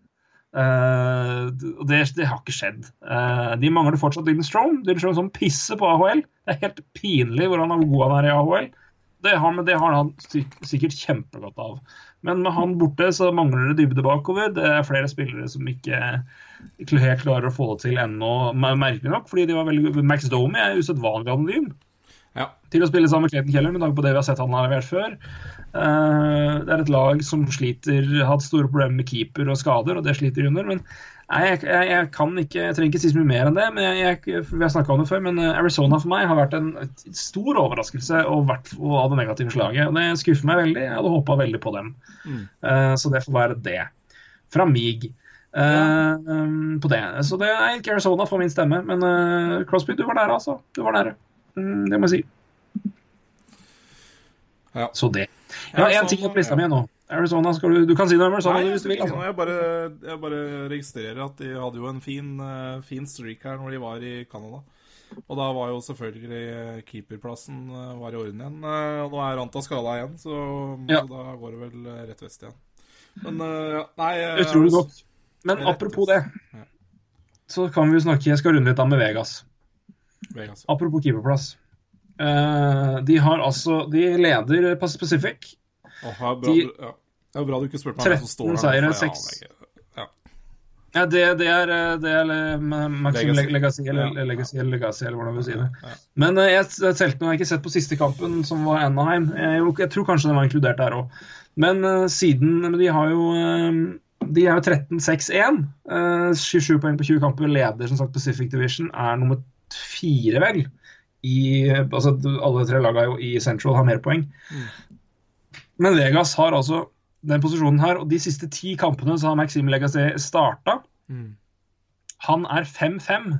Og det, det har ikke skjedd. Uh, de mangler fortsatt Dylan Strome. Dylan Strome som pisser på AHL. Det er helt pinlig hvor han er god han er i AHL. Det har, det har han sikkert kjempegodt av. Men med han borte så mangler det dybde bakover. Det er flere spillere som ikke ikke helt klarer å få det til ennå, merkelig nok. fordi de var veldig Max Domi er usedvanlig anonym Ja. til å spille sammen med Clayton Keller, med tanke på det vi har sett han har levert før. Eh, det er et lag som sliter, har hatt store problemer med keeper og skader, og det sliter de under. Men nei, jeg, jeg, jeg kan ikke, jeg trenger ikke si så mye mer enn det. men jeg, Vi har snakka om det før, men eh, Arizona for meg har vært en stor overraskelse og vært og av det negative slaget. og Det skuffer meg veldig. Jeg hadde håpa veldig på dem. Eh, så det får være det. Fra mig. Uh, um, på det. Så det er ikke Arizona for min stemme, men uh, Crosby, du var nære, altså. Du var nære. Mm, det må jeg si. Ja. Så det. Ja, én ting ting på lista mi nå. Arizona, skal du, du kan si noe om Arizona Nei, hvis du vil. Altså. jeg, bare, jeg bare registrerer at de hadde jo en fin, eh, fin streak her når de var i Canada. Og da var jo selvfølgelig keeperplassen eh, var i orden igjen. Eh, Og nå er Ranta skada igjen, så, Ja. så da går det vel eh, rett vest igjen. Men eh, ja, nei eh, Utrolig godt. Men apropos det, så kan vi jo snakke Jeg skal runde litt av med Vegas. Vegas. Apropos keeperplass. Uh, de har altså De leder Pacific. Oh, det, er bra, De- ja. det er bra du ikke spurte meg hvem som står 13 seire, nå, for jeg seks- aner ikke. Ja. Ja, det, det er, eh, det er Maxim Legacy. Legacy, eller Ja. Legacy, eller Legacy, eller hvordan vi sier det. Men eh, jeg, jeg telte nå, jeg har ikke sett på siste kampen, som var Anaheim. Jeg, jeg tror kanskje den var inkludert der òg. Men uh, siden men De har jo eh, De er jo 13-6-1. eh, 27 poeng på 20 kamper. Leder som sagt Pacific Division. Er nummer fire, vel. I, altså Alle tre lagene jo i Central har mer poeng. Men Vegas har altså den posisjonen her, og de siste ti kampene så har Maxim Legacy starta. Mm. Han er 5-5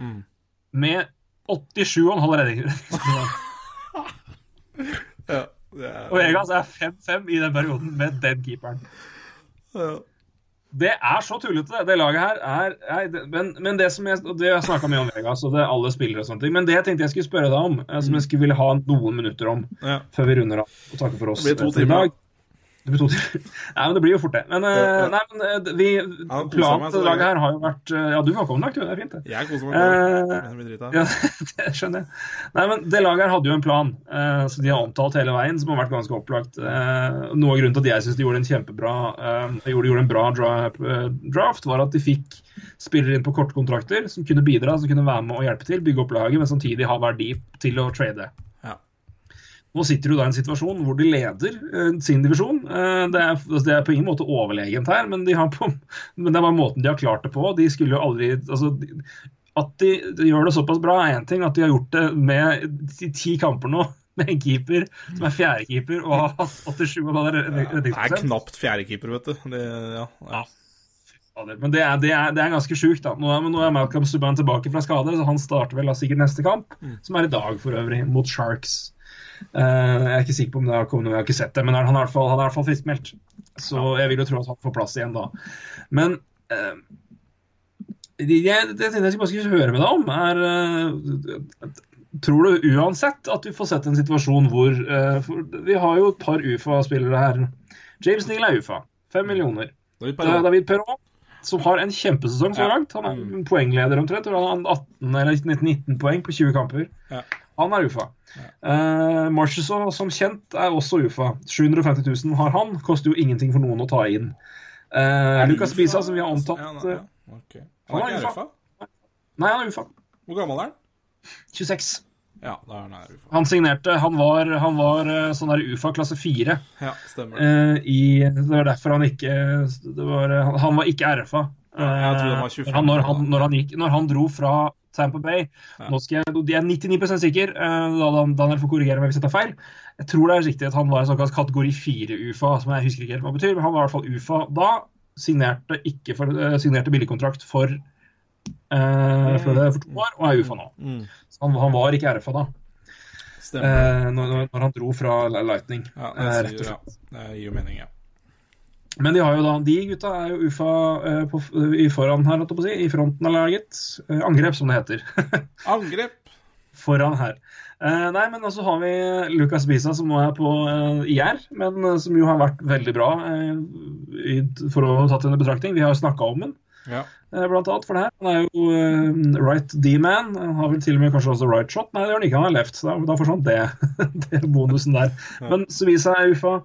Mm. med 87,5 redninger. Ja, er, Og Vegas er 5-5 i den perioden med den keeperen. ja. Det er så tullete, det. Laget her er, er det- men, men det som jeg det jeg snakka mye om Vegas, og det er alle spillere og sånne ting. Men det jeg tenkte jeg skulle spørre deg om, eh, som jeg skulle ville ha noen minutter om Ja. før vi runder av og takker for oss Det blir to timer. Blir. Nei, men det blir jo fort det. Men, eh, Ja, ja. nei, men eh, vi, ja, planen til laget her har jo vært eh, Ja, du var kommet, du. Det er fint, det. Jeg koser meg Eh. Ja, det skjønner jeg. Nei, men Det laget her hadde jo en plan eh, som de har omtalt hele veien, som har vært ganske opplagt. Eh, noe av grunnen til at jeg syns de gjorde en kjempebra eh, gjorde, gjorde en bra eh, draft, var at de fikk spillere inn på kortkontrakter som kunne bidra, som kunne være med og hjelpe til, bygge opp laget, men samtidig ha verdi til å trade. Nå sitter du da i en situasjon hvor de leder eh, sin divisjon. Eh, det, er, altså, det er på ingen måte overlegent her, men, de har på, men det var måten de har klart det på. De skulle jo aldri altså, de, At de, de gjør det såpass bra, er én ting. At de har gjort det med ti, ti kamper nå med en keeper som er fjerdekeeper og har hatt 87 og hva det er, knapt fjerdekeeper, vet du. Det, ja, ja. Men det er, det er, det er ganske sjukt. Nå nå er Malcolm Subhaan tilbake fra skade, så han starter vel sikkert neste kamp, som er i dag for øvrig, mot Sharks. Eh, jeg er ikke sikker på om det har kommet noe, jeg har ikke sett det, men han er i hvert fall, han er i hvert fall friskmeldt. Så jeg vil jo tro at han får plass igjen da. Men eh, det, det, jeg skulle høre med deg om, er eh, Tror du uansett at vi får sett en situasjon hvor eh, Vi har jo et par UFA-spillere her. James Neal er UFA. Fem millioner. David er Perrault. David Perrault, som har en kjempesesong så langt. Han er poengleder omtrent. Han har 18 eller 19 poeng på 20 kamper. Ja. Han er UFA. Uh, Marchesson, som kjent, er også UFA. 750 000 har han. Koster jo ingenting for noen å ta inn. Uh, Lucas Bisa, som vi har omtalt Ja, eh, ja, Okay. Han er ikke UFA? Nei, han er UFA. Hvor gammel er han? 26. Ja, da er han UFA. Han signerte Han var, han var eh, sånn der UFA klasse 4. Ja. Eh, i, det var derfor han ikke det var, han, han var ikke RFA. Ja, jeg trodde han var Eh, 25 han, når, han, når, han gikk, når han dro fra Tampa Bay Ja. nå skal jeg, De er 99% sikker, eh, da Dan- Daniel får korrigere meg hvis jeg tar feil. Jeg tror det er riktig at han var en såkalt kategori 4-UFA, som jeg husker ikke helt hva det betyr. Men han var i hvert fall UFA da. Signerte, ikke for, uh, signerte billigkontrakt for, uh, for, det- for to år, og er UFA nå. Mm. Så han, han var ikke RFA da, eh, når, når- han dro fra Lightning. Ja, eh, det, rett og slett. ja, det gir jo mening, ja. Men de har jo da, de gutta er jo UFA uh, på, i foran her, holdt jeg på å si, i fronten av laget. Uh, angrep, som det heter. Angrep! foran her. Uh, nei, men så har vi Lucas Bisa, som nå er på uh, IR, men uh, som jo har vært veldig bra eh, i, for å ha tatt under betraktning. Vi har jo snakka om den, Ja. eh, blant annet, for det her. Han er jo eh, right D-man. Har vel til og med kanskje også right shot. Nei, det gjør han ikke, han er left. Da, da forsvant det, det bonusen der. Men Subisa er UFA.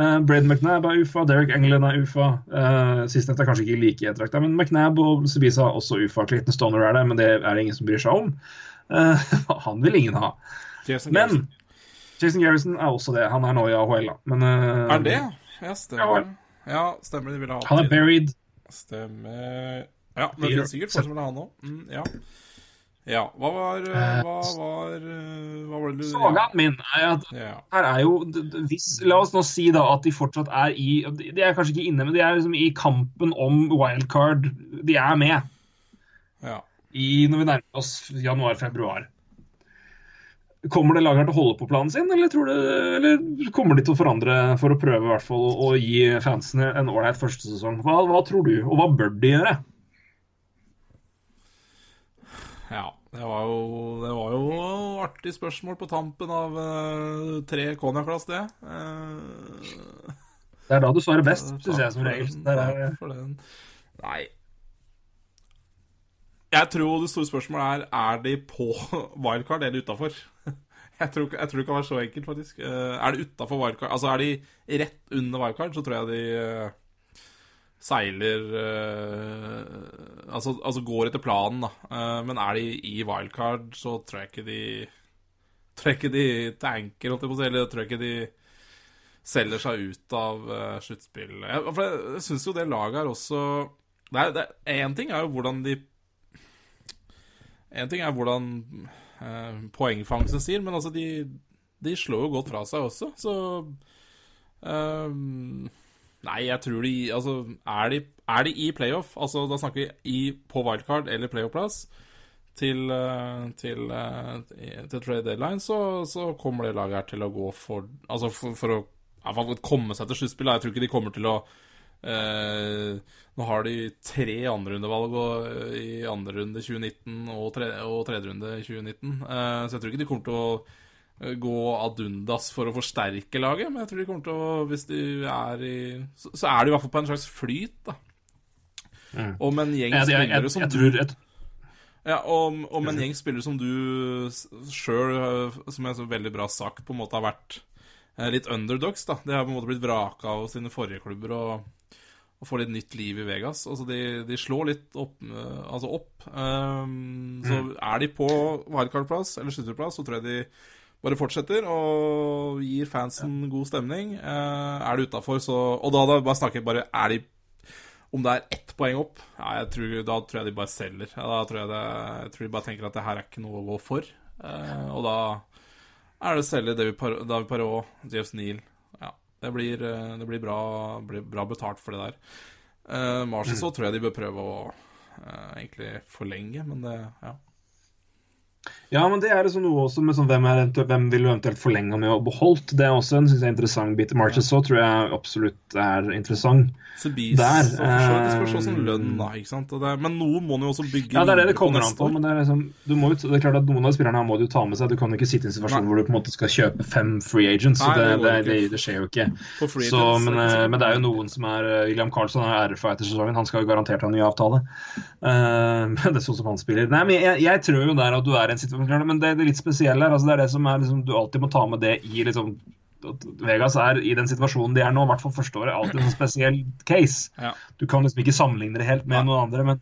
Uh, Braden McNabb er UFA, Derek England er UFA. Uh, Sistnevnte er kanskje ikke like ettertrakta, men McNabb og Subisa er også UFA. Clayton Stoner er det, men det er det ingen som bryr seg om. Uh, han vil ingen ha. Jason Men Garrison. Jason Garrison er også det. Han er nå i AHL, da. Men uh, Er det? Ja, stemmer. Ja, stemmer. De ville ha Han er buried. Stemmer Ja, men det finnes sikkert folk som vil ha han òg. Mm, ja. Ja. Hva var eh, Hva var eh, Hva var det du Sagaen min er at Ja. her er jo hvis, La oss nå si da at de fortsatt er i De er kanskje ikke inne, men de er liksom i kampen om wildcard. De er med ja. i, når vi nærmer oss januar-februar. Kommer det laget til å holde på planen sin, eller, tror du, eller kommer de til å forandre for å prøve i hvert fall å gi fansene en ålreit første sesong? Hva, hva tror du, og hva bør de gjøre? ja. Det var jo Det var jo artig spørsmål på tampen av uh, tre konjakkglass, det. Uh, Det er da du svarer best, syns jeg som regel. er. Nei Jeg tror det store spørsmålet er Er de på wildcard eller utafor. Jeg tror, jeg tror det kan være så enkelt, faktisk. Eh, Er de utafor wildcard Altså er de rett under wildcard, så tror jeg de seiler uh, altså, altså går etter planen, da. Uh, men er de i wildcard, så tror jeg ikke de Tror jeg ikke de tanker, holdt jeg på å si. Eller tror jeg ikke de selger seg ut av uh, sluttspillet. Jeg, for jeg, jeg syns jo det laget her også det er, En ting er jo hvordan de En ting er hvordan uh, poengfangsten sier, men altså de, de slår jo godt fra seg også, så ehm, Nei, jeg tror de Altså, er de, er de i playoff, altså da snakker vi i, på wildcard eller playoff-plass, til, eh, til, eh, til trade deadline, så, så kommer det laget her til å gå for Altså for, for å komme seg til sluttspill. Jeg tror ikke de kommer til å eh, Nå har de tre andrerundevalg eh, i andre runde 2019 og, tre, og tredje runde 2019, eh, så jeg tror ikke de kommer til å gå ad undas for å forsterke laget, men jeg tror de kommer til å Hvis de er i Så, så er de i hvert fall på en slags flyt, da. Og med en gjeng jeg, spillere som jeg tror ja, og, og med en gjeng spillere som du sjøl, som jeg så veldig bra sagt, på en måte har vært eh, litt underdogs, da. De har på en måte blitt vraka av sine forrige klubber og, og får litt nytt liv i Vegas. Altså, de, de slår litt opp. eh, Altså opp. Um, så er de på wildcard-plass eller slutterplass, så tror jeg de bare fortsetter og gir fansen god stemning. Eh, er det utafor, så Og da, da bare snakker bare Er de om det er ett poeng opp, ja, tror, da tror jeg de bare selger. Ja, da tror jeg, det, jeg tror de bare tenker at det her er ikke noe å gå for. Eh, og da er det å selge David, Par David Parot, Jeff Neal. Ja, det blir, eh, det blir, bra, bra betalt for det der. Eh, Marshall så tror jeg de bør prøve å eh, egentlig forlenge, men det Ja. Ja, men det er liksom noe også med sånn, hvem, er, hvem vil du eventuelt forlenge med og beholdt. Det er også en synes jeg, interessant bit. Marches så tror jeg absolutt er interessant. Subis Der, og for så Det spørs eh, også lønn, da. ikke sant? Det, men noe må han jo også bygge Ja, det er det det kommer an på. Men det er, liksom, du må, det er klart at noen av spillerne her må du jo ta med seg. Du kan jo ikke sitte i en situasjon Nei. hvor du på en måte skal kjøpe fem free agents. Nei, det, det det, det, det skjer jo ikke. Så, men, eh, men det er jo noen som er eh, William Carlson er RFA etter sesongen. Han skal jo garantert ha en ny avtale. Men det er sånn som han spiller. Nei, men jeg, jeg tror jo der at du er i en situasjon Men det, det litt spesielle her, altså det er det som er liksom, du alltid må ta med det i liksom Vegas er i den situasjonen de er nå, i hvert fall første året, alltid en sånn spesiell case. Ja. Du kan liksom ikke sammenligne det helt med noen andre, men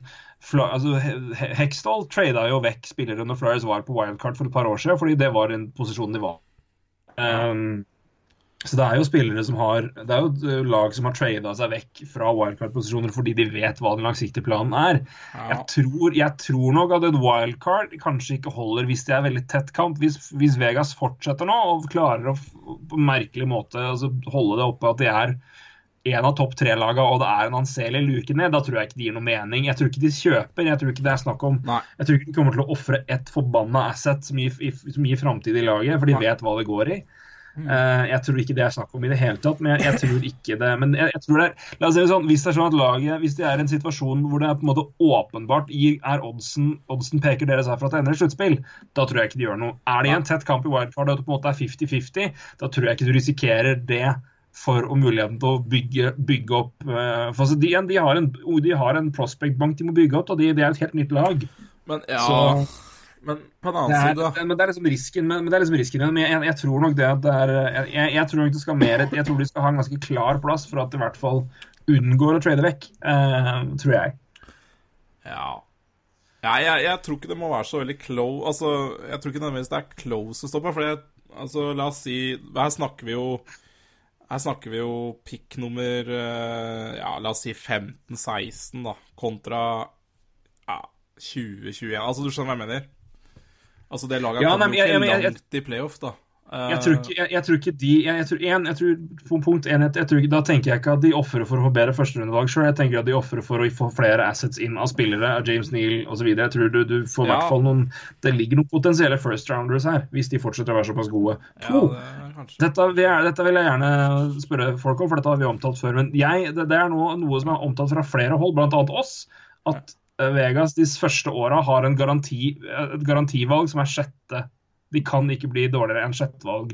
altså, He- He- Hextall trada jo vekk spillere når Flyers var på wildcard for et par år siden, fordi det var den posisjonen de var. Um, så det er jo spillere som har Det er jo uh, lag som har trada seg vekk fra wildcard-posisjoner fordi de vet hva den langsiktige planen er. Ja. Jeg, tror, jeg tror nok at et wildcard kanskje ikke holder hvis det er veldig tett kamp. Hvis, hvis Vegas fortsetter nå og klarer å på merkelig måte altså, holde det oppe at de er en av topp tre-laga og det er en anselig luke ned, da tror jeg ikke det gir noe mening. Jeg tror ikke de kjøper. Jeg tror ikke det er snakk om Nei. Jeg tror ikke de kommer til å ofre ett forbanna asset som gir, som gir framtid i laget, for de Nei. vet hva det går i. Eh, jeg tror ikke det er snakk om i det hele tatt, men jeg, jeg tror ikke det Men jeg, jeg tror det er, la oss si det sånn, hvis det er sånn at laget Hvis det er en situasjon hvor det er på en måte åpenbart er oddsen, oddsen peker deres her for at det ender i sluttspill, da tror jeg ikke de gjør noe. Er det i en tett kamp i wildcard og det på en måte er 50-50, da tror jeg ikke du risikerer det for å muligheten til å bygge, bygge opp uh, for de, de, har en, de har en prospect-bank de må bygge opp, og de, det er et helt nytt lag. Men ja Så- Men på den Det er, side, da. men det er liksom risken, men, men det er liksom risken men jeg, jeg tror nok det at det er jeg, jeg- tror nok det skal mer Jeg tror de skal ha en ganske klar plass for at de i hvert fall unngår å trade vekk, eh, tror jeg. Ja. ja jeg, jeg tror ikke det må være så veldig close Altså, jeg tror ikke nødvendigvis det er close å stoppe. For jeg, altså, la oss si Her snakker vi jo Her snakker vi jo pick nummer eh, Ja, la oss si 15-16, da, kontra ja, 20-21. Altså, du skjønner hva jeg mener? Altså, det laget Ja, kommer jo ikke langt i playoff, da. Jeg tror ikke, jeg, jeg tror ikke de jeg, tror, en, jeg tror, punkt ikke, Da tenker jeg ikke at de ofrer for å få bedre førsterundevalg sjøl. Jeg tenker at de ofrer for å få flere assets inn av spillere, av James Neal osv. Jeg tror du, du får Ja. noen Det ligger noen potensielle first rounders her, hvis de fortsetter å være såpass gode. Ja, det Dette vil, jeg, dette vil jeg gjerne spørre folk om, for dette har vi omtalt før. Men det, det er noe, noe som er omtalt fra flere hold, bl.a. oss, at eh, Vegas de første åra har en garanti, et garantivalg som er sjette. De kan ikke bli dårligere enn sjettevalg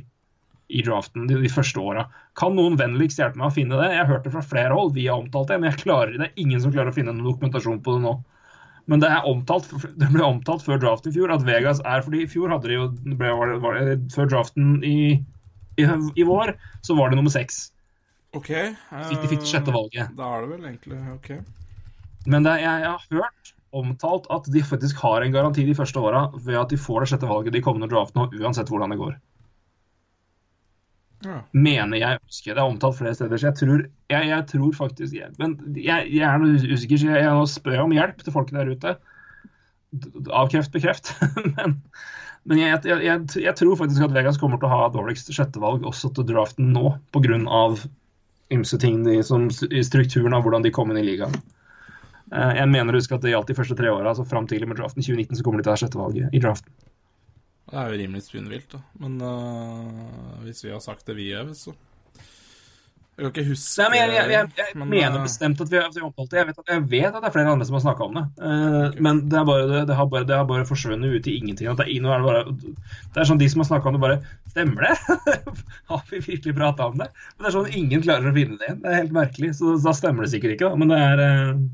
i draften de, de første åra. Kan noen vennligst hjelpe meg å finne det? Jeg har hørt det fra flere hold, vi har omtalt det, men jeg klarer, det er ingen som klarer å finne noen dokumentasjon på det nå. Men det, er omtalt, det ble omtalt før draften i fjor at Vegas er fordi I fjor hadde de jo ble, var det, var det, Før draften i, i, i vår så var det nummer seks. OK. Fikk de fikk det sjette valget. Da er det vel egentlig OK. Men det, jeg, har hørt omtalt at de faktisk har en garanti de første åra ved at de får det sjette valget de kommende draftene, uansett hvordan det går. Ja. Mener jeg husker. Det er omtalt flere steder. Så jeg tror, jeg, jeg tror faktisk jeg, Men jeg, jeg er noe usikker, så jeg, jeg spør om hjelp til folk der ute. Avkreft, bekreft. men men jeg tror faktisk at Vegas kommer til å ha dårligst sjettevalg også til draften nå, pga. ymse ting de, som, i strukturen av hvordan de kom inn i ligaen. Eh, Jeg mener å huske at det gjaldt de første tre åra, altså fram til med draften 2019, så kommer de til å ha sjettevalget i draften. Det er jo rimelig spinnvilt, da. Men uh, hvis vi har sagt det vi gjør, så Jeg kan ikke huske Nei, men jeg, jeg, jeg, jeg men, mener eh, bestemt at vi har at vi omtalt det. Jeg vet, at, jeg vet at det er flere andre som har snakka om det. Eh, Men det, bare, det, det, har bare, det har bare forsvunnet ut i ingenting. Det, er, er bare, det er sånn de som har snakka om det, bare Stemmer det? har vi virkelig prata om det? Men det er sånn ingen klarer å finne det igjen. Det er helt merkelig. Så da stemmer det sikkert ikke, da. Men det er, eh,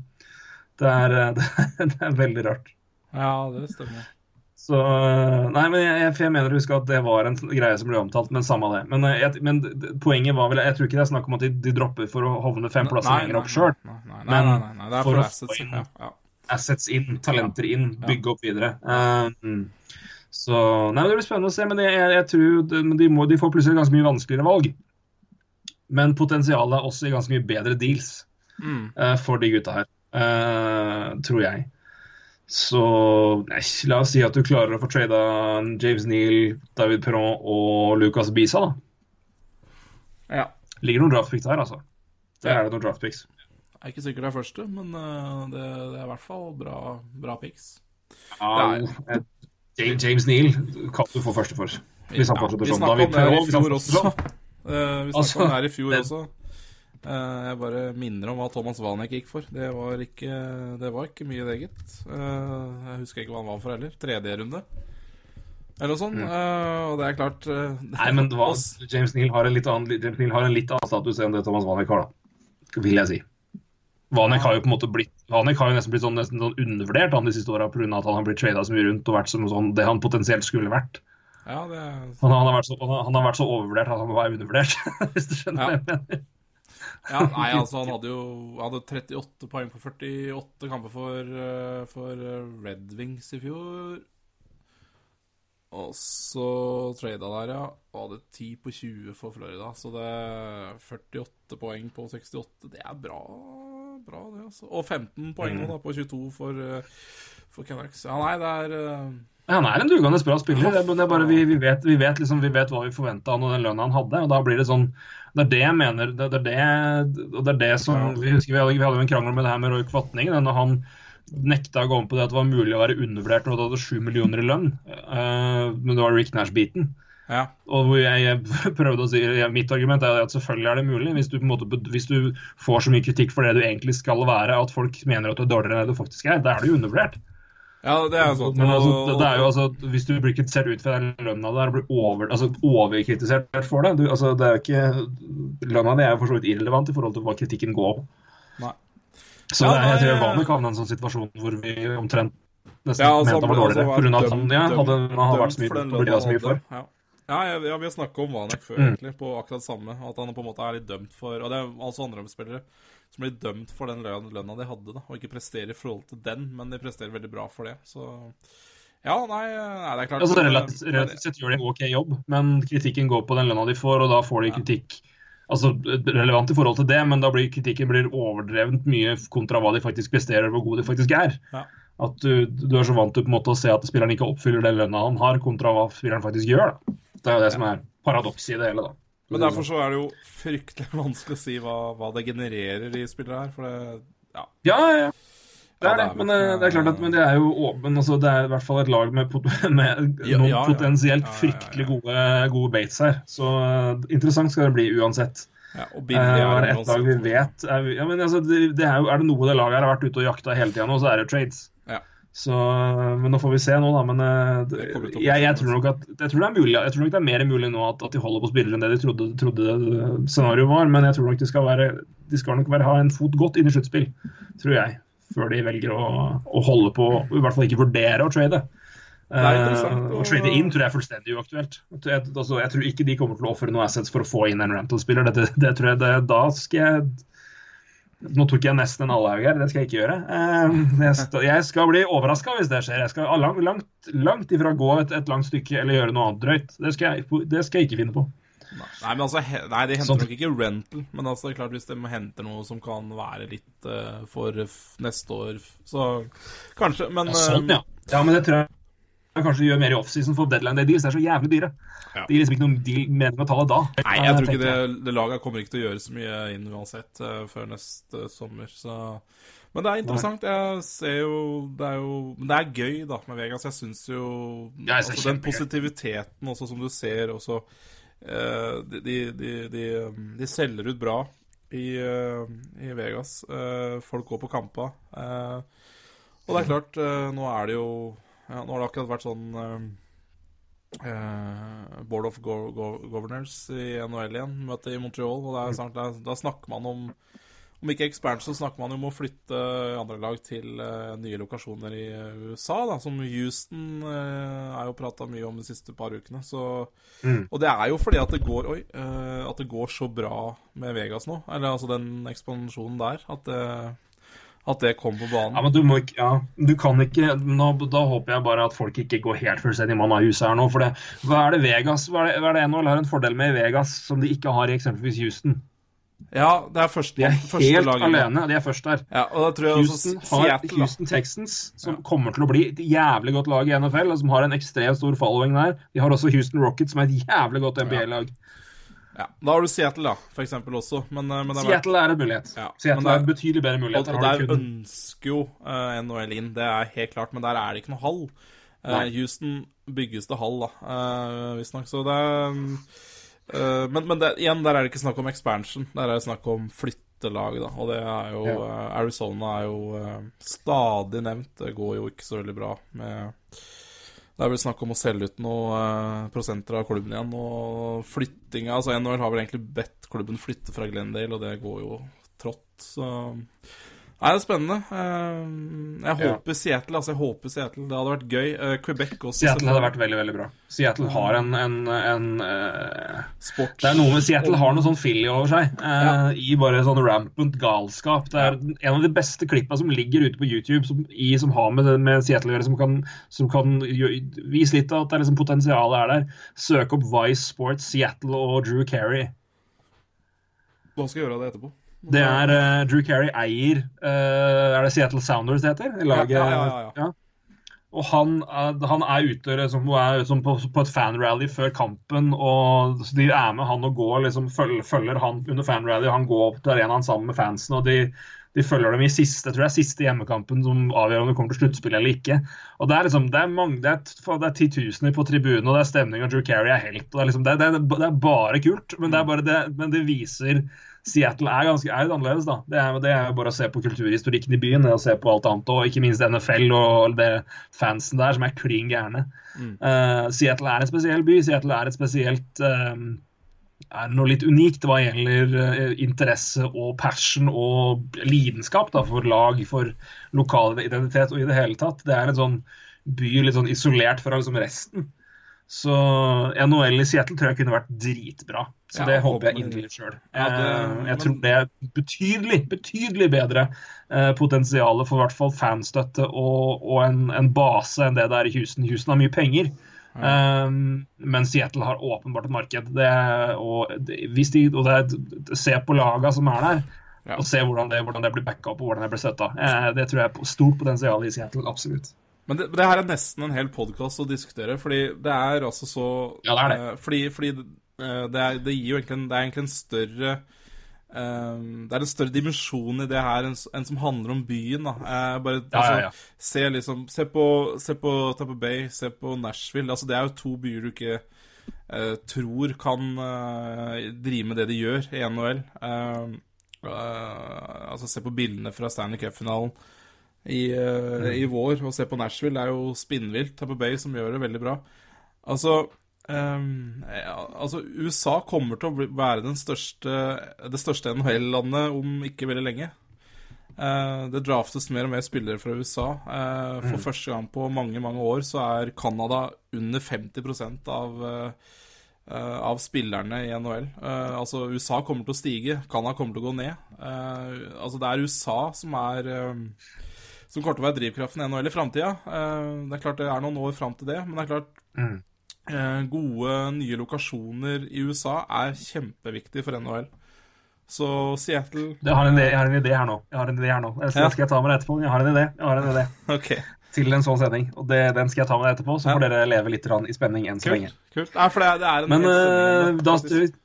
det er, eh, det er veldig rart. Ja, det stemmer. Så eh, Nei, men jeg, jeg, mener å huske at det var en greie som ble omtalt, men samme det. Men, eh, jeg, men poenget var vel Jeg tror ikke det er snakk om at de, de dropper for å hovne fem plasser lenger opp sjøl. Men det for å få inn- Ja, ja. Assets inn, talenter inn, bygge opp videre. Um, så Nei, men Det blir spennende å se. Men jeg, jeg tror de, de, må, de får plutselig ganske mye vanskeligere valg. Men potensialet er også i ganske mye bedre deals Mm. uh, for de gutta her. Eh, tror jeg. Så nei, la oss si at du klarer å få trada James Neal, David Perron og Lucas Bisa, da. ja. Ligger noen draftpicks her, altså. Der er det noen draftpicks. Jeg er ikke sikker det er første, men eh, det, det er i hvert fall bra, bra picks. Ja, Nei. eh, James- James Neal kan du få første for. Hvis han Ja, fortsetter vi sånn. snakket snakka om det her i fjor også. Eh, vi snakket Altså, om det her i fjor det- også. Eh, jeg bare minner om hva Thomas Wanek gikk for. Det var ikke, det var ikke mye, det, gitt. Eh, jeg husker ikke hva han var for heller. Tredje runde. Eller noe sånt. Eh, og det er klart Mm. Nei, men oss- James Neal har en litt annen, har en litt annen status enn det Thomas Wanek har, da. Vil jeg si. Vanek har jo på en måte blitt Vanek har jo nesten blitt sånn, nesten sånn undervurdert han de siste åra pga. at han har blitt trada så mye rundt og vært som sånn, det han potensielt skulle vært. Ja, det Han, han, har, vært så, han, har, vært så overvurdert at han være undervurdert, hvis du skjønner Ja. hva jeg mener. Ja, nei, altså han hadde jo hadde 38 poeng på 48 kamper for, eh, for eh, Red Wings i fjor. Og så trada der, ja. Og hadde 10 på 20 for Florida. Så det er 48 poeng på 68. Det er bra, bra det, altså. Og 15 poeng nå, da, på 22 for, eh, for Canucks. Ja, nei, det er Han er en dugende bra spiller. Det, er- bare vi, vi, vet, vi, vet liksom, vi vet hva vi forventa av den lønna han hadde. og da blir Det sånn, det er det jeg mener. Det, er det, og det er det som, vi husker vi hadde, vi hadde en krangel med det her med Roy Kvatning. da når han nekta å gå om på det at det var mulig å være undervurdert når du hadde sju millioner i lønn. Uh, men det var Rick Nash-biten. Ja. Og hvor jeg, jeg prøvde å si, Mitt argument er at selvfølgelig er det mulig. Hvis du, måte, hvis du får så mye kritikk for det du egentlig skal være, at folk mener at du er dårligere enn det du faktisk er, da er du undervurdert. Ja, det er sånn. Men altså, det, er jo altså, Hvis du blir kritisert ut fra den lønna der og blir over, altså, overkritisert for det du, altså, det er jo ikke, Lønna di er jo for så vidt irrelevant i forhold til hva kritikken går. Nei. Så Ja, det er, jeg tror nei, Vanek havna i en sånn situasjon hvor vi omtrent nesten Ja, altså, mente han var altså, dårligere. var på grunn av at han, ja, hadde, hadde han vært så mye, for så mye for. Ja. Ja, jeg, ja, vi har snakka om Vanek før, Mm. egentlig, på akkurat samme. At han på en måte er litt dømt for Og det er altså andre spillere som blir dømt for den lønna, de hadde, da, og ikke presterer i forhold til den, men de presterer veldig bra for det. Så ja, nei, nei det er klart Altså, relativt, relativt sett gjør de en OK jobb, men kritikken går på den lønna de får, og da får de kritikk altså relevant i forhold til det, men da blir kritikken blir overdrevent mye kontra hva de faktisk presterer, hvor gode de faktisk er. Ja. At du, du er så vant til på en måte å se at spilleren ikke oppfyller den lønna han har, kontra hva spilleren faktisk gjør. Da. Det er jo det som er paradokset i det hele, da. Men derfor så er det jo fryktelig vanskelig å si hva, hva det genererer i spillere her, for det Ja. Ja, ja. Det er det, men eh, det er klart at men det er jo åpen, altså det er i hvert fall et lag med, med noen ja, ja. potensielt fryktelig gode, gode baits her. Så eh, interessant skal det bli uansett. ja og Eh, billig er det det ett lag vi vet er, ja, men altså, det, det er, jo, er det noe det laget her har vært ute og jakta hele tida nå, så er det trades. Så, men nå får vi se nå, da. Men eh, jeg, jeg tror nok at jeg tror det er mulig, jeg tror nok det er mer mulig nå at, at de holder på spillere enn det de trodde, trodde scenarioet var. Men jeg tror nok de skal, være, de skal nok være, ha en fot godt inn i sluttspill, tror jeg. Før de velger å, å holde på, i hvert fall ikke vurdere å trade. Og- Å trade inn tror jeg er fullstendig uaktuelt. Jeg, altså, jeg tror ikke de kommer til å ofre noe assets for å få inn en rental-spiller. Det, det tror jeg det, Da skal jeg Nå tok jeg nesten en allhaug her, det skal jeg ikke gjøre. Eh, Jeg skal, bli overraska hvis det skjer. Jeg skal langt, langt, langt ifra gå et, et langt stykke eller gjøre noe annet drøyt. Det skal jeg, det skal jeg ikke finne på. Nei, men altså, nei, de henter Sånn. nok ikke rental, men altså, det er klart hvis de henter noe som kan være litt uh, for neste år, så kanskje, men Ja, sånn, eh, ja. ja, men det tror jeg jeg kanskje gjør mer i offseason for deadline day deals. Det er så jævlig dyre. Ja. Det gir liksom ikke noen deal, mening å ta det da. Nei, jeg tror ikke det, det laget kommer ikke til å gjøre så mye inn uansett eh, før neste sommer, så Men det er interessant. Jeg ser jo Det er jo Men det er gøy, da, med Vegas. Jeg syns jo Ja, jeg altså, Den positiviteten også, som du ser også uh, de, de, de, de, de selger ut bra i, uh, i Vegas. Uh, folk går på kampa. Eh, og det er klart, nå er det jo ja, Nå har det akkurat vært sånn eh, eh, Board of Go Go Governors i NHL igjen, møte i Montreal. Og det er snart, da, da snakker man om Om ikke expansion, så snakker man jo om å flytte andre lag til uh, nye lokasjoner i USA, da, som Houston uh, er jo prata mye om de siste par ukene. Så, Og det er jo fordi at det går Oi, uh, at det går så bra med Vegas nå. Eller altså den ekspansjonen der. At det, at det kom på banen. Ja, men du må ikke Ja, du kan ikke nå, Da håper jeg bare at folk ikke går helt fullstendig mann av huset her nå. For det, hva er det Vegas Hva er det, hva er det NHL har en fordel med i Vegas som de ikke har i eksempelvis Houston? Ja, det er første, De er første helt laget. alene. De er først der. Ja, og da tror jeg Houston har Seattle. Houston Texans, som kommer til å bli et jævlig godt lag i NFL, og som har en ekstremt stor following der. De har også Houston Rockets, som er et jævlig godt NBA-lag. Ja, da har du Seattle, da, for eksempel også. Men, eh, men det er Seattle er en mulighet. Ja, Seattle det er- er en betydelig bedre mulighet. og og der kun- ønsker jo uh, NHL inn, det er helt klart, men der er det ikke noe hall. Uh, Houston bygges det hall, da, uh, visstnok. Så det er eh, Men, men det, igjen, der er det ikke snakk om expansion. Der er det snakk om flyttelag, da. Og det er jo Ja. eh, Arizona er jo eh, stadig nevnt. Det går jo ikke så veldig bra med det er vel snakk om å selge ut noen prosenter av klubben igjen. Og flyttinga Altså NHL har vel egentlig bedt klubben flytte fra Glendale, og det går jo trått. Så Nei, det er spennende. Jeg Jeg Ja. håper Seattle, altså. Jeg håper Seattle. Det hadde vært gøy. Eh, Quebec også. Seattle hadde vært veldig veldig bra. Seattle har en, en, en uh, Sport. Det er noe med Seattle har noe sånn filly over seg. Uh, Ja. I bare sånn rampant galskap. Det er en av de beste klippa som ligger ute på YouTube som, i, som har med, med Seattle å gjøre, som kan, som kan vise litt av at det er liksom potensialet er der. Søk opp Vice Sports Seattle og Drew Carey. Hva skal jeg gjøre av det etterpå? Det er uh, Drew Carey eier uh, Er det Seattle Sounders det heter? Laget, Ja, ja, ja. Og han, er- han er ute liksom, er liksom på, på et fanrally før kampen, og så de er med han og går, liksom, følger, følger han under fanrally, han går opp til arenaen sammen med fansen. og de, de følger dem i siste jeg tror det er siste hjemmekampen som avgjør om det kommer til sluttspill eller ikke. Og Det er liksom, det er, mange, det er, det er titusener på tribunen, og det er stemning, og Drew Carey er helt. og Det er, liksom, det, det, det er bare kult, men det, er bare det, men det viser Seattle er ganske er litt annerledes. da. Det er, det er bare å se på kulturhistorikken i byen er se på alt annet, og ikke minst NFL og det fansen der som er klin gærne. Eh, Seattle er en spesiell by. Seattle er et spesielt uh, er noe litt unikt hva gjelder uh, interesse og passion og lidenskap da, for lag, for lokal identitet og i det hele tatt. Det er en sånn by litt sånn isolert fra liksom resten. Så NHL i Seattle tror jeg kunne vært dritbra. Så Ja, det håper jeg inderlig sjøl. Ja, det- jeg tror det er betydelig, betydelig bedre eh, potensial for i hvert fall fanstøtte og, og en, en base enn det det er i Houston. Houston har mye penger. Um, men Seattle har åpenbart et marked. Det, og, det, hvis de, og det se på laga som er der, Ja. og se hvordan det, hvordan det blir backa opp og hvordan det blir støtta. Eh, det tror jeg er stort potensial i Seattle. Absolutt. Men det, det her er nesten en hel podkast å diskutere, fordi det er altså så Ja, det er det. eh, fordi fordi eh, det, er, det gir jo egentlig en, det er egentlig en større eh, Det er en større dimensjon i det her enn, en som handler om byen. da. Uh, bare, Ja, altså, ja, ja. Se, liksom, se, på, se på Tampa Bay, se på Nashville. altså Det er jo to byer du ikke uh, tror kan uh, drive med det de gjør i NHL. Altså Se på bildene fra Stanley Cup-finalen i, eh, i vår, og se på Nashville. Det er jo spinnvilt. Tampa Bay som gjør det veldig bra. Altså um, ja, altså USA kommer til å bli, være den største, det største NHL-landet om ikke veldig lenge. Uh, det draftes mer og mer spillere fra USA. Uh, for første gang på mange mange år så er Canada under 50 av av spillerne i NHL. Altså USA kommer til å stige, Canada kommer til å gå ned. Altså Det er USA som er eh, Som kommer til å være drivkraften i NHL i framtida. det er klart det er noen år fram til det, men det er klart Mm. eh, Gode, nye lokasjoner i USA er kjempeviktig for NHL. Så Seattle Jeg har, en idé, jeg har en idé her nå. Jeg har en idé her nå. Jeg skal, Ja. skal jeg ta med deg etterpå? Jeg har en idé. Jeg har en idé okay. til en sånn sending. Og det, den skal jeg ta med deg etterpå, så Ja. får dere leve litt i spenning enn så lenge. Kult. kult. Nei, for det er, en Men hel eh, sending da.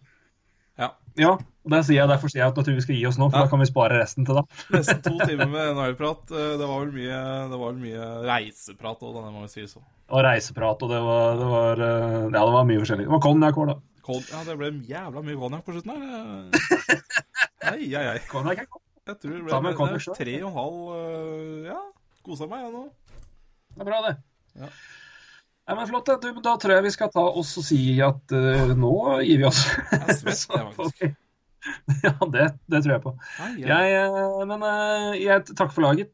Ja. Ja, og der sier jeg, derfor sier jeg at jeg tror vi skal gi oss nå, for Ja. da kan vi spare resten til da. Nesten to timer med NHL-prat. Eh, Det var vel mye, det var mye reiseprat òg, det må vi si. så. Og reiseprat, og det var, det var eh, Ja, det var mye forskjellig. Det var konjakk òg, da. Kon ja, det ble jævla mye konjakk på slutten her. Nei, ei, ei. Konjakk er godt. Jeg tror det ble det tre og en halv øh, Ja, kosa meg, jeg nå. Det er bra, det. Ja. Nei, men Flott. det. Du, da tror jeg vi skal ta oss og si at uh, nå gir vi oss. Jeg svett, vi- Ja, det, det tror jeg på. Ah, ja. Jeg, eh, men eh, jeg takk for laget,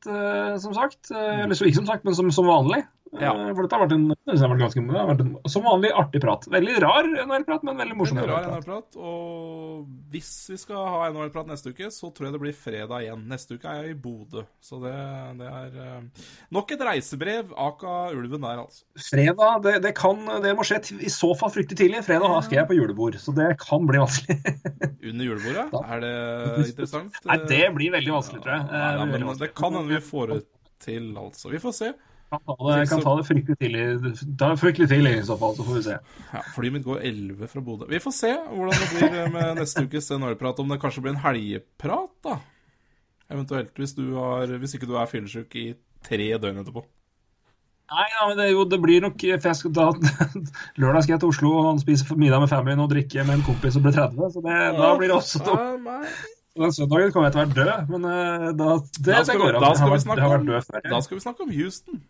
som sagt. Eller så ikke som sagt, men som, som vanlig. Ja. Eh, For dette har vært en, det har vært ganske, det har vært en som vanlig artig prat. Veldig rar NHL-prat, men veldig morsom. Veldig rar NHL-prat. Og hvis vi skal ha NHL-prat neste uke, så tror jeg det blir fredag igjen. Neste uke er jeg i Bodø. Så det, det er eh, nok et reisebrev. Aka ulven der, altså. Fredag, det, det, kan, det må skje i så fall fryktelig tidlig. Fredag da skal jeg på julebord, så det kan bli vanskelig. Under julebordet? Da. Er det interessant? Nei, det blir veldig vanskelig, tror jeg. Nei, ja, Eh, veldig men vanskelig. det kan hende vi får det til, altså. Vi får se. Kan ta det, kan ta det fryktelig tidlig. Ta fryktelig tidlig i så fall, så får vi se. Ja, Flyet mitt går 11 fra Bodø. Vi får se hvordan det blir med neste ukes NHL-prat. Om det kanskje blir en helgeprat, da. Eventuelt, hvis, du har, hvis ikke du er fyllesyk i tre døgn etterpå. Nei, ja, men det, jo, det blir nok for skal, da, Lørdag skal jeg til Oslo og spise middag med familien og drikke med en kompis som blir 30. Så det, da blir det også to. Den søndagen kommer jeg til å være død, men eh, da, det, Da skal, det går an. da, Jeg jeg da skal vi snakke om Houston.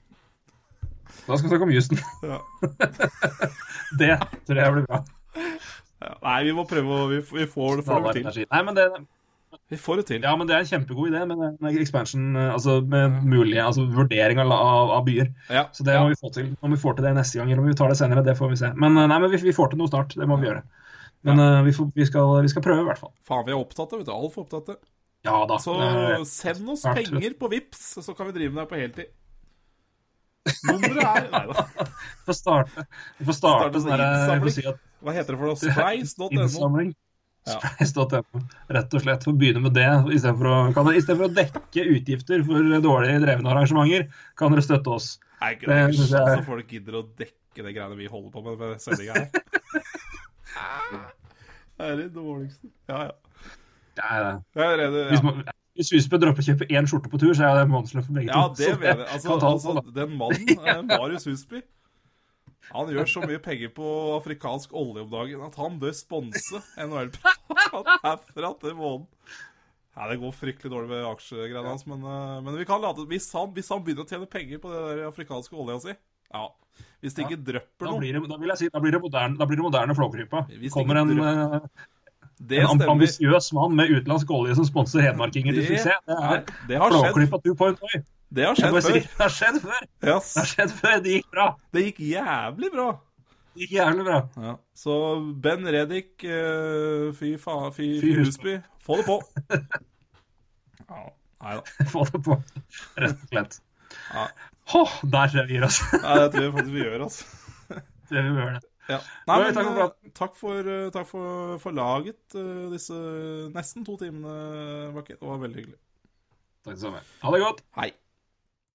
Da skal vi snakke om Houston. Ja. Det tror jeg blir bra. Ja, nei, vi må prøve å Vi, vi får, det, får det til. Nei, men det, Vi får det til. ja, men det er en kjempegod idé med expansion, eh, altså med mulig, altså vurdering av, av, av byer. Ja, Så det må vi få til. Om vi får til det neste gang, eller om vi tar det senere, det får vi se. Men, eh, nei, men vi, vi får til noe snart. Det må vi gjøre. Men uh, vi, får, vi, skal, vi skal prøve, i hvert fall. Faen, vi er opptatt vet du. Altfor opptatt. Ja da. Så send oss penger på Vips, så kan vi drive med det på heltid. Nummeret er Nei da. Vi får starte, vi får starte Starte sånn si at Hva heter det for noe? Splice.no. innsamling. Ja. Splice.no. Rett og slett. For å begynne med det, istedenfor å, kan i for å dekke utgifter for dårlig drevne arrangementer, kan dere støtte oss. Nei, ikke Det det. jeg- Så folk gidder å dekke det greiene vi holder på med med sendinga her. Det er det dårligste. Ja, ja. Det er redd, ja. Hvis Husbø dropper å kjøpe én skjorte på tur, så er det månedslønn for begge ja, to. det jeg. Altså, altså, den mannen, eh, Marius Husby Han gjør så mye penger på afrikansk olje om dagen at han bør sponse NHL-prat herfra til månen. Nei, Det går fryktelig dårlig med aksjegreiene hans, men, eh, men vi kan late hvis han, hvis han begynner å tjene penger på det der afrikanske olja si Ja. Hvis det ikke drypper Da noe blir det, da si, da blir det moderne, da blir det moderne Flåklypa. Kommer en, drø- eh, Det en ambisiøs mann med utenlandsk olje som sponser hedmarkinger til suksess. Det er- det har skjedd. Flåklypa 2.0. Det har skjedd før. Si. Det har skjedd før. Yes. Det har skjedd før. Det gikk bra. Det gikk jævlig bra. Det gikk jævlig bra. Ja. Så Ben Reddik, eh, fy faen, fy, Fy Husby, få det på. Ja, nei da. Få det på, rett og slett. Ja. Hå, der tror jeg vi gir oss. Nei, det tror jeg faktisk vi gjør, altså. Det jeg vi gjør det. Ja. Nei, men takk for eh, takk for, eh, takk for, for laget eh, disse nesten to timene, Bakke. Det var veldig hyggelig. Takk det samme. Ha det godt. Hei.